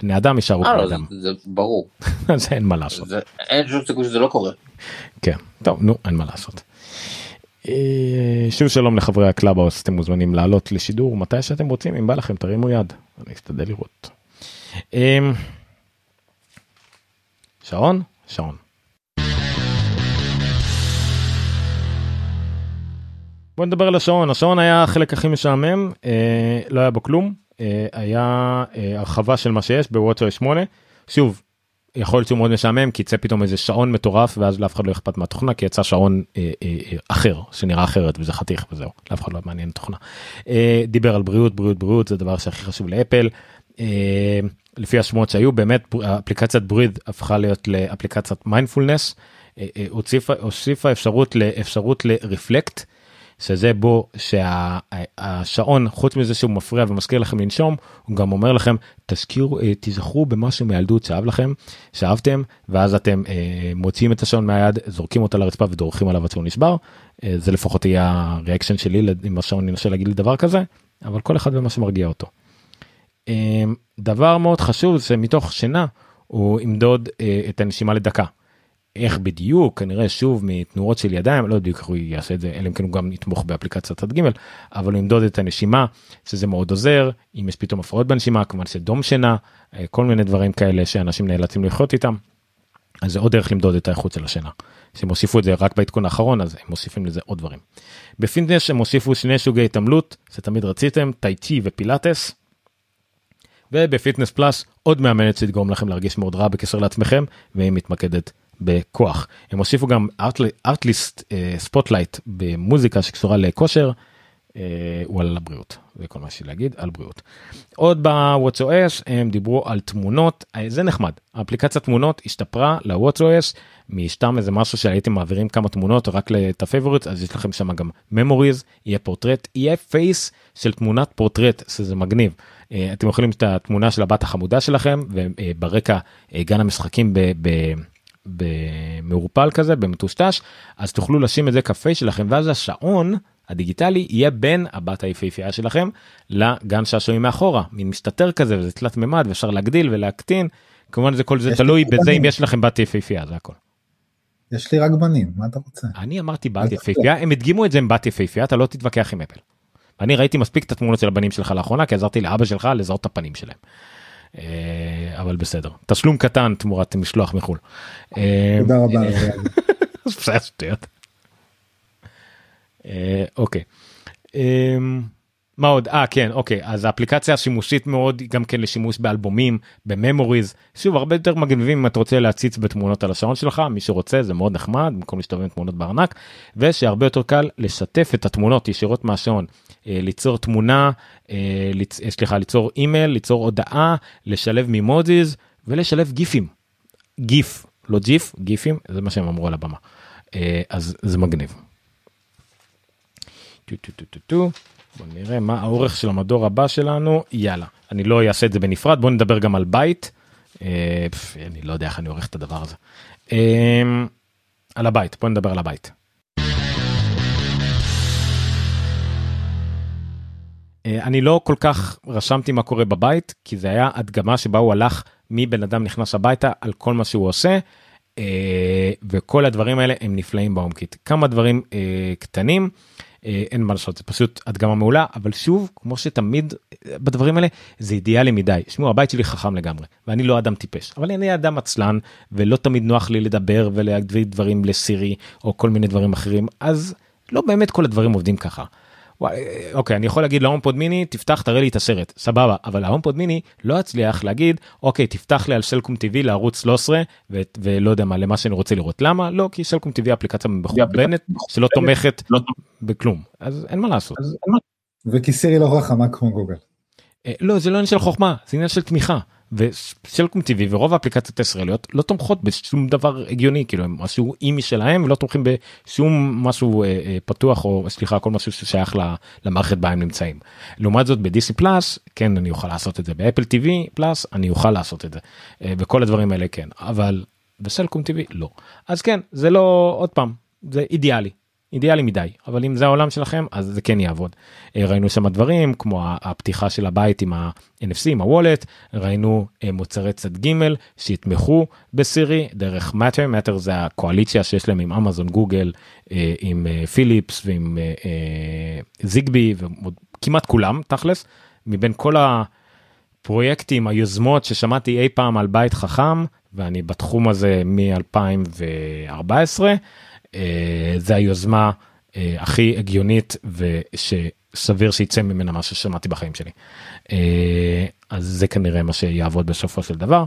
בני אדם יישארו אה, בני לא, זה- אדם זה ברור. *laughs* אז אין מה לעשות. אין שום סיכוי שזה לא קורה. כן טוב נו אין מה לעשות. אה, שוב שלום לחברי ה Clubhouse אתם מוזמנים לעלות לשידור מתי שאתם רוצים אם בא לכם תרימו יד אני אשתדל לראות. אמ, שעון שעון. בוא נדבר על השעון השעון היה החלק הכי משעמם אה, לא היה בו כלום אה, היה אה, הרחבה של מה שיש בוואטסאפ 8 שוב יכול להיות שהוא מאוד משעמם כי יצא פתאום איזה שעון מטורף ואז לאף אחד לא אכפת מהתוכנה כי יצא שעון אה, אה, אה, אחר שנראה אחרת וזה חתיך וזהו לאף אחד לא מעניין תוכנה. אה, דיבר על בריאות בריאות בריאות זה הדבר שהכי חשוב לאפל. אה, לפי השמועות שהיו באמת אפליקציית בריד הפכה להיות לאפליקציית מיינדפולנס אה, אה, הוסיפה אפשרות לאפשרות לרפלקט. שזה בו שהשעון חוץ מזה שהוא מפריע ומזכיר לכם לנשום הוא גם אומר לכם תזכירו אה, תזכרו במשהו מהילדות שאהב לכם שאהבתם ואז אתם אה, מוציאים את השעון מהיד זורקים אותו לרצפה ודורכים עליו עד שהוא נשבר אה, זה לפחות יהיה הריאקשן שלי אם השעון ינסה להגיד לי דבר כזה אבל כל אחד ומה שמרגיע אותו. אה, דבר מאוד חשוב זה מתוך שינה הוא ימדוד אה, את הנשימה לדקה. איך בדיוק כנראה שוב מתנועות של ידיים לא בדיוק הוא יעשה את זה אלא אם כן הוא גם יתמוך באפליקציית צד ג' אבל הוא ימדוד את הנשימה שזה מאוד עוזר אם יש פתאום הפרעות בנשימה כמובן שדום שינה אה, כל מיני דברים כאלה שאנשים נאלצים לחיות איתם. אז זה עוד דרך למדוד את האיכות של השינה. שהם הוסיפו את זה רק בעדכון האחרון אז הם מוסיפים לזה עוד דברים. ב fitness הם הוסיפו שני סוגי התעמלות שתמיד רציתם טייצ'י ופילאטס. וב Fitness Plus עוד מאמנת שתגרום לכם להרגיש מאוד רע בקשר לעצמכם והיא מתמקדת בכוח. הם הוסיפו גם artist spotlight במוזיקה שקשורה לכושר. אה, הוא על הבריאות זה כל מה שיש להגיד על בריאות. עוד ב-WatchOS הם דיברו על תמונות אה, זה נחמד האפליקציית תמונות השתפרה ל-WatchOS שמתם איזה משהו שהייתם מעבירים כמה תמונות רק את ה favorite אז יש לכם שם גם memories יהיה פורטרט יהיה face של תמונת פורטרט שזה מגניב. אה, אתם יכולים את התמונה של הבת החמודה שלכם וברקע גן המשחקים ב... ב במעורפל כזה במטושטש אז תוכלו לשים את זה כ face שלכם ואז השעון הדיגיטלי יהיה בין הבת היפהפייה שלכם לגן שעשועים מאחורה מין מסתתר כזה וזה תלת מימד ואפשר להגדיל ולהקטין כמובן זה כל זה תלוי בזה אם יש לכם בת יפהפייה זה הכל. יש לי רק בנים מה אתה רוצה אני אמרתי בת יפהפייה הם הדגימו את זה עם בת יפהפייה אתה לא תתווכח עם אפל. אני ראיתי מספיק את התמונות של הבנים שלך לאחרונה כי עזרתי לאבא שלך לזהות את הפנים שלהם. אה, אבל בסדר תשלום קטן תמורת משלוח מחול. אה, תודה רבה. *laughs* אה, אוקיי. אמ, מה עוד? אה כן אוקיי אז האפליקציה שימושית מאוד גם כן לשימוש באלבומים ב memories שוב הרבה יותר מגניבים אם אתה רוצה להציץ בתמונות על השעון שלך מי שרוצה זה מאוד נחמד במקום להסתובב עם תמונות בארנק ושהרבה יותר קל לשתף את התמונות ישירות מהשעון ליצור תמונה אה, ליצ... סליחה ליצור אימייל ליצור הודעה לשלב מימוג'יז ולשלב גיפים גיף לא ג'יף גיפים זה מה שהם אמרו על הבמה אז זה מגניב. טו טו טו טו טו. בוא נראה מה האורך של המדור הבא שלנו יאללה אני לא אעשה את זה בנפרד בוא נדבר גם על בית. אה, אני לא יודע איך אני עורך את הדבר הזה. אה, על הבית בוא נדבר על הבית. אני לא כל כך רשמתי מה קורה בבית כי זה היה הדגמה שבה הוא הלך מבן אדם נכנס הביתה על כל מה שהוא עושה. אה, וכל הדברים האלה הם נפלאים בהומקיט כמה דברים אה, קטנים. אה, אין מה לעשות זה פשוט הדגמה מעולה אבל שוב כמו שתמיד אה, בדברים האלה זה אידיאלי מדי שמעו הבית שלי חכם לגמרי ואני לא אדם טיפש אבל אני אדם עצלן ולא תמיד נוח לי לדבר ולהגיד דברים לסירי או כל מיני דברים אחרים אז לא באמת כל הדברים עובדים ככה. וואי, אוקיי אני יכול להגיד להומפוד מיני תפתח תראה לי את הסרט. סבבה אבל ההומפוד מיני לא אצליח להגיד אוקיי תפתח לי על סלקום טבעי לערוץ 13 ו- ולא יודע מה למה שאני רוצה לראות. למה? לא כי סלקום טבעי אפליקציה מחורבנת שלא תומכת לא בכלום. אז אין מה לעשות. וכי סירי לא חכמה כמו גוגל. אה, לא זה לא עניין של חוכמה זה עניין של תמיכה וסלקום טבעי ורוב האפליקציות הישראליות לא תומכות בשום דבר הגיוני כאילו הם עשו אי משלהם ולא תומכים בשום משהו אה, אה, פתוח או סליחה כל משהו ששייך למערכת בה הם נמצאים. לעומת זאת בדיסי פלאס כן אני אוכל לעשות את זה. באפל טיווי פלאס אני אוכל לעשות את זה. אה, וכל הדברים האלה כן. אבל בסלקום טבעי לא. אז כן זה לא עוד פעם זה אידיאלי אידיאלי מדי אבל אם זה העולם שלכם אז זה כן יעבוד. אה, ראינו שם דברים כמו הפתיחה של הבית עם ה-NFC עם הוולט ראינו אה, מוצרי צד ג' שיתמכו בסירי דרך מאטר מאטר זה הקואליציה שיש להם עם אמזון גוגל אה, עם פיליפס ועם זיגבי וכמעט כולם תכלס מבין כל הפרויקטים היוזמות ששמעתי אי פעם על בית חכם ואני בתחום הזה מ-2014. אה, זה היוזמה אה, הכי הגיונית ושסביר שיצא ממנה מה ששמעתי בחיים שלי. אה, אז זה כנראה מה שיעבוד בסופו של דבר.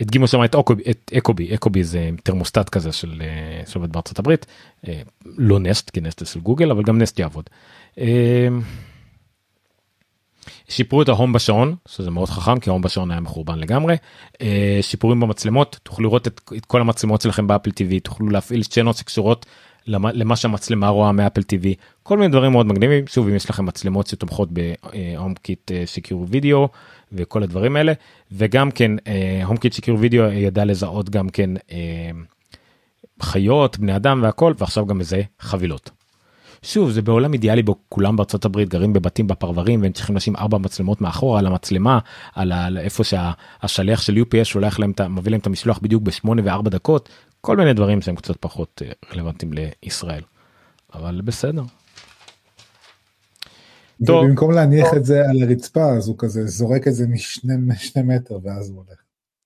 הדגימו שם את אקובי, את אקובי, אקובי זה תרמוסטט כזה של שעובד בארצות הברית, לא נסט כי נסט זה של גוגל אבל גם נסט יעבוד. שיפרו את ה home בשעון שזה מאוד חכם כי ה home בשעון היה מחורבן לגמרי. אה, שיפורים במצלמות תוכלו לראות את, את כל המצלמות שלכם באפל TV תוכלו להפעיל סצנות שקשורות למה, למה שהמצלמה רואה מאפל TV כל מיני דברים מאוד מגניבים. שוב אם יש לכם מצלמות שתומכות ב HomeKit Secure Video וכל הדברים האלה. וגם כן HomeKit Secure Video ידע לזהות גם כן אה, חיות בני אדם והכל ועכשיו גם מזה חבילות. שוב זה בעולם אידיאלי בו כולם בארצות הברית גרים בבתים בפרברים והם צריכים לשים ארבע מצלמות מאחורה על המצלמה על איפה שהשליח של UPS שולח להם מביא להם את המשלוח בדיוק בשמונה וארבע דקות כל מיני דברים שהם קצת פחות אה, רלוונטיים לישראל. אבל בסדר. טוב. במקום להניח את זה על הרצפה אז הוא כזה זורק את זה משני מטר ואז הוא הולך.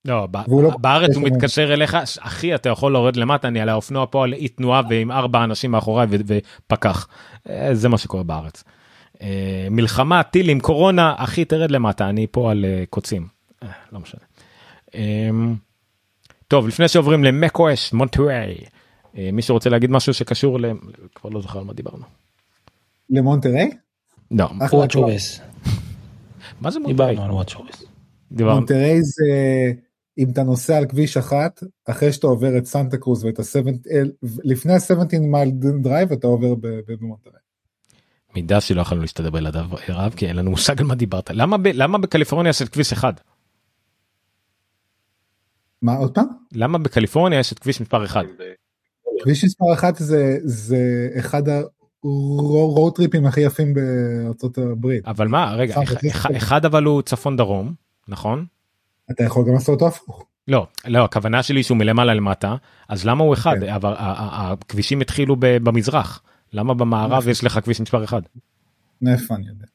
לא, לא בארץ הוא מתקשר אליך, אחי אתה יכול לורד למטה, אני על האופנוע פה על אי תנועה ועם ארבע אנשים מאחוריי ופקח. אה, זה מה שקורה בארץ. אה, מלחמה, טילים, קורונה, אחי תרד למטה, אני פה על אה, קוצים. לא משנה. טוב לפני שעוברים ל macOS מונטריי אה, מישהו רוצה להגיד משהו שקשור ל... כבר לא זוכר על מה דיברנו. למונטריי? לא. אחלה וואטשורס. מה זה מונטריי? דיברנו על וואטשורס. דיברנו. מונטריי זה אם אתה נוסע על כביש אחת אחרי שאתה עובר את סנטה קרוז ואת ה-17 לפני ה-17 Mile Drive אתה עובר ב- במונטריי. מידע שלא יכולנו להסתדר בלעדיו רב כי אין לנו מושג על מה דיברת למה ב... למה בקליפורניה יש את כביש אחד מה עוד פעם? למה בקליפורניה יש את כביש מספר אחד כביש מספר אחת זה זה אחד ה road trip-ים הכי יפים בארצות הברית. אבל מה רגע. אחד אבל הוא צפון דרום נכון אתה יכול גם לעשות אותו הפוך. לא לא הכוונה שלי שהוא מלמעלה למטה אז למה הוא אחד כן. אבל הכבישים התחילו במזרח למה במערב יש לך כביש מספר אחד. מאיפה אני יודע.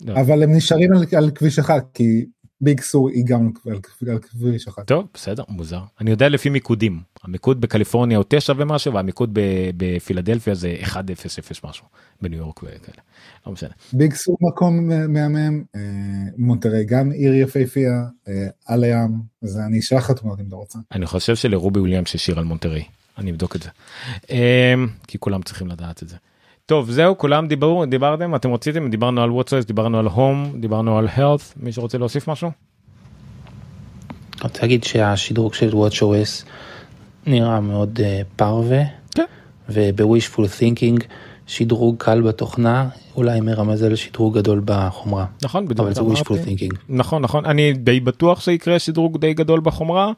לא. אבל הם נשארים על, על כביש אחד כי ביג סור היא גם על, כביש אחד. טוב בסדר מוזר אני יודע לפי מיקודים המיקוד בקליפורניה הוא 9 ומשהו והמיקוד בפילדלפיה זה 1-0-0 משהו בניו יורק וכאלה. לא משנה. ביג סור מקום מהמם, אה, מונטרי גם עיר יפהפייה, אה, על הים, אז אני אשלח לך תמונות אם אתה רוצה. אני חושב שלרובי וויליאמס יש שיר על מונטרי אני אבדוק את זה אמ, כי כולם צריכים לדעת את זה. טוב זהו כולם דיברו דיברתם אתם רציתם דיברנו על watchOS דיברנו על home דיברנו על health מישהו רוצה להוסיף משהו? רוצה להגיד שהשדרוג של WatchOS נראה מאוד אה, פרווה. כן. וב-wishful thinking שדרוג קל בתוכנה אולי מרמז על שדרוג גדול בחומרה. נכון בדיוק אבל זה wishful thinking. נכון נכון אני די בטוח שיקרה שדרוג די גדול בחומרה.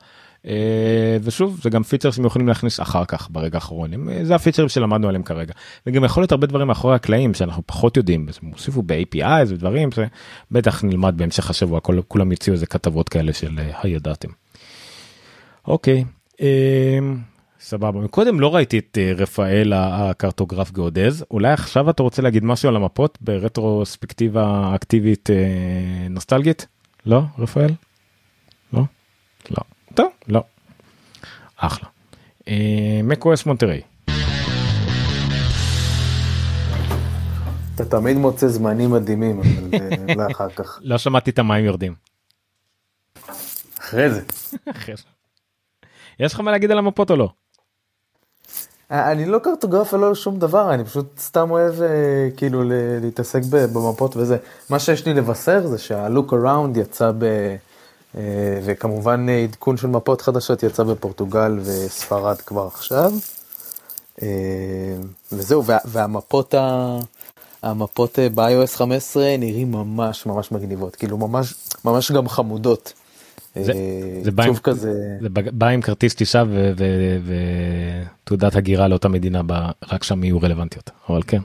אה, ושוב זה גם פיצר שהם יכולים להכניס אחר כך ברגע האחרון הם, אה, זה הפיצרים שלמדנו עליהם כרגע וגם יכול להיות הרבה דברים מאחורי הקלעים שאנחנו פחות יודעים הם הוסיפו ב-API ודברים שבטח נלמד בהמשך השבוע כל, כולם יציעו איזה כתבות כאלה של אה, הידעתם. אוקיי סבבה קודם לא ראיתי את רפאל הקרטוגרף גאודז אולי עכשיו אתה רוצה להגיד משהו על המפות ברטרוספקטיבה אקטיבית נוסטלגית לא רפאל? לא? לא. טוב לא. אחלה. מקו-אס מונטרי. אתה תמיד מוצא זמנים מדהימים, אבל אה, *laughs* לא אחר כך. לא שמעתי את המים יורדים. אחרי זה. יש לך מה להגיד על המפות או לא? אה, אני לא קרטוגרף ולא שום דבר, אני פשוט סתם אוהב אה, כאילו להתעסק במפות וזה. מה שיש לי לבשר זה שהלוק אראונד יצא ב... אה, וכמובן אה, עדכון של מפות חדשות יצא בפורטוגל וספרד כבר עכשיו. אה, וזהו, וה, והמפות ה... המפות ב-iOS 15 נראים ממש ממש מגניבות, כאילו ממש ממש גם חמודות. זה- זה בא עם- כזה, זה בא עם כרטיס טיסה ותעודת הגירה לאותה מדינה בה רק שם יהיו רלוונטיות אבל כן.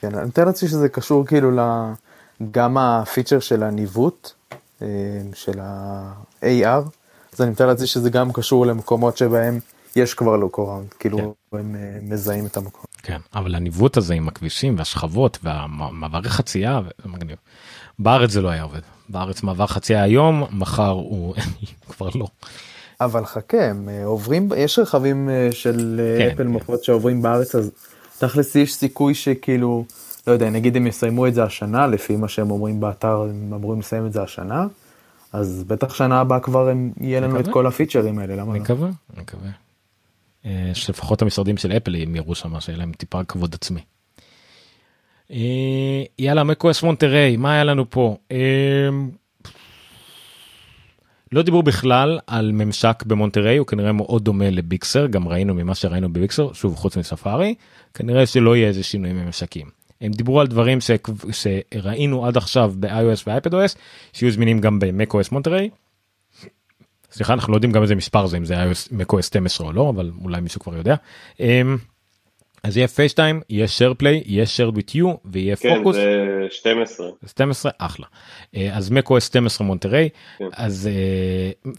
כן, אני מתאר לעצמי שזה קשור כאילו. גם הפיצ'ר של הניווט, של ה-AR, אז אני מתאר לעצמי שזה גם קשור למקומות שבהם יש כבר לוק אוראונד, כאילו הם אה, מזהים את המקום. כן אבל הניווט הזה עם הכבישים והשכבות והמעברי חצייה זה מגניב. בארץ זה לא היה עובד בארץ מעבר חצייה היום מחר הוא *laughs* כבר לא. אבל חכה, הם אה, עוברים, יש רכבים אה, של אה, כן, אפל מפות שעוברים בארץ, אז תכלס יש סיכוי שכאילו, לא יודע, נגיד הם יסיימו את זה השנה, לפי מה שהם אומרים באתר, הם אמורים לסיים את זה השנה, אז בטח שנה הבאה כבר הם, יהיה לנו את מקווה. כל הפיצ'רים האלה, למה אני לא? מקווה, אני מקווה. אה, שלפחות המשרדים של אפל הם יראו שם שיהיה להם טיפה כבוד עצמי. אה, יאללה מקו-אס מונטריי מה היה לנו פה אה, לא דיברו בכלל על ממשק במונטריי הוא כנראה מאוד דומה לביקסר גם ראינו ממה שראינו בביקסר שוב חוץ מספארי כנראה שלא יהיה איזה שינויים בממשקים. הם דיברו על דברים. שראינו עד עכשיו ב-iOS ו-iPadOS שיהיו זמינים גם ב-macOS מונטריי. סליחה אנחנו לא יודעים גם איזה מספר זה אם זה iOS macOS 12 או לא אבל אולי מישהו כבר יודע. אמ, אז יהיה פייסטיים יהיה play יהיה share with you ויהיה כן, פוקוס. זה 12. 12 אחלה אה, אז macOS 12 מונטריי כן. אז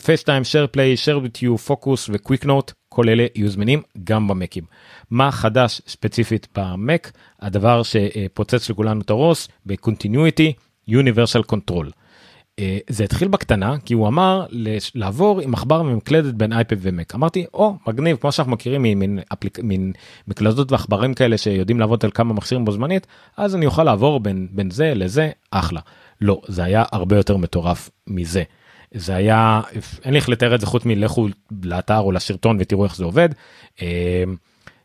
פייסטיים play share with you פוקוס וקוויק נוט כל אלה יהיו זמינים גם במקים. מה חדש ספציפית במק הדבר שפוצץ לכולנו את הראש ב-continuity universal control. אה, זה התחיל בקטנה כי הוא אמר לעבור עם עכבר ממקלדת בין אייפד ומק אמרתי או מגניב כמו שאנחנו מכירים ממין אפליק- מקלדות ועכברים כאלה שיודעים לעבוד על כמה מכשירים בו זמנית אז אני אוכל לעבור בין בין זה לזה אחלה לא זה היה הרבה יותר מטורף מזה. זה היה אין לי איך לתאר את זה חוץ מלכו לאתר או לשרטון ותראו איך זה עובד. אה,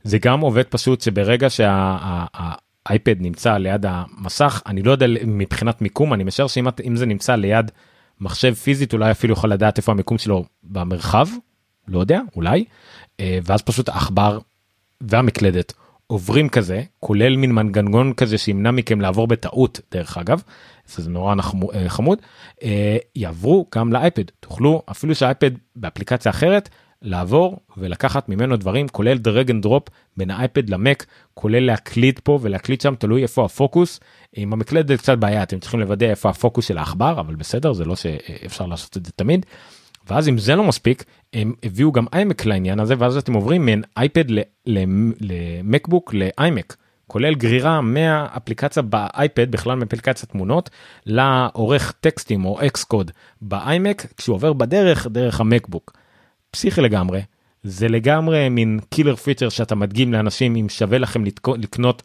זה גם עובד פשוט שברגע שהאייפד נמצא ליד המסך אני לא יודע מבחינת מיקום אני משער שאם זה נמצא ליד מחשב פיזית אולי אפילו יכול לדעת איפה המיקום שלו במרחב לא יודע אולי אה, ואז פשוט העכבר והמקלדת עוברים כזה כולל מין מנגנון כזה שימנע מכם לעבור בטעות דרך אגב זה נורא אה, חמוד אה, יעברו גם לאייפד. תוכלו אפילו שהאייפד באפליקציה אחרת לעבור ולקחת ממנו דברים כולל drag and drop בין האייפד למק כולל להקליט פה ולהקליט שם תלוי איפה הפוקוס. עם המקלדת זה קצת בעיה אתם צריכים לוודא איפה הפוקוס של העכבר אבל בסדר זה לא שאפשר לעשות את זה תמיד. ואז אם זה לא מספיק הם הביאו גם איימק לעניין הזה ואז אתם עוברים מן אייפד למקבוק לאיימק כולל גרירה מהאפליקציה באייפד בכלל מאפליקציית תמונות לעורך טקסטים או Xcode באיימק כשהוא עובר בדרך דרך המקבוק. פסיכי לגמרי זה לגמרי מין killer feature שאתה מדגים לאנשים אם שווה לכם לקנות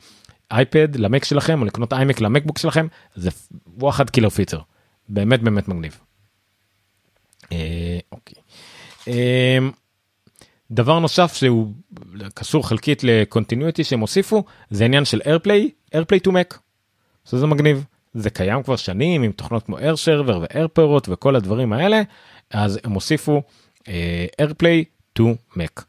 אייפד למק שלכם או לקנות איימק למקבוק שלכם זה וואחד killer feature באמת באמת מגניב. אה, אוקיי. אה, דבר נוסף שהוא קשור חלקית ל continuity שהם הוסיפו זה עניין של AirPlay AirPlay to Mac. שזה מגניב זה קיים כבר שנים עם תוכנות כמו AirServer ו AirParrot וכל הדברים האלה אז הם הוסיפו AirPlay to Mac.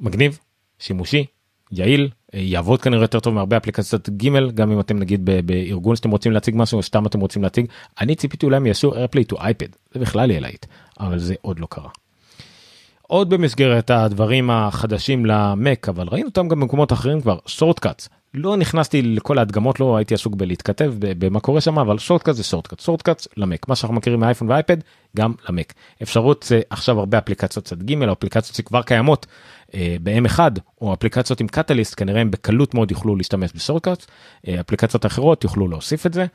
מגניב שימושי יעיל אה, יעבוד כנראה יותר טוב מהרבה אפליקציות ג' גם אם אתם נגיד בארגון שאתם רוצים להציג משהו או סתם אתם רוצים להציג אני ציפיתי אולי הם יעשו AirPlay to iPad זה בכלל יהיה להיט אבל זה עוד לא קרה. עוד במסגרת הדברים החדשים למק אבל ראינו אותם גם במקומות אחרים כבר. shortcuts לא נכנסתי לכל ההדגמות לא הייתי עסוק בלהתכתב במה קורה שם אבל shortcut זה shortcut shortcut למק. מה שאנחנו מכירים מאייפון ואייפד גם למק. אפשרות זה עכשיו הרבה אפליקציות צד ג' אפליקציות שכבר קיימות אה, ב-M1 או אפליקציות עם Catalyst כנראה הם בקלות מאוד יוכלו להשתמש ב shortcut אה, אפליקציות אחרות יוכלו להוסיף את זה.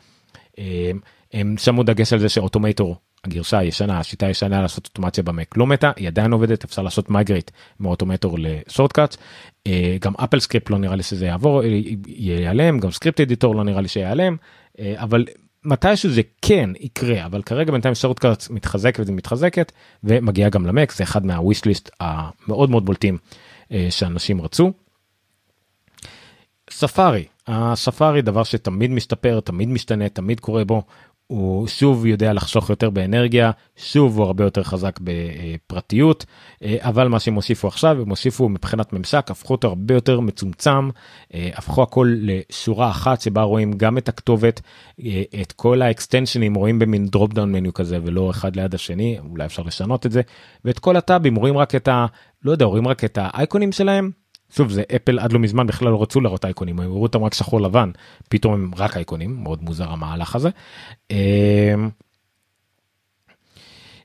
אה, הם שמו דגש על זה ש Automator הגרסה הישנה השיטה הישנה לעשות אוטומציה במק. לא מתה היא עדיין עובדת אפשר לעשות migrate מ Automator ל shortcut. גם AppleScript לא נראה לי שזה יעבור אה, ייעלם גם Script Editor לא נראה לי שיעלם אה, אבל מתישהו זה כן יקרה אבל כרגע בינתיים שורטקאט מתחזקת ומתחזקת ומגיעה גם למק זה אחד מהוויש ליסט המאוד מאוד בולטים אה, שאנשים רצו. ספארי הספארי דבר שתמיד משתפר תמיד משתנה תמיד קורה בו הוא שוב יודע לחסוך יותר באנרגיה שוב הוא הרבה יותר חזק בפרטיות אה, אבל מה שהם הוסיפו עכשיו הם הוסיפו מבחינת ממשק הפכו אותו הרבה יותר מצומצם אה, הפכו הכל לשורה אחת שבה רואים גם את הכתובת אה, את כל ה extension-ים רואים במין drop down menu כזה ולא אחד ליד השני אולי אפשר לשנות את זה ואת כל הטאבים רואים רק את ה... לא יודע רואים רק את האייקונים שלהם שוב זה אפל עד לא מזמן בכלל לא רצו להראות אייקונים הם הראו אותם רק שחור לבן פתאום הם רק אייקונים מאוד מוזר המהלך הזה. אמ,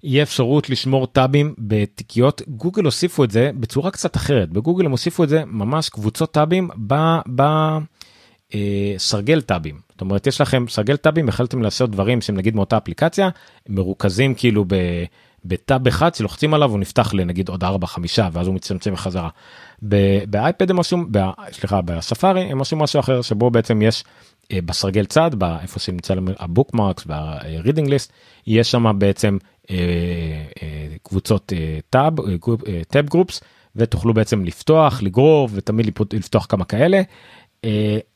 יהיה אפשרות לשמור טאבים בתיקיות גוגל הוסיפו את זה בצורה קצת אחרת בגוגל הם הוסיפו את זה ממש קבוצות טאבים בסרגל טאבים זאת אומרת יש לכם סרגל טאבים החלטתם לעשות דברים שהם נגיד מאותה אפליקציה מרוכזים כאילו. בטאב אחד שלוחצים עליו הוא נפתח לנגיד עוד 4 5 ואז הוא מצטמצם בחזרה. באייפד הם ב- סליחה בספארי הם עשו משהו אחר שבו בעצם יש אה, בסרגל צד באיפה שנמצא ה bookmarks וה reading list יש שם בעצם אה, אה, קבוצות טאב tab groups ותוכלו בעצם לפתוח לגרור ותמיד לפתוח כמה כאלה.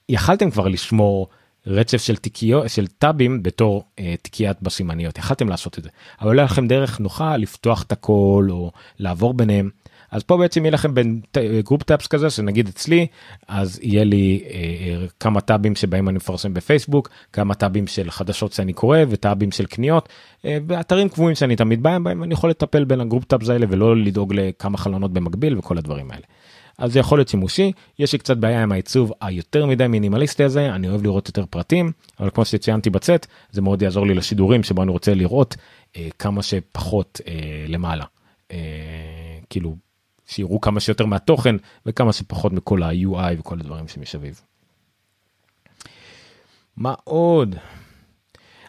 יכלתם כבר לשמור רצף של תיקיות של טאבים בתור אה, תיקיית בסימניות יכלתם לעשות את זה אבל לא היה לכם דרך נוחה לפתוח את הכל או לעבור ביניהם אז פה בעצם יהיה לכם בין group tabs כזה שנגיד אצלי אז יהיה לי אה, אה, כמה טאבים שבהם אני מפרסם בפייסבוק כמה טאבים של חדשות שאני קורא וטאבים של קניות אה, באתרים קבועים שאני תמיד בהם בהם אני יכול לטפל בין ה group tabs האלה ולא לדאוג לכמה חלונות במקביל וכל הדברים האלה. אז זה יכול להיות שימושי יש לי קצת בעיה עם העיצוב היותר מדי מינימליסטי הזה אני אוהב לראות יותר פרטים אבל כמו שציינתי בצאת זה מאוד יעזור לי לשידורים שבו אני רוצה לראות אה, כמה שפחות אה, למעלה. אה, כאילו שיראו כמה שיותר מהתוכן וכמה שפחות מכל ה-UI וכל הדברים שמסביב. מה עוד?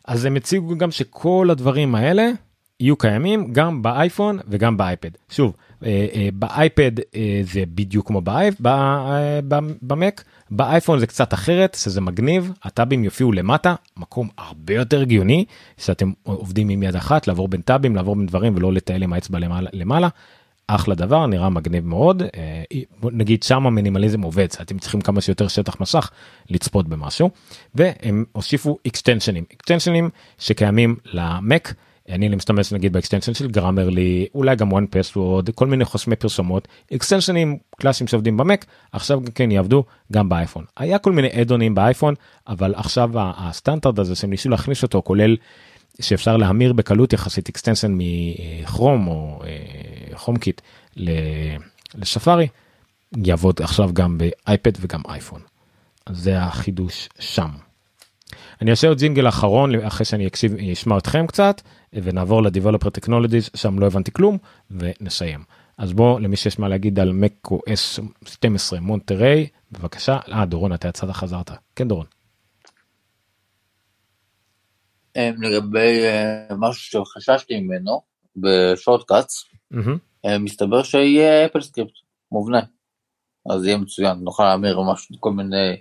אז הם הציגו גם שכל הדברים האלה יהיו קיימים גם באייפון וגם באייפד. שוב, אה, אה, באייפד אה, זה בדיוק כמו באייפ- במק, באייפון זה קצת אחרת, שזה מגניב, הטאבים יופיעו למטה, מקום הרבה יותר הגיוני, שאתם עובדים עם יד אחת, לעבור בין טאבים, לעבור בין דברים ולא לטייל עם האצבע למעלה. למעלה. אחלה דבר, נראה מגניב מאוד, אה, נגיד שם המינימליזם עובד, אתם צריכים כמה שיותר שטח מסך לצפות במשהו, והם הוסיפו אקסטנשנים, אקסטנשנים שקיימים למק. אני משתמש נגיד ב extension של Grammarly אולי גם one password כל מיני חוסמי פרסומות. extensionים קלאסיים שעובדים במק עכשיו כן יעבדו גם באייפון. היה כל מיני add-onים באייפון אבל עכשיו הסטנדרט הזה שהם ניסו להכניס אותו כולל שאפשר להמיר בקלות יחסית extension מכרום או קיט לספארי יעבוד עכשיו גם באייפד וגם אייפון. זה החידוש שם. אני אעשה עוד ג'ינגל אחרון אחרי שאני אקשיב אשמע אתכם קצת ונעבור ל-Developer Technologies שם לא הבנתי כלום ונסיים. אז בוא למי שיש מה להגיד על macOS 12 מונטריי בבקשה. אה דורון אתה יצאת חזרת. כן דורון. אה, לגבי אה, משהו שחששתי ממנו ב Shortcuts, מהמם. אה, מסתבר שיהיה AppleScript מובנה. אז יהיה מצוין, נוכל להמיר משהו, כל מיני,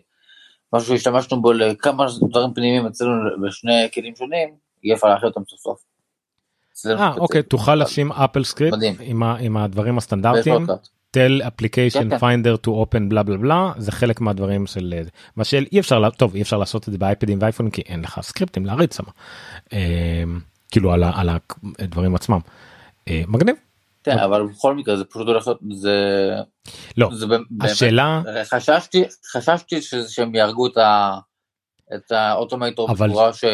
משהו שהשתמשנו בו לכמה דברים פנימיים אצלנו בשני כלים שונים, יהיה אפשר להכיל אותם סוף סוף. אה. אוקיי תוכל לשים AppleScript. עם, הדברים הסטנדרטיים. tell application כן, כן. finder to open בלה בלה בלה זה חלק מהדברים של אה, מה שאי אפשר לה- טוב אי אפשר לעשות את זה באייפדים ואייפון כי אין לך סקריפטים להריץ שם. אה, כאילו על, הדברים עצמם. מגניב. כן, אבל בכל מקרה זה פשוט הולך להיות, זה... לא, זה באמת- השאלה- חששתי, חששתי שהם יהרגו את ה... את ה Automator אבל- בצורה ש...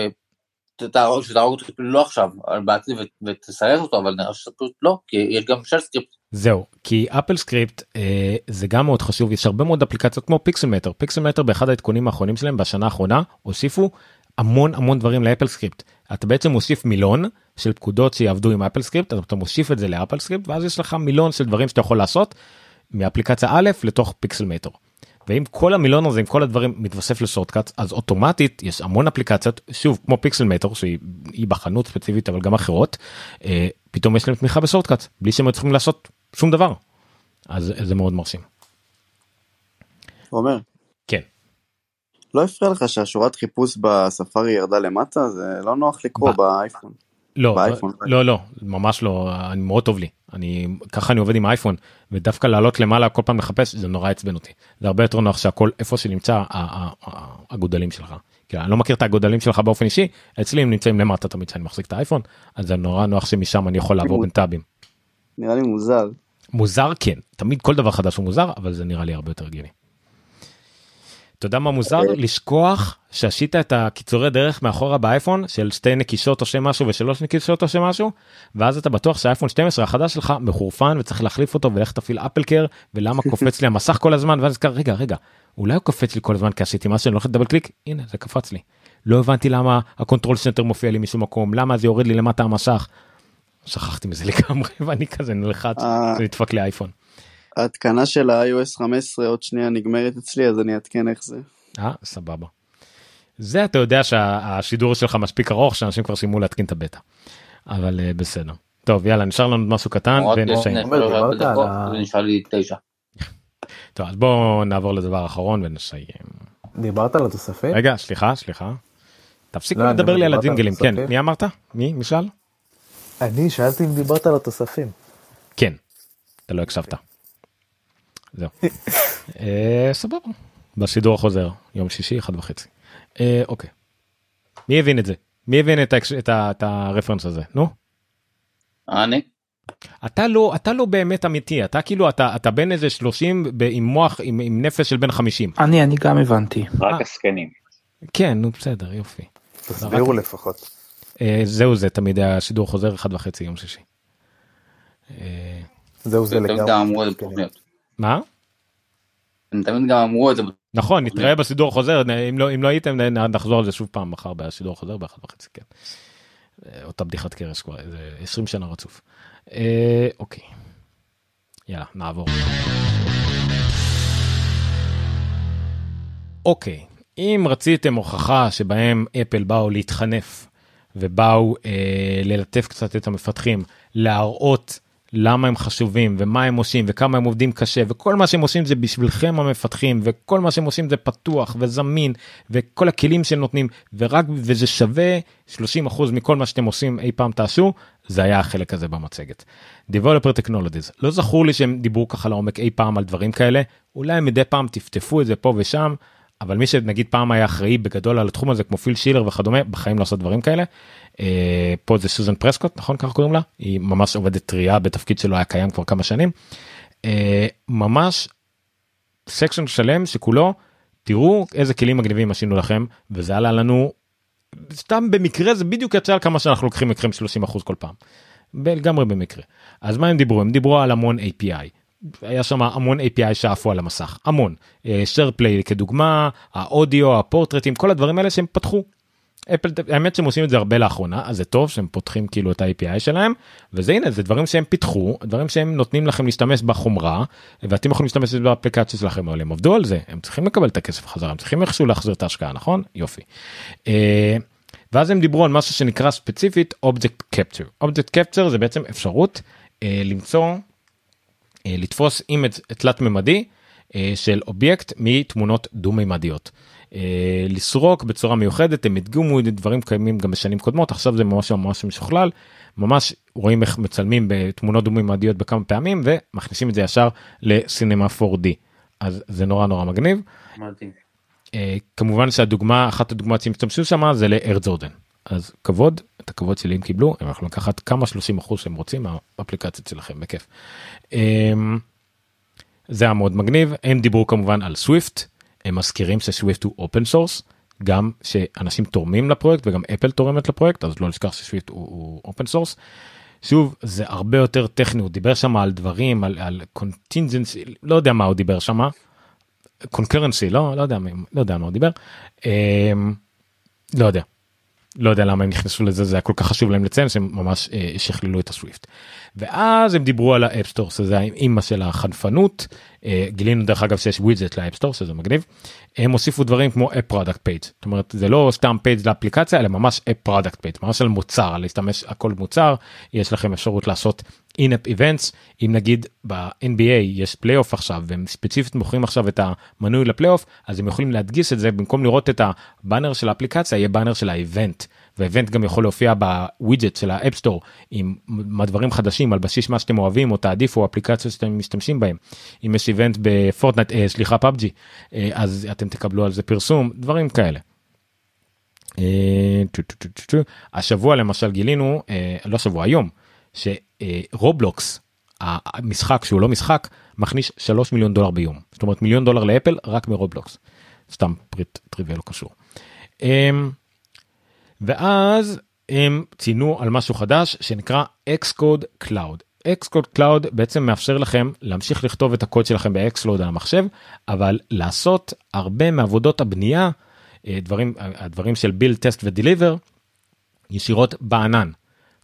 תהרוג שתהרוג אותו לא עכשיו, אבל בעתיד ו- ותסרס אותו, אבל נראה שזה פשוט לא, כי יש גם shell script. זהו כי AppleScript אה, זה גם מאוד חשוב יש הרבה מאוד אפליקציות כמו Pixelmator Pixelmator באחד העדכונים האחרונים שלהם בשנה האחרונה הוסיפו המון המון דברים ל AppleScript אתה בעצם מוסיף מילון של פקודות שיעבדו עם AppleScript אז אתה מוסיף את זה ל AppleScript ואז יש לך מילון של דברים שאתה יכול לעשות מאפליקציה א' לתוך Pixelmator. ואם כל המילון הזה עם כל הדברים מתווסף ל Shortcut אז אוטומטית יש המון אפליקציות שוב כמו Pixelmator שהיא היא בחנות ספציפית אבל גם אחרות אה, פתאום יש להם תמיכה ב Shortcut בלי שהם צריכים לעשות שום דבר. אז זה מאוד מרשים. עומר. לא הפריע לך שהשורת חיפוש בספארי ירדה למטה? זה לא נוח לקרוא באייפון. לא באייפון. לא לא ממש לא אני מאוד טוב לי אני ככה אני עובד עם אייפון ודווקא לעלות למעלה כל פעם לחפש זה נורא עצבן אותי זה הרבה יותר נוח שהכל איפה שנמצא הגודלים שלך. כאילו, אני לא מכיר את הגודלים שלך באופן אישי אצלי הם נמצאים למטה תמיד כשאני מחזיק את האייפון אז זה נורא נוח שמשם אני יכול לעבור בין טאבים. נראה לי מוזר. מוזר כן תמיד כל דבר חדש הוא מוזר אבל זה נראה לי הרבה יותר הגיוני. אתה יודע מה מוזר? לשכוח שעשית את הקיצורי דרך מאחורה באייפון של שתי נקישות או שם משהו ושלוש נקישות או שם משהו ואז אתה בטוח שהאייפון 12 החדש שלך מחורפן וצריך להחליף אותו ולך תפעיל AppleCare ולמה *laughs* קופץ לי המסך כל הזמן ואז נזכר רגע רגע אולי הוא קופץ לי כל הזמן כי עשיתי משהו אני לא יכול לדבר קליק הנה זה קפץ לי. לא הבנתי למה ה Control Center מופיע לי משום מקום למה זה יורד לי למטה המסך. שכחתי מזה *laughs* לגמרי ואני כזה נלחץ אה. זה נדפק לי אייפון. ההתקנה של ה-iOS 15 עוד שנייה נגמרת אצלי אז אני אעדכן איך זה. אה סבבה. זה אתה יודע שהשידור שלך מספיק ארוך שאנשים כבר סיימו להתקין את הבטא. אבל אה, בסדר. טוב יאללה נשאר לנו משהו קטן ונסיים. שלוש דקות, זה נשאר לי תשע. *laughs* טוב אז בואו נעבור לדבר האחרון ונסיים. דיברת על התוספים? רגע סליחה סליחה. לא, אני לדבר לי על הג'ינגלים כן? מי אמרת מי מי שאל? אני שאלתי אם דיברת על התוספים. כן. אתה לא הקשבת. זהו. אה, סבבה. בשידור החוזר יום שישי אחד וחצי. אה, אוקיי. מי הבין את זה? מי הבין את הרפרנס הזה? נו. אני? אתה לא אתה לא באמת אמיתי אתה כאילו אתה אתה בן איזה 30 ב- עם מוח עם, עם נפש של בן 50 אני אני גם הבנתי. רק הזקנים. כן נו בסדר יופי. תסבירו לפחות. אה, זהו זה תמיד היה שידור חוזר אחד וחצי יום שישי. אה, זהו זה לגמרי. זה. מה? הם תמיד גם אמרו את זה. נכון נתראה בשידור חוזר אם לא אם לא הייתם נחזור על זה שוב פעם מחר בשידור חוזר באחד וחצי כן. אה, אותה בדיחת קרש כבר איזה 20 שנה רצוף. אה, אוקיי. יאללה נעבור. אוקיי אם רציתם הוכחה שבהם אפל באו להתחנף ובאו אה, ללטף קצת את המפתחים, להראות למה הם חשובים ומה הם עושים וכמה הם עובדים קשה וכל מה שהם עושים זה בשבילכם המפתחים וכל מה שהם עושים זה פתוח וזמין וכל הכלים שהם נותנים ורק וזה שווה 30% מכל מה שאתם עושים אי פעם תעשו זה היה החלק הזה במצגת. Developer Technologies לא זכור לי שהם דיברו ככה לעומק אי פעם על דברים כאלה אולי מדי פעם טפטפו את זה פה ושם אבל מי שנגיד פעם היה אחראי בגדול על התחום הזה כמו פיל שילר וכדומה בחיים לא עושות דברים כאלה. אה, פה זה סוזן פרסקוט נכון ככה קוראים לה היא ממש עובדת טריה בתפקיד שלו היה קיים כבר כמה שנים. אה, ממש section שלם שכולו תראו איזה כלים מגניבים עשינו לכם וזה עלה לנו סתם במקרה זה בדיוק יצא על כמה שאנחנו לוקחים מכם 30% כל פעם. לגמרי במקרה. אז מה הם דיברו? הם דיברו על המון API. היה שם המון API שעפו על המסך המון, SharePlay כדוגמה האודיו הפורטרטים כל הדברים האלה שהם פתחו. אפל האמת שהם עושים את זה הרבה לאחרונה אז זה טוב שהם פותחים כאילו את ה-API שלהם וזה הנה זה דברים שהם פיתחו דברים שהם נותנים לכם להשתמש בחומרה ואתם יכולים להשתמש באפליקציה שלכם אבל הם עבדו על זה הם צריכים לקבל את הכסף חזרה הם צריכים איכשהו להחזיר את ההשקעה נכון יופי. אה, ואז הם דיברו על משהו שנקרא ספציפית object capture object capture זה בעצם אפשרות אה, למצוא אה, לתפוס image תלת ממדי אה, של אובייקט מתמונות דו מימדיות. אה, לסרוק בצורה מיוחדת. הם הדגימו דברים קיימים גם בשנים קודמות. עכשיו זה ממש ממש משוכלל. ממש רואים איך מצלמים בתמונות דו מימדיות בכמה פעמים ומכניסים את זה ישר ל Cinema 4D אז זה נורא נורא מגניב. מדהים. כמובן שהדוגמה אחת הדוגמאות שהם השתמשו שם זה אייר ג'ורדן אז כבוד את הכבוד שלי הם קיבלו הם יכולים לקחת כמה 30 אחוז שהם רוצים מהאפליקציות שלכם בכיף. אמ, זה היה מאוד מגניב. הם דיברו כמובן על סוויפט הם מזכירים שסוויפט הוא open source גם שאנשים תורמים לפרויקט וגם אפל תורמת לפרויקט אז לא נשכח שסוויפט הוא open source. שוב זה הרבה יותר טכני הוא דיבר שם על דברים על, על contingency לא יודע מה הוא דיבר שם. concurrency לא לא יודע לא יודע מה הוא דיבר. אמ, לא יודע לא יודע למה הם נכנסו לזה זה היה כל כך חשוב להם לציין שהם ממש אה, שכללו את הסוויפט. ואז הם דיברו על ה App Store שזה האימא של החנפנות אה, גילינו דרך אגב שיש widget ל App Store שזה מגניב. הם הוסיפו דברים כמו app product page זאת אומרת זה לא סתם page לאפליקציה אלא ממש app product page ממש על מוצר להשתמש הכל מוצר יש לכם אפשרות לעשות in-app events אם נגיד ב-NBA יש פלייאוף עכשיו והם ספציפית מוכרים עכשיו את המנוי לפלייאוף אז הם יכולים להדגיש את זה במקום לראות את הבאנר של האפליקציה יהיה באנר של ה event. ו event גם יכול להופיע ב widget של ה App Store עם דברים חדשים על בסיס מה שאתם אוהבים או תעדיפו אפליקציות שאתם משתמשים בהם. אם יש event בפורטנייט אה, סליחה פאבג'י אה, אז אתם תקבלו על זה פרסום דברים כאלה. אה, השבוע למשל גילינו אה, לא שבוע היום שרובלוקס המשחק שהוא לא משחק מכניס 3 מיליון דולר ביום זאת אומרת מיליון דולר לאפל רק מרובלוקס סתם פריט טריוויאל לא קשור. אמ, ואז הם ציינו על משהו חדש שנקרא Xcode Cloud. Xcode Cloud בעצם מאפשר לכם להמשיך לכתוב את הקוד שלכם ב-Xcode על המחשב אבל לעשות הרבה מעבודות הבנייה אה, דברים הדברים של build test ו-deliver ישירות בענן.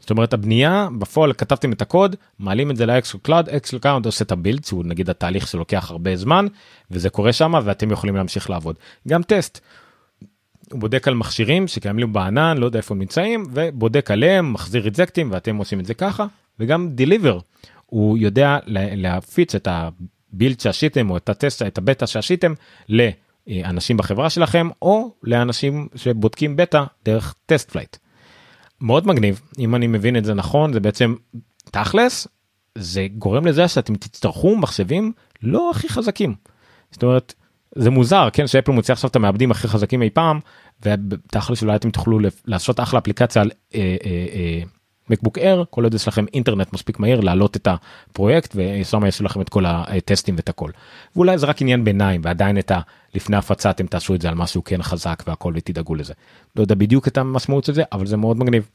זאת אומרת הבנייה בפועל כתבתם את הקוד מעלים את זה ל-Xcode Cloud Xcode Cloud עושה את ה build שהוא נגיד התהליך שלוקח הרבה זמן וזה קורה שם ואתם יכולים להמשיך לעבוד גם טסט. הוא בודק על מכשירים שקיימים בענן לא יודע איפה הם נמצאים ובודק עליהם מחזיר result ים ואתם עושים את זה ככה וגם deliver הוא יודע להפיץ את ה build שעשיתם או את הטסט את הבטא שעשיתם לאנשים בחברה שלכם או לאנשים שבודקים בטא דרך TestFlight. מאוד מגניב אם אני מבין את זה נכון זה בעצם תכלס זה גורם לזה שאתם תצטרכו מחשבים לא הכי חזקים. זאת אומרת זה מוזר כן שאפל מוציא עכשיו את המעבדים הכי חזקים אי פעם ותכלס אולי אתם תוכלו לעשות אחלה אפליקציה על מקבוק אר כל עוד יש לכם אינטרנט מספיק מהיר להעלות את הפרויקט ושם יש לכם את כל הטסטים ואת הכל. ואולי זה רק עניין ביניים ועדיין את הלפני הפצה אתם תעשו את זה על משהו כן חזק והכל ותדאגו לזה. לא יודע בדיוק את המשמעות של זה אבל זה מאוד מגניב.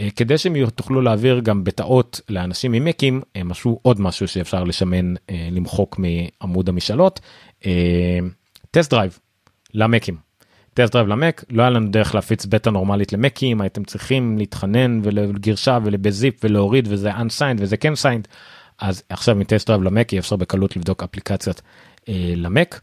אה, כדי שהם תוכלו להעביר גם בטעות לאנשים עם מקים הם עשו עוד משהו שאפשר לסמן אה, למחוק מעמוד המשאלות TestFlight למקים. TestFlight למק לא היה לנו דרך להפיץ בטא נורמלית למקים הייתם צריכים להתחנן ולגרשה וב zip ולהוריד וזה unsigned וזה כן signed אז עכשיו מ TestFlight למק יהיה אפשר בקלות לבדוק אפליקציות אה, למק.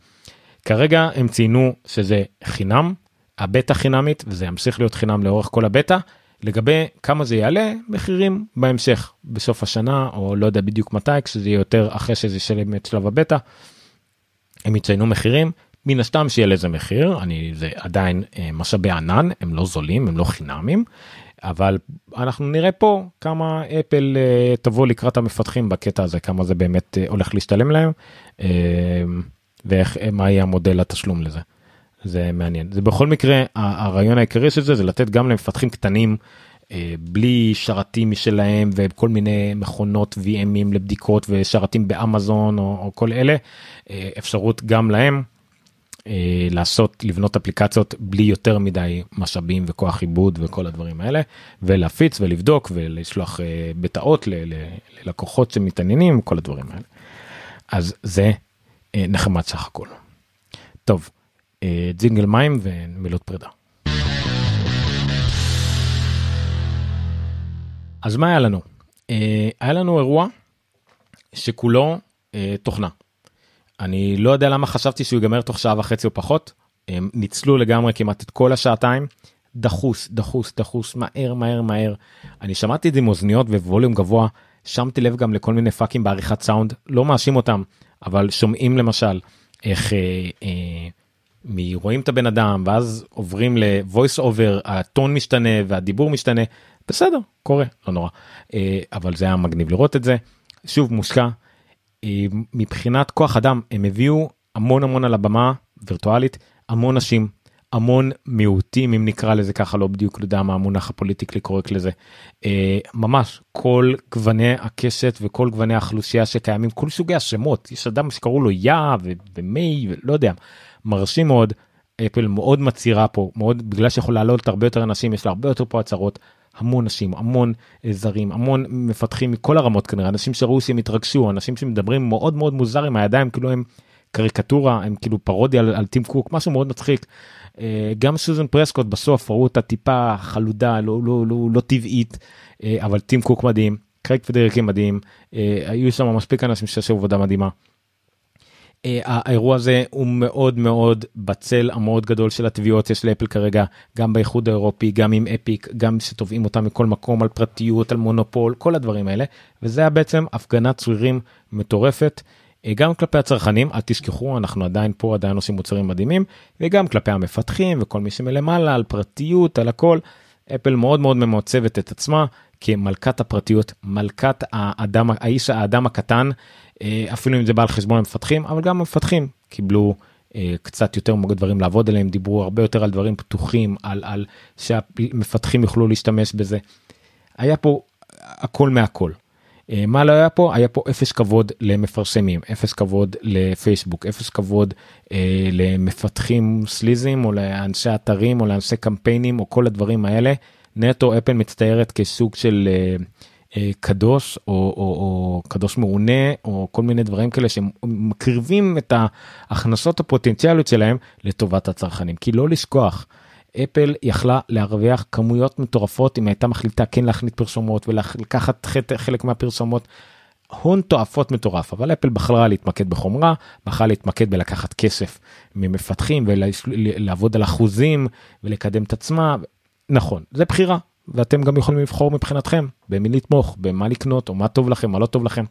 כרגע הם ציינו שזה חינם הבטא חינמית וזה ימשיך להיות חינם לאורך כל הבטא לגבי כמה זה יעלה מחירים בהמשך בסוף השנה או לא יודע בדיוק מתי כשזה יהיה יותר אחרי שזה ישלם את שלב הבטא. הם יציינו מחירים מן הסתם שיהיה לזה מחיר אני זה עדיין אה, משאבי ענן הם לא זולים הם לא חינמים. אבל אנחנו נראה פה כמה אפל אה, תבוא לקראת המפתחים בקטע הזה כמה זה באמת אה, הולך להשתלם להם ואיך מה יהיה המודל התשלום לזה. זה מעניין זה בכל מקרה הרעיון העיקרי של זה זה לתת גם למפתחים קטנים בלי שרתים משלהם וכל מיני מכונות VMים לבדיקות ושרתים באמזון או, או כל אלה אפשרות גם להם לעשות לבנות אפליקציות בלי יותר מדי משאבים וכוח עיבוד וכל הדברים האלה ולהפיץ ולבדוק ולשלוח אה, ל- ללקוחות שמתעניינים כל הדברים האלה. אז זה אה, נחמד סך הכל. טוב אה, ג'ינגל מים ומילות פרידה. אז מה היה לנו? אה, היה לנו אירוע שכולו אה, תוכנה. אני לא יודע למה חשבתי שהוא ייגמר תוך שעה וחצי או פחות. הם ניצלו לגמרי כמעט את כל השעתיים. דחוס דחוס דחוס מהר מהר מהר. אני שמעתי את זה עם אוזניות וווליום גבוה. שמתי לב גם לכל מיני פאקים בעריכת סאונד לא מאשים אותם אבל שומעים למשל איך אה, אה, מ- רואים את הבן אדם ואז עוברים ל-voice over הטון משתנה והדיבור משתנה בסדר קורה לא נורא אה, אבל זה היה מגניב לראות את זה שוב מושקע מבחינת כוח אדם הם הביאו המון המון על הבמה וירטואלית המון נשים המון מיעוטים אם נקרא לזה ככה לא בדיוק יודע מה המונח הפוליטיקלי קורקט לזה. אה, ממש כל גווני הקשת וכל גווני האוכלוסייה שקיימים כל סוגי השמות יש אדם שקראו לו יא ומי ולא יודע מרשים מאוד אפל מאוד מצהירה פה מאוד בגלל שיכול לעלות הרבה יותר אנשים יש לה הרבה יותר פה הצהרות המון נשים המון אה, זרים המון מפתחים מכל הרמות כנראה אנשים שראו שהם התרגשו אנשים שמדברים מאוד מאוד מוזר עם הידיים כאילו הם קריקטורה הם כאילו פרודיה על, על טים קוק משהו מאוד מצחיק. אה, גם סוזן פרסקוט בסוף ראו אותה טיפה חלודה לא לא לא לא טבעית אה, אבל טים קוק מדהים קרייג פדריגי מדהים היו שם מספיק אנשים שעשו עבודה מדהימה. אה, האירוע הזה הוא מאוד מאוד בצל המאוד גדול של התביעות יש לאפל כרגע גם באיחוד האירופי גם עם Epic גם שתובעים אותם מכל מקום על פרטיות על מונופול כל הדברים האלה וזה היה בעצם הפגנת צרירים מטורפת. אה, גם כלפי הצרכנים אל תשכחו אנחנו עדיין פה עדיין עושים מוצרים מדהימים וגם כלפי המפתחים וכל מי שמלמעלה על פרטיות על הכל. אפל מאוד מאוד ממוצבת את עצמה כמלכת הפרטיות מלכת האדם האיש האדם הקטן אפילו אם זה בא על חשבון המפתחים אבל גם המפתחים קיבלו אה, קצת יותר דברים לעבוד עליהם דיברו הרבה יותר על דברים פתוחים על על שהמפתחים יוכלו להשתמש בזה. היה פה הכל מהכל. אה, מה לא היה פה היה פה אפס כבוד למפרסמים אפס כבוד לפייסבוק אפס כבוד אה, למפתחים סליזים או לאנשי אתרים או לאנשי קמפיינים או כל הדברים האלה נטו אפל מצטיירת כסוג של אה, אה, קדוש או, או, או קדוש מעונה או כל מיני דברים כאלה שמקריבים את ההכנסות הפוטנציאליות שלהם לטובת הצרכנים כי לא לשכוח. אפל יכלה להרוויח כמויות מטורפות אם הייתה מחליטה כן להכניס פרסומות ולקחת חלק מהפרסומות. הון תועפות מטורף אבל אפל בחרה להתמקד בחומרה בחרה להתמקד בלקחת כסף ממפתחים ולעבוד על אחוזים ולקדם את עצמה נכון זה בחירה ואתם גם יכולים לבחור מבחינתכם במי לתמוך במה לקנות או מה טוב לכם מה לא טוב לכם.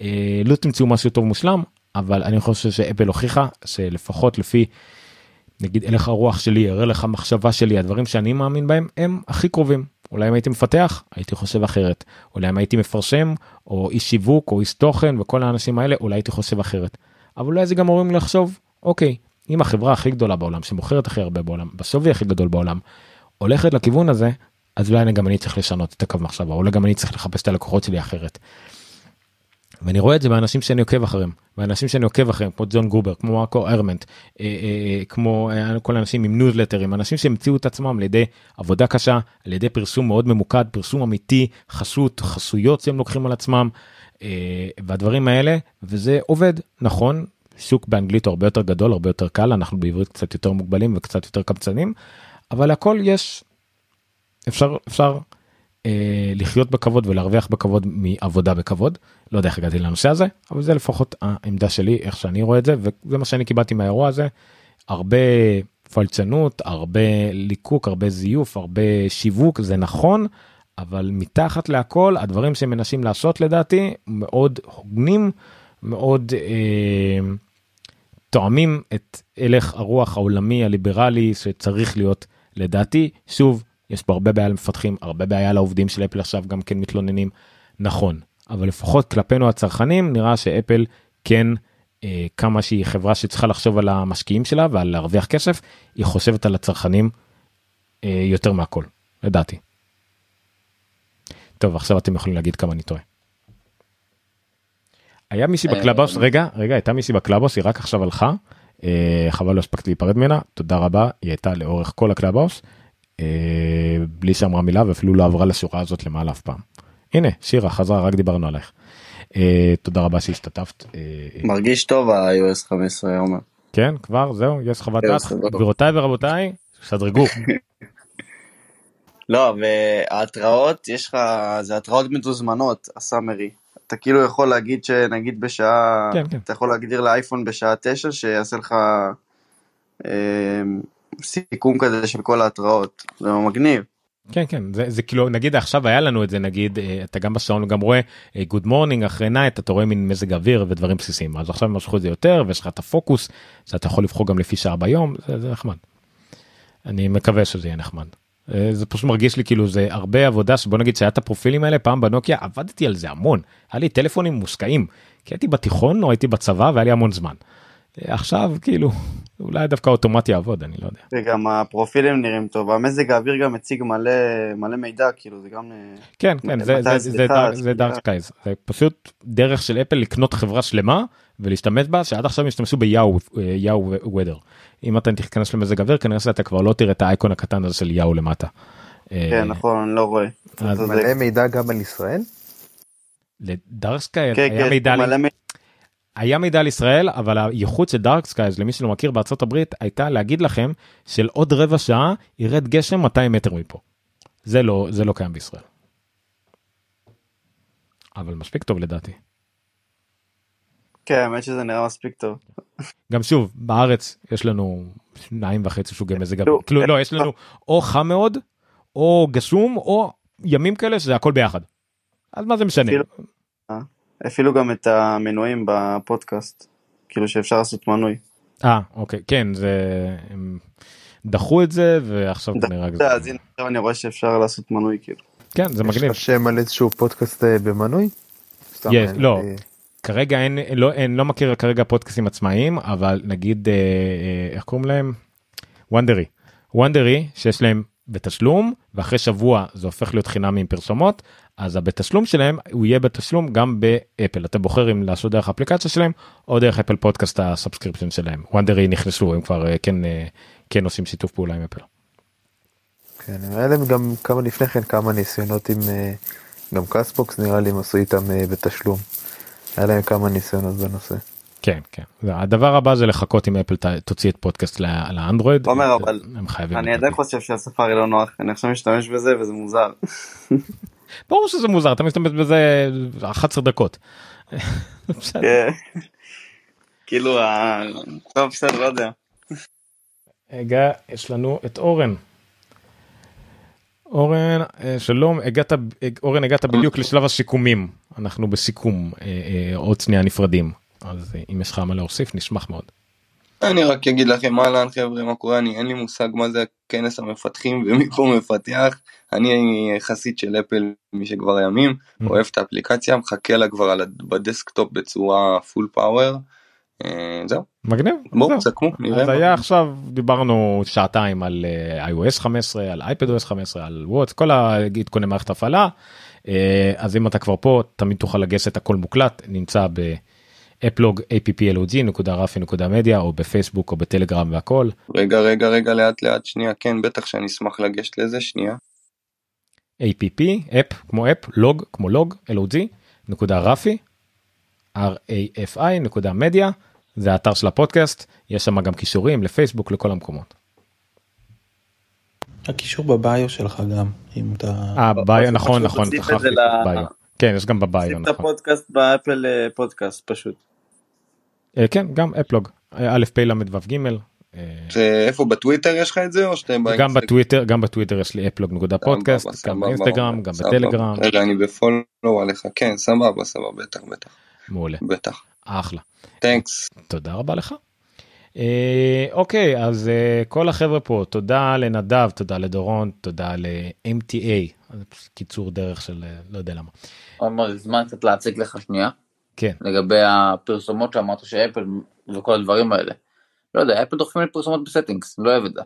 אה, לא תמצאו משהו טוב מושלם אבל אני חושב שאפל הוכיחה שלפחות לפי נגיד הלך הרוח שלי יראה לך מחשבה שלי הדברים שאני מאמין בהם הם הכי קרובים אולי אם הייתי מפתח הייתי חושב אחרת אולי אם הייתי מפרשם או איש שיווק או איש תוכן וכל האנשים האלה אולי הייתי חושב אחרת. אבל אולי זה גם אומרים לחשוב אוקיי אם החברה הכי גדולה בעולם שמוכרת הכי הרבה בעולם בשווי הכי גדול בעולם הולכת לכיוון הזה אז אולי גם אני צריך לשנות את הקו מחשבה אולי גם אני צריך לחפש את הלקוחות שלי אחרת. ואני רואה את זה באנשים שאני עוקב אחריהם באנשים שאני עוקב אחריהם כמו ג'ון גובר כמו ארקו ארמנט אה, אה, כמו אה, כל האנשים עם ניוזלטרים אנשים שהמציאו את עצמם על ידי עבודה קשה על ידי פרסום מאוד ממוקד פרסום אמיתי חסות חסויות שהם לוקחים על עצמם אה, והדברים האלה וזה עובד נכון שוק באנגלית הוא הרבה יותר גדול הרבה יותר קל אנחנו בעברית קצת יותר מוגבלים וקצת יותר קמצנים אבל הכל יש אפשר אפשר אה, לחיות בכבוד ולהרוויח בכבוד מעבודה בכבוד לא יודע איך הגעתי לנושא הזה אבל זה לפחות העמדה שלי איך שאני רואה את זה וזה מה שאני קיבלתי מהאירוע הזה הרבה פלצנות, הרבה ליקוק, הרבה זיוף, הרבה שיווק, זה נכון, אבל מתחת להכל הדברים שהם מנסים לעשות לדעתי מאוד הוגנים, מאוד אה, תואמים את הלך הרוח העולמי הליברלי שצריך להיות לדעתי. שוב, יש פה הרבה בעיה למפתחים, הרבה בעיה לעובדים של אפל עכשיו גם כן מתלוננים, נכון, אבל לפחות כלפינו הצרכנים נראה שאפל כן אה, כמה שהיא חברה שצריכה לחשוב על המשקיעים שלה ועל להרוויח כסף, היא חושבת על הצרכנים אה, יותר מהכל, לדעתי. טוב, עכשיו אתם יכולים להגיד כמה אני טועה. היה מישהי אה, ב Clubhouse, רגע, רגע, הייתה מישהי ב Clubhouse, היא רק עכשיו הלכה, אה, חבל לא הספקתי להיפרד ממנה, תודה רבה, היא הייתה לאורך כל ה Clubhouse, בלי שאמרה מילה ואפילו לא עברה לשורה הזאת למעלה אף פעם. הנה, שירה חזרה, רק דיברנו עלייך. אה, תודה רבה שהשתתפת. אה, מרגיש טוב ה-iOS 15 עומר. כן, כבר, זהו, יש חוות דעת. גבירותיי ורבותיי, שדרגו. *laughs* לא, וההתראות, יש לך, זה התראות מתוזמנות, הסאמרי. אתה כאילו יכול להגיד שנגיד בשעה, כן, כן. אתה יכול להגדיר לאייפון בשעה 9 שיעשה לך אה, סיכום כזה של כל ההתראות. זה מגניב. כן כן זה, זה כאילו נגיד עכשיו היה לנו את זה נגיד אה, אתה גם בשעון גם רואה good morning אחרי night אתה רואה מין מזג אוויר ודברים בסיסיים אז עכשיו הם משכו את זה יותר ויש לך את הפוקוס שאתה יכול לבחור גם לפי שעה ביום זה, זה נחמד. אני מקווה שזה יהיה נחמד. אה, זה פשוט מרגיש לי כאילו זה הרבה עבודה שבוא נגיד שהיה את הפרופילים האלה פעם בנוקיה עבדתי על זה המון היה לי טלפונים מושקעים כי הייתי בתיכון או הייתי בצבא והיה לי המון זמן. עכשיו כאילו אולי דווקא אוטומטי יעבוד אני לא יודע. וגם הפרופילים נראים טוב, המזג האוויר גם מציג מלא, מלא מידע, כאילו זה גם... אה, כן כן זה זה זה Dark- זה סליחה. Dark Skies זה פשוט דרך של אפל לקנות חברה שלמה ולהשתמש בה שעד עכשיו השתמשו ב Yahoo Yahoo Weather אם אתה תיכנס למזג אוויר כנראה שאתה כבר לא תראה את האייקון הקטן הזה של יאו למטה. אה, כן, נכון, אני לא רואה. מלא מידע גם על ישראל? ל Dark Skies כן, היה כן, מידע. היה מידע על ישראל אבל הייחוד של Dark Skies למי שלא מכיר בארצות הברית הייתה להגיד לכם של עוד רבע שעה ירד גשם 200 מטר מפה. זה לא זה לא קיים בישראל. אבל מספיק טוב לדעתי. כן, האמת שזה נראה מספיק טוב. גם שוב בארץ יש לנו שניים וחצי סוגי מזג אוויר לא, כאילו לא יש לנו או חם מאוד או גשום או ימים כאלה שזה הכל ביחד. אז מה זה משנה אפילו- גם את המנויים בפודקאסט, כאילו שאפשר לעשות מנוי. אה אוקיי כן זה הם דחו את זה ועכשיו דחו נראה את זה, אז הנה עכשיו אני רואה שאפשר לעשות מנוי כאילו. כן זה יש מגניב. לך שם על איזשהו פודקאסט אה, במנוי? יש, אה, לא, אה, כרגע אין, לא, אין, לא מכיר כרגע פודקאסטים עצמאיים, אבל נגיד, אה, אה, איך קוראים להם? Wondery. Wondery, שיש להם בתשלום, ואחרי שבוע זה הופך להיות חינמי עם פרסומות, אז הבתשלום שלהם, הוא יהיה בתשלום גם באפל. אתה בוחר אם לעשות דרך האפליקציה שלהם, או דרך Apple Podcast ה subscription שלהם. Wondery נכנסו, הם כבר אה, כן, אה, כן עושים שיתוף פעולה עם אפל. כן, היה להם גם כמה לפני כן כמה ניסיונות עם, אה, גם Castbox נראה לי הם עשו איתם בתשלום. היה להם כמה ניסיונות בנושא. כן, כן. הדבר הבא זה לחכות אם אפל תוציא את פודקאסט ל- לאנדרואיד. עומר, אבל הם חייבים. אני עדיין חושב שהספארי לא נוח, אני עכשיו משתמש בזה וזה מוזר. *laughs* ברור שזה מוזר אתה משתמש בזה 11 דקות. כן. כאילו, ה- טוב בסדר, לא יודע. רגע יש לנו את אורן. אורן אה, שלום הגעת אורן הגעת בדיוק לשלב הסיכומים אנחנו בסיכום אה, אה, עוד שנייה נפרדים אז אם יש לך מה להוסיף נשמח מאוד. אני רק אגיד לכם אהלן חבר'ה מה קורה אני אין לי מושג מה זה כנס המפתחים ומי פה מפתח אני חסיד של אפל מי שכבר ימים אוהב את האפליקציה מחכה לה כבר על ב desktop בצורה full power. זהו מגניב. בואו. תסכמו נראה. אז. היה עכשיו דיברנו שעתיים על אה, iOS 15 על iPadOS 15 על watchOS כל העדכוני מערכת הפעלה אה, אז אם אתה כבר פה תמיד תוכל לגשת הכל מוקלט נמצא באפלוג applog.rafi.media או בפייסבוק או בטלגרם והכל רגע רגע רגע לאט לאט שנייה כן בטח שאני אשמח לגשת לזה שנייה. app אפ כמו אפ לוג כמו לוג log נקודה רפי rafi נקודה מדיה זה האתר של הפודקאסט יש שם גם קישורים לפייסבוק לכל המקומות. הקישור ב bio שלך גם, אם אתה... אה bio נכון נכון bio. כן יש גם ב bio נכון. הפודקאסט באפל אה, פודקאסט פשוט. אה, כן גם אפלוג א' פ' ל' ו' ג' זה איפה בטוויטר יש לך את זה או שאתם גם? בטוויטר גם בטוויטר יש לי אפלוג נקודה פודקאסט גם באינסטגרם גם. בטלגרם רגע אני ב follow עליך כן סבבה סבבה בטח בטח מעולה בטח אחלה thanks תודה רבה לך. אה, אוקיי אז אה, כל החבר'ה פה תודה לנדב תודה לדורון תודה ל-MTA זה פשוט קיצור דרך של אה, לא יודע למה. עומר, זמן קצת להציג לך שנייה. כן. לגבי הפרסומות שאמרת שאפל וכל הדברים האלה. לא יודע, אפל דוחפים לי פרסומות ב settings, לא אוהב את זה.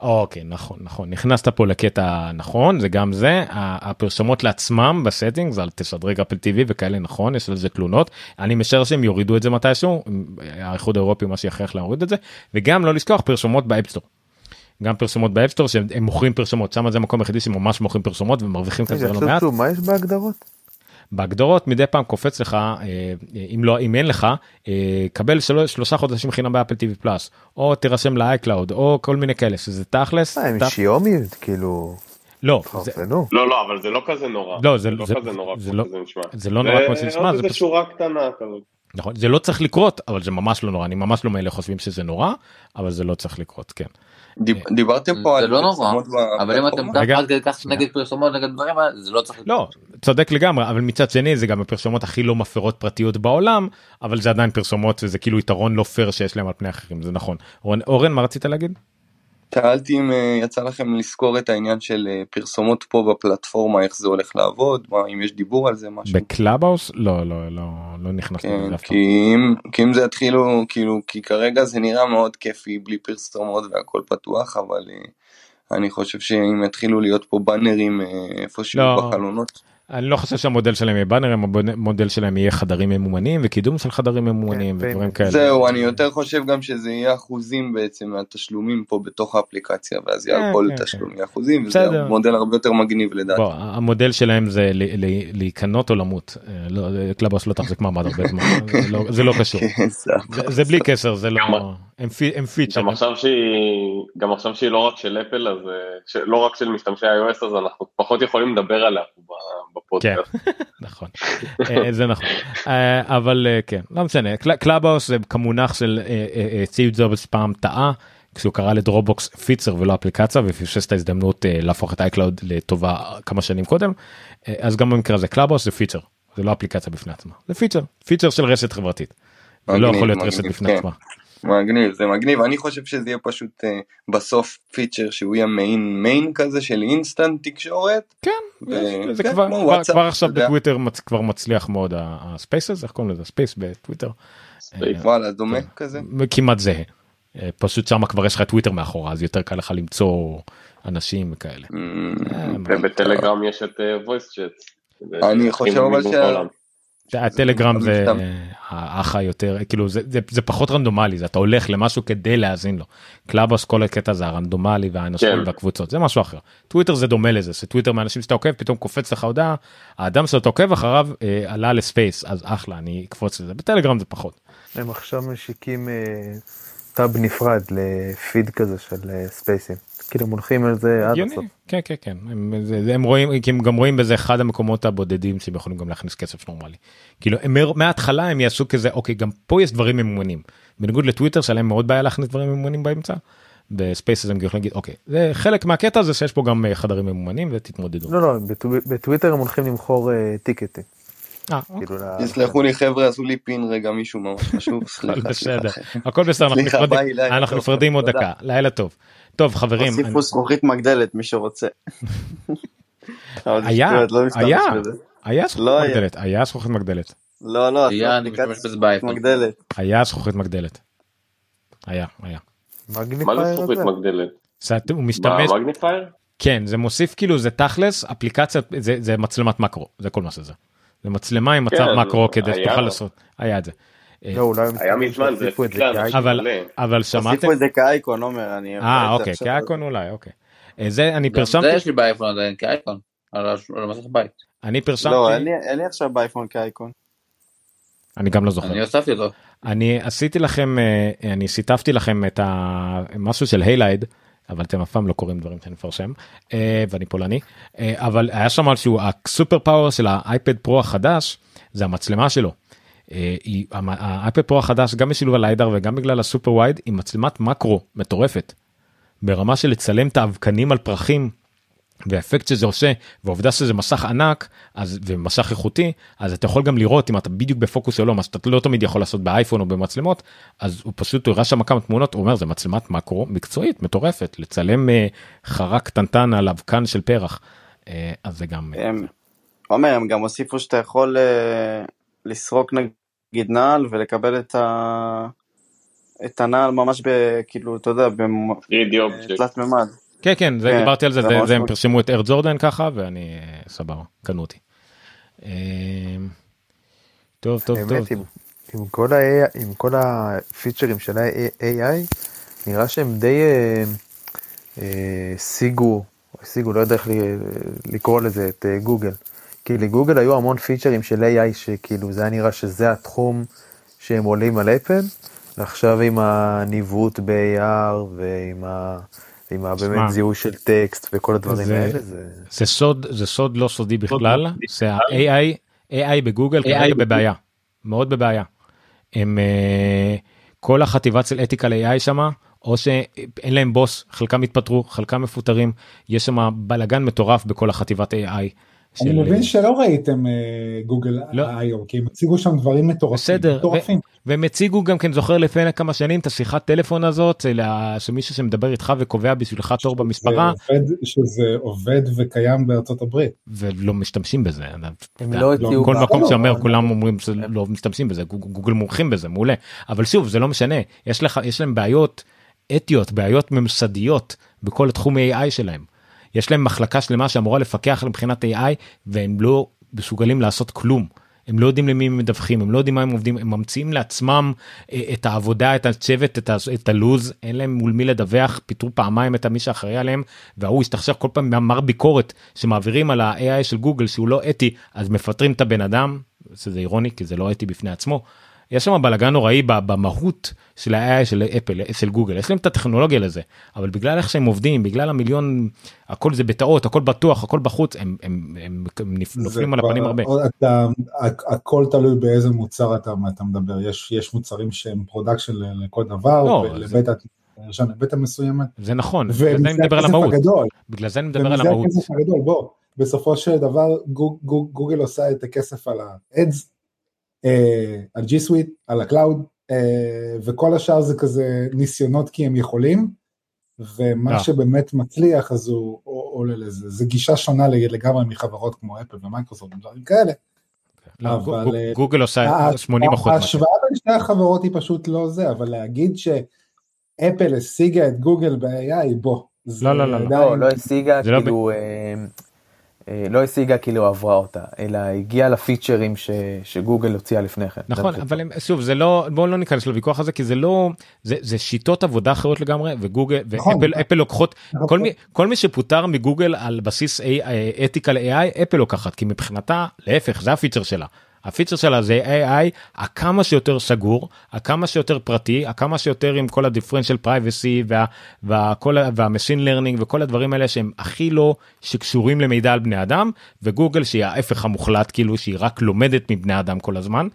אוקיי נכון נכון נכנסת פה לקטע נכון זה גם זה הפרסומות לעצמם ב settings זה על תשדרג Apple TV וכאלה נכון יש על זה תלונות אני משער שהם יורידו את זה מתישהו האיחוד האירופי מה שיכריח להוריד את זה וגם לא לשכוח פרסומות ב App Store. גם פרסומות ב App Store שהם הם מוכרים פרסומות שם זה המקום היחידי שממש מוכרים פרסומות ומרוויחים כזה לא מעט. מה יש בהגדרות? בהגדרות מדי פעם קופץ לך אה, אם לא אם אין לך אה, קבל שלוש, שלושה חודשים חינם ב Apple TV Plus או תירשם ל iCloud או כל מיני כאלה שזה תכלס. מה, הם Xiaomi? כאילו... לא, זה. לא, לא, אבל זה לא כזה נורא. לא, זה- לא זה- כזה נורא זה כמו לא-. זה לא נורא כמו שזה נשמע, זה שורה קטנה כזאת. נכון זה לא צריך לקרות אבל זה ממש לא נורא אני ממש לא מאלה חושבים שזה נורא אבל זה לא צריך לקרות כן. דיב- דיברתם פה זה על לא נורא, פרסומות אבל אם אתם. עד כדי כך נגד פרסומות נגד דברים האלה, זה לא צריך... לא צודק לגמרי אבל מצד שני זה גם הפרסומות הכי לא מפרות פרטיות בעולם אבל זה עדיין פרסומות וזה כאילו יתרון לא פייר שיש להם על פני אחרים זה נכון. אורן מה רצית להגיד? שאלתי אם אה, יצא לכם לזכור את העניין של אה, פרסומות פה בפלטפורמה איך זה הולך לעבוד מה אם יש דיבור על זה משהו. ב Clubhouse לא לא לא לא נכנסתי כן. כי אם, כי אם זה יתחילו כאילו כי כרגע זה נראה מאוד כיפי בלי פרסומות והכל פתוח אבל אה, אני חושב שאם יתחילו להיות פה באנרים אה, איפשהו לא. בחלונות. אני לא חושב שהמודל שלהם יהיה באנרים המודל שלהם יהיה חדרים ממומנים וקידום של חדרים ממומנים כן, ודברים כאלה. זהו אני יותר חושב גם שזה יהיה אחוזים בעצם מהתשלומים פה בתוך האפליקציה ואז יהיה כן, על כל כן, תשלום יהיה אחוזים וזה בסדר. מודל הרבה יותר מגניב לדעתי. בוא, המודל שלהם זה ל- ל- להיקנות או למות. אה, לא, Clubhouse לא תחזיק מעמד הרבה זמן. זה *laughs* לא- זה לא קשור. כן, זה בלי קשר זה לא הם פי- הם פיצ'ר. גם עכשיו שהיא גם עכשיו שהיא לא רק של אפל אז אה, לא רק של משתמשי iOS אז אנחנו פחות יכולים לדבר עליה בפודקאסט. *laughs* נכון אה, זה נכון אה, אבל אה, כן לא משנה קל- Clubhouse זה כמונח של אה, אה, אה, סטיב ג'ובס פעם טעה כשהוא קרא ל Dropbox פיצ'ר ולא אפליקציה ופספס את ההזדמנות אה, להפוך את iCloud לטובה כמה שנים קודם אה, אז גם במקרה הזה Clubhouse זה פיצ'ר זה לא אפליקציה בפני עצמה זה פיצ'ר פיצ'ר של רשת חברתית. זה לא יכול להיות רשת בפני כן. עצמה. מגניב זה מגניב אני חושב שזה יהיה פשוט uh, בסוף פיצ'ר שהוא יהיה מין מין כזה של אינסטנט תקשורת. כן ו- זה כן, כבר כמו כבר- וואטסאפ, כבר עכשיו. בטוויטר מצ- כבר מצליח מאוד ה Spaces איך קוראים לזה Space בטוויטר. אה, וואלה דומה כזה. כמעט זהה. אה, פשוט שם כבר יש לך טוויטר מאחורה אז יותר קל לך למצוא אנשים וכאלה. אה, ובטלגרם יש את voice chat. אני חושב אבל בעולם. הטלגרם זה. אה, האח היותר כאילו זה, זה, זה פחות רנדומלי זה אתה הולך למשהו כדי להאזין לו. Clubhouse כל הקטע זה הרנדומלי והאנשים כן. והקבוצות זה משהו אחר. טוויטר זה דומה לזה שטוויטר מאנשים שאתה עוקב פתאום קופץ לך הודעה האדם שאתה עוקב אחריו אה, עלה לספייס אז אחלה אני אקפוץ לזה בטלגרם זה פחות. הם עכשיו משיקים אה, טאב נפרד לפיד כזה של אה, ספייסים. כאילו הם הולכים על זה עד. הסוף. כן כן כן הם, זה, זה, הם רואים כי הם גם רואים בזה אחד המקומות הבודדים שהם יכולים גם להכניס כסף נורמלי. כאילו הם מההתחלה הם יעשו כזה אוקיי גם פה יש דברים ממומנים בניגוד לטוויטר שלהם מאוד בעיה להכניס דברים ממומנים באמצע. ב Spaces הם יכולים להגיד אוקיי זה חלק מהקטע הזה שיש פה גם אה, חדרים ממומנים ותתמודדו. לא לא בטו- בטוויטר הם הולכים למכור אה, טיקטים. אה, כאילו תסלחו לי חבר'ה עשו לי ping רגע מישהו ממש חשוב. *laughs* סליחה, סליחה. הכל בסדר אנחנו סליחה, נפרדים- עוד. דקה לילה טוב. טוב חברים אני- הוסיפו זכוכית מגדלת מי שרוצה. *laughs* היה שטויות, לא היה בזה. היה זכוכית לא. מגדלת היה זכוכית מגדלת לא לא. מגדלת. היה זכוכית מגדלת. היה היה. מה זה זכוכית. מגדלת? הוא משתמש במגניפייר? כן זה מוסיף כאילו זה תכלס אפליקציה זה, זה מצלמת מקרו זה כל מה שזה. זה מצלמה עם מצב כן, מקרו כדי. שתוכל לעשות היה את זה. אה, לא אולי היה מזמן, זה. אבל. אבל שמעתם הוסיפו את זה כאייקון עומר אני. אה אוקיי. כאייקון אולי אוקיי. אה, זה אני גם פרשמתי זה יש לי באייפון עדיין כאייקון. על המסך בית. אני לא פרשמתי לי- אין לי עכשיו באייפון כאייקון. אני גם לא זוכר אני הוספתי אותו. אני עשיתי לכם אה, אני שיתפתי לכם את המשהו של היילייד אבל אתם אף פעם לא קוראים דברים שאני מפרשם ואני פולני אבל היה שם משהו הסופר פאוור של האייפד פרו החדש זה המצלמה שלו. אה, היא- האייפד פרו החדש גם בשילוב הליידר וגם בגלל הסופר וייד עם מצלמת מקרו מטורפת. ברמה של לצלם את האבקנים על פרחים והאפקט שזה עושה והעובדה שזה מסך ענק אז ומסך איכותי אז אתה יכול גם לראות אם אתה בדיוק בפוקוס או לא מה שאתה לא תמיד יכול לעשות באייפון או במצלמות אז הוא פשוט הראה שם כמה תמונות הוא אומר זה מצלמת מקרו מקצועית מטורפת לצלם אה, חרה קטנטן על אבקן של פרח אה, אז זה גם אה, הם, עומר, הם גם הוסיפו שאתה יכול אה, לסרוק נגיד נעל ולקבל את, ה... את הנעל ממש ב... כאילו, אתה יודע, בתלת מימד. כן כן זה כן, דיברתי על זה זה זה- הם. פרסמו את אר ג'ורדן ככה ואני אה, סבבה קנו אותי. אה, טוב טוב טוב. עם, עם, כל ה- עם כל הפיצ'רים של ה-AI, נראה שהם די אה, אה, שיגו, השיגו, לא יודע איך לקרוא לזה, את אה, גוגל. כי לגוגל היו המון פיצ'רים של AI שכאילו זה היה נראה שזה התחום שהם עולים על אפל, ועכשיו עם הניווט ב-AR ועם ה... עם ה- שמע, באמת זיהוי של טקסט וכל הדברים זה- האלה, זה... זה סוד זה סוד לא סודי בכלל זה ה-AI AI בגוגל AI כרגע. בבעיה מאוד בבעיה. הם אה, כל החטיבה של אתיקל AI שמה או שאין להם בוס חלקם התפטרו חלקם מפוטרים יש שם בלאגן מטורף בכל החטיבת AI. אני של- מבין שלא ראיתם אה, גוגל איו, כי הם הציגו שם דברים מטורפים. בסדר, מטורפים. ו- והם הציגו גם כן זוכר לפני כמה שנים את השיחת טלפון הזאת של ה- שמישהו שמדבר איתך וקובע בשבילך תור במספרה עובד, שזה עובד וקיים בארצות הברית. ולא משתמשים בזה. הם אתה- לא הוציאו- כל לא, מקום לא, שאומר אבל- כולם אומרים שלא משתמשים בזה גוג- גוגל מומחים בזה מעולה אבל שוב זה לא משנה יש לך יש להם בעיות אתיות בעיות ממסדיות בכל תחום AI שלהם. יש להם מחלקה שלמה שאמורה לפקח מבחינת AI והם לא מסוגלים לעשות כלום. הם לא יודעים למי הם מדווחים הם לא יודעים מה הם עובדים הם ממציאים לעצמם אה, את העבודה את הצוות את, ה- את הלוז אין להם מול מי לדווח פיטרו פעמיים את מי שאחראי עליהם וההוא השתכשך כל פעם מאמר ביקורת שמעבירים על ה-AI של גוגל שהוא לא אתי אז מפטרים את הבן אדם שזה אירוני כי זה לא אתי בפני עצמו. יש שם בלאגן נוראי במהות של ה-AI של אפל של גוגל יש להם את הטכנולוגיה לזה אבל בגלל איך שהם עובדים בגלל המיליון הכל זה בטאות הכל בטוח הכל בחוץ הם, הם, הם, הם זה נופלים על הפנים הרבה. אתה, הכ- הכל תלוי באיזה מוצר אתה, אתה מדבר, יש, יש מוצרים שהם production לכל דבר, לא, ולבטא, נרשם לבטא מסוימת. זה נכון בגלל זה אני מדבר על המהות הגדול. בגלל זה אני מדבר על המהות. הכסף הגדול, בוא, בסופו של דבר גוג, גוג, גוגל עושה את הכסף על אה, על G Suite, על ה cloud, אה, וכל השאר זה כזה ניסיונות כי הם יכולים, ומה אה. שבאמת מצליח אז הוא עולה לזה, זה גישה שונה לגמרי מחברות כמו אפל ומייקרוסופט ודברים כאלה. לא, אבל, גוג- אה, גוגל עושה ה- 80 אחוז. ההשוואה בין שתי החברות היא פשוט לא זה, אבל להגיד שאפל השיגה את גוגל ב-AI, בוא. לא, לא, לא, לא. לא, לא השיגה, לא כאילו, אה, אה, לא השיגה כאילו עברה אותה, אלא הגיעה לפיצ'רים ש- שגוגל הוציאה לפני כן. נכון אבל הם, שוב זה לא בואו לא ניכנס לוויכוח הזה כי זה לא זה זה שיטות עבודה אחרות לגמרי וגוגל נכון. ואפל אפל לוקחות נכון. כל מי כל מי שפוטר מגוגל על בסיס ethical AI אפל לוקחת כי מבחינתה להפך זה הפיצ'ר שלה. הפיצ'ר שלה זה AI הכמה שיותר סגור הכמה שיותר פרטי הכמה שיותר עם כל ה differential privacy והכל וה machine learning וכל הדברים האלה שהם הכי לא שקשורים למידע על בני אדם וגוגל שהיא ההפך המוחלט כאילו שהיא רק לומדת מבני אדם כל הזמן.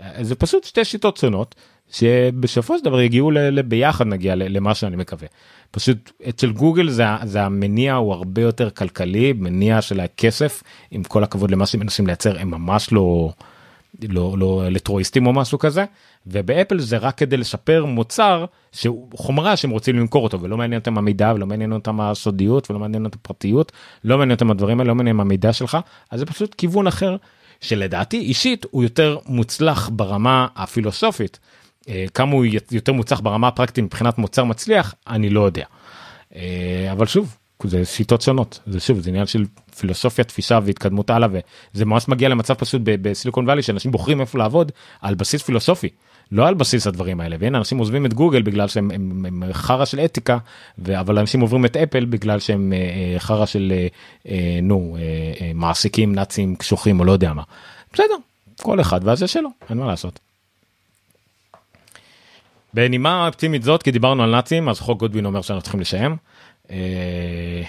אה, זה פשוט שתי שיטות שונות שבסופו של דבר יגיעו ל- ל- ביחד נגיע למה שאני מקווה. פשוט אצל גוגל זה, זה המניע הוא הרבה יותר כלכלי מניע של הכסף עם כל הכבוד למה שהם מנסים לייצר הם ממש לא לא לא אלטרואיסטים או משהו כזה ובאפל זה רק כדי לשפר מוצר שהוא חומרה שהם רוצים למכור אותו ולא מעניין אותם המידע ולא מעניין אותם הסודיות ולא מעניין אותם הפרטיות לא מעניין אותם הדברים האלה לא מעניין המידע שלך אז זה פשוט כיוון אחר שלדעתי אישית הוא יותר מוצלח ברמה הפילוסופית כמה הוא יותר מוצלח ברמה הפרקטית מבחינת מוצר מצליח אני לא יודע. אה, אבל שוב זה שיטות שונות זה שוב זה עניין של פילוסופיה תפיסה והתקדמות הלאה וזה ממש מגיע למצב פשוט בסיליקון וואלי שאנשים בוחרים איפה לעבוד על בסיס פילוסופי לא על בסיס הדברים האלה והנה אנשים עוזבים את גוגל בגלל שהם הם, הם חרא של אתיקה אבל אנשים עוברים את אפל בגלל שהם אה, אה, חרא של אה, אה, נו אה, אה, מעסיקים נאצים קשוחים או לא יודע מה. בסדר כל אחד והזה שלו אין מה לעשות. בנימה אופטימית זאת כי דיברנו על נאצים אז חוק גודווין אומר שאנחנו צריכים לשיים. אה,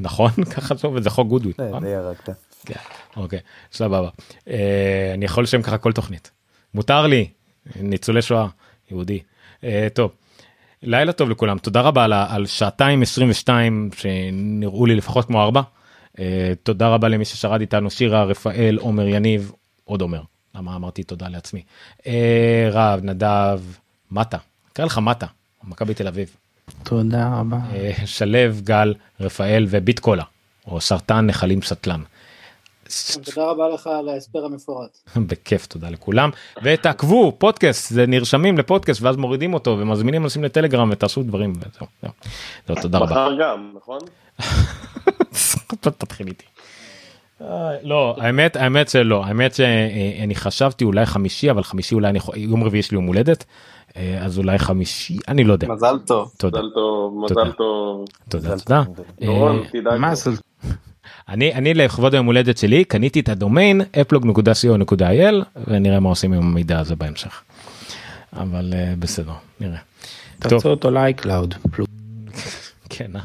נכון *laughs* ככה זה עובד זה חוק גודווין. די- נכון? הרגת. כן, אוקיי סבבה אה, אני יכול לשם ככה כל תוכנית מותר לי, ניצולי שואה, יהודי. אה, טוב, לילה טוב לכולם, תודה רבה על, שעתיים 22 שנראו לי לפחות כמו ארבע. אה, תודה רבה למי ששרד איתנו, שירה, רפאל, עומר, יניב, עוד עומר. למה אמרתי תודה לעצמי. אה, רב, נדב, מטה, נקרא לך מטה, מכבי תל אביב. תודה רבה. אה, שלו, גל, רפאל וביט קולה, או סרטן נחלים סטלן. תודה רבה לך על ההסבר המפורט. *laughs* בכיף תודה לכולם ותעקבו פודקאסט זה נרשמים לפודקאסט ואז מורידים אותו ומזמינים אנשים לטלגרם ותעשו דברים וזהו. זהו. זהו, תודה רבה. מחר גם, נכון? *laughs* תתחיל איתי. אה, לא האמת האמת שלא האמת שאני חשבתי אולי חמישי אבל חמישי אולי אני יכול- יום רביעי יש לי יום הולדת אז אולי חמישי אני לא יודע. מזל טוב. תודה. מזל טוב, תודה. מזל טוב. תודה אה, *laughs* אני אני לכבוד היום הולדת שלי קניתי את הדומיין אפלוג.co.il ונראה מה עושים עם המידע הזה בהמשך. אבל אה, בסדר נראה. תעשו אותו ל iCloud. *laughs* כן, אה?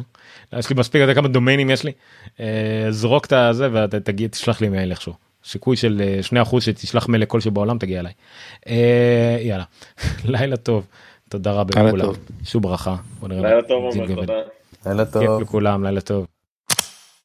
לא, יש לי מספיק, אתה יודע כמה דומיינים יש לי? אה, זרוק את הזה ותגיד, תשלח לי מייל איכשהו. סיכוי של אה, 2% שתשלח מייל לכל שבעולם תגיע אליי. אה, יאללה, *laughs* לילה טוב, תודה רבה לילה לכולם. טוב. שוב ברכה. לילה טוב. לילה כיף טוב. לכולם, לילה טוב.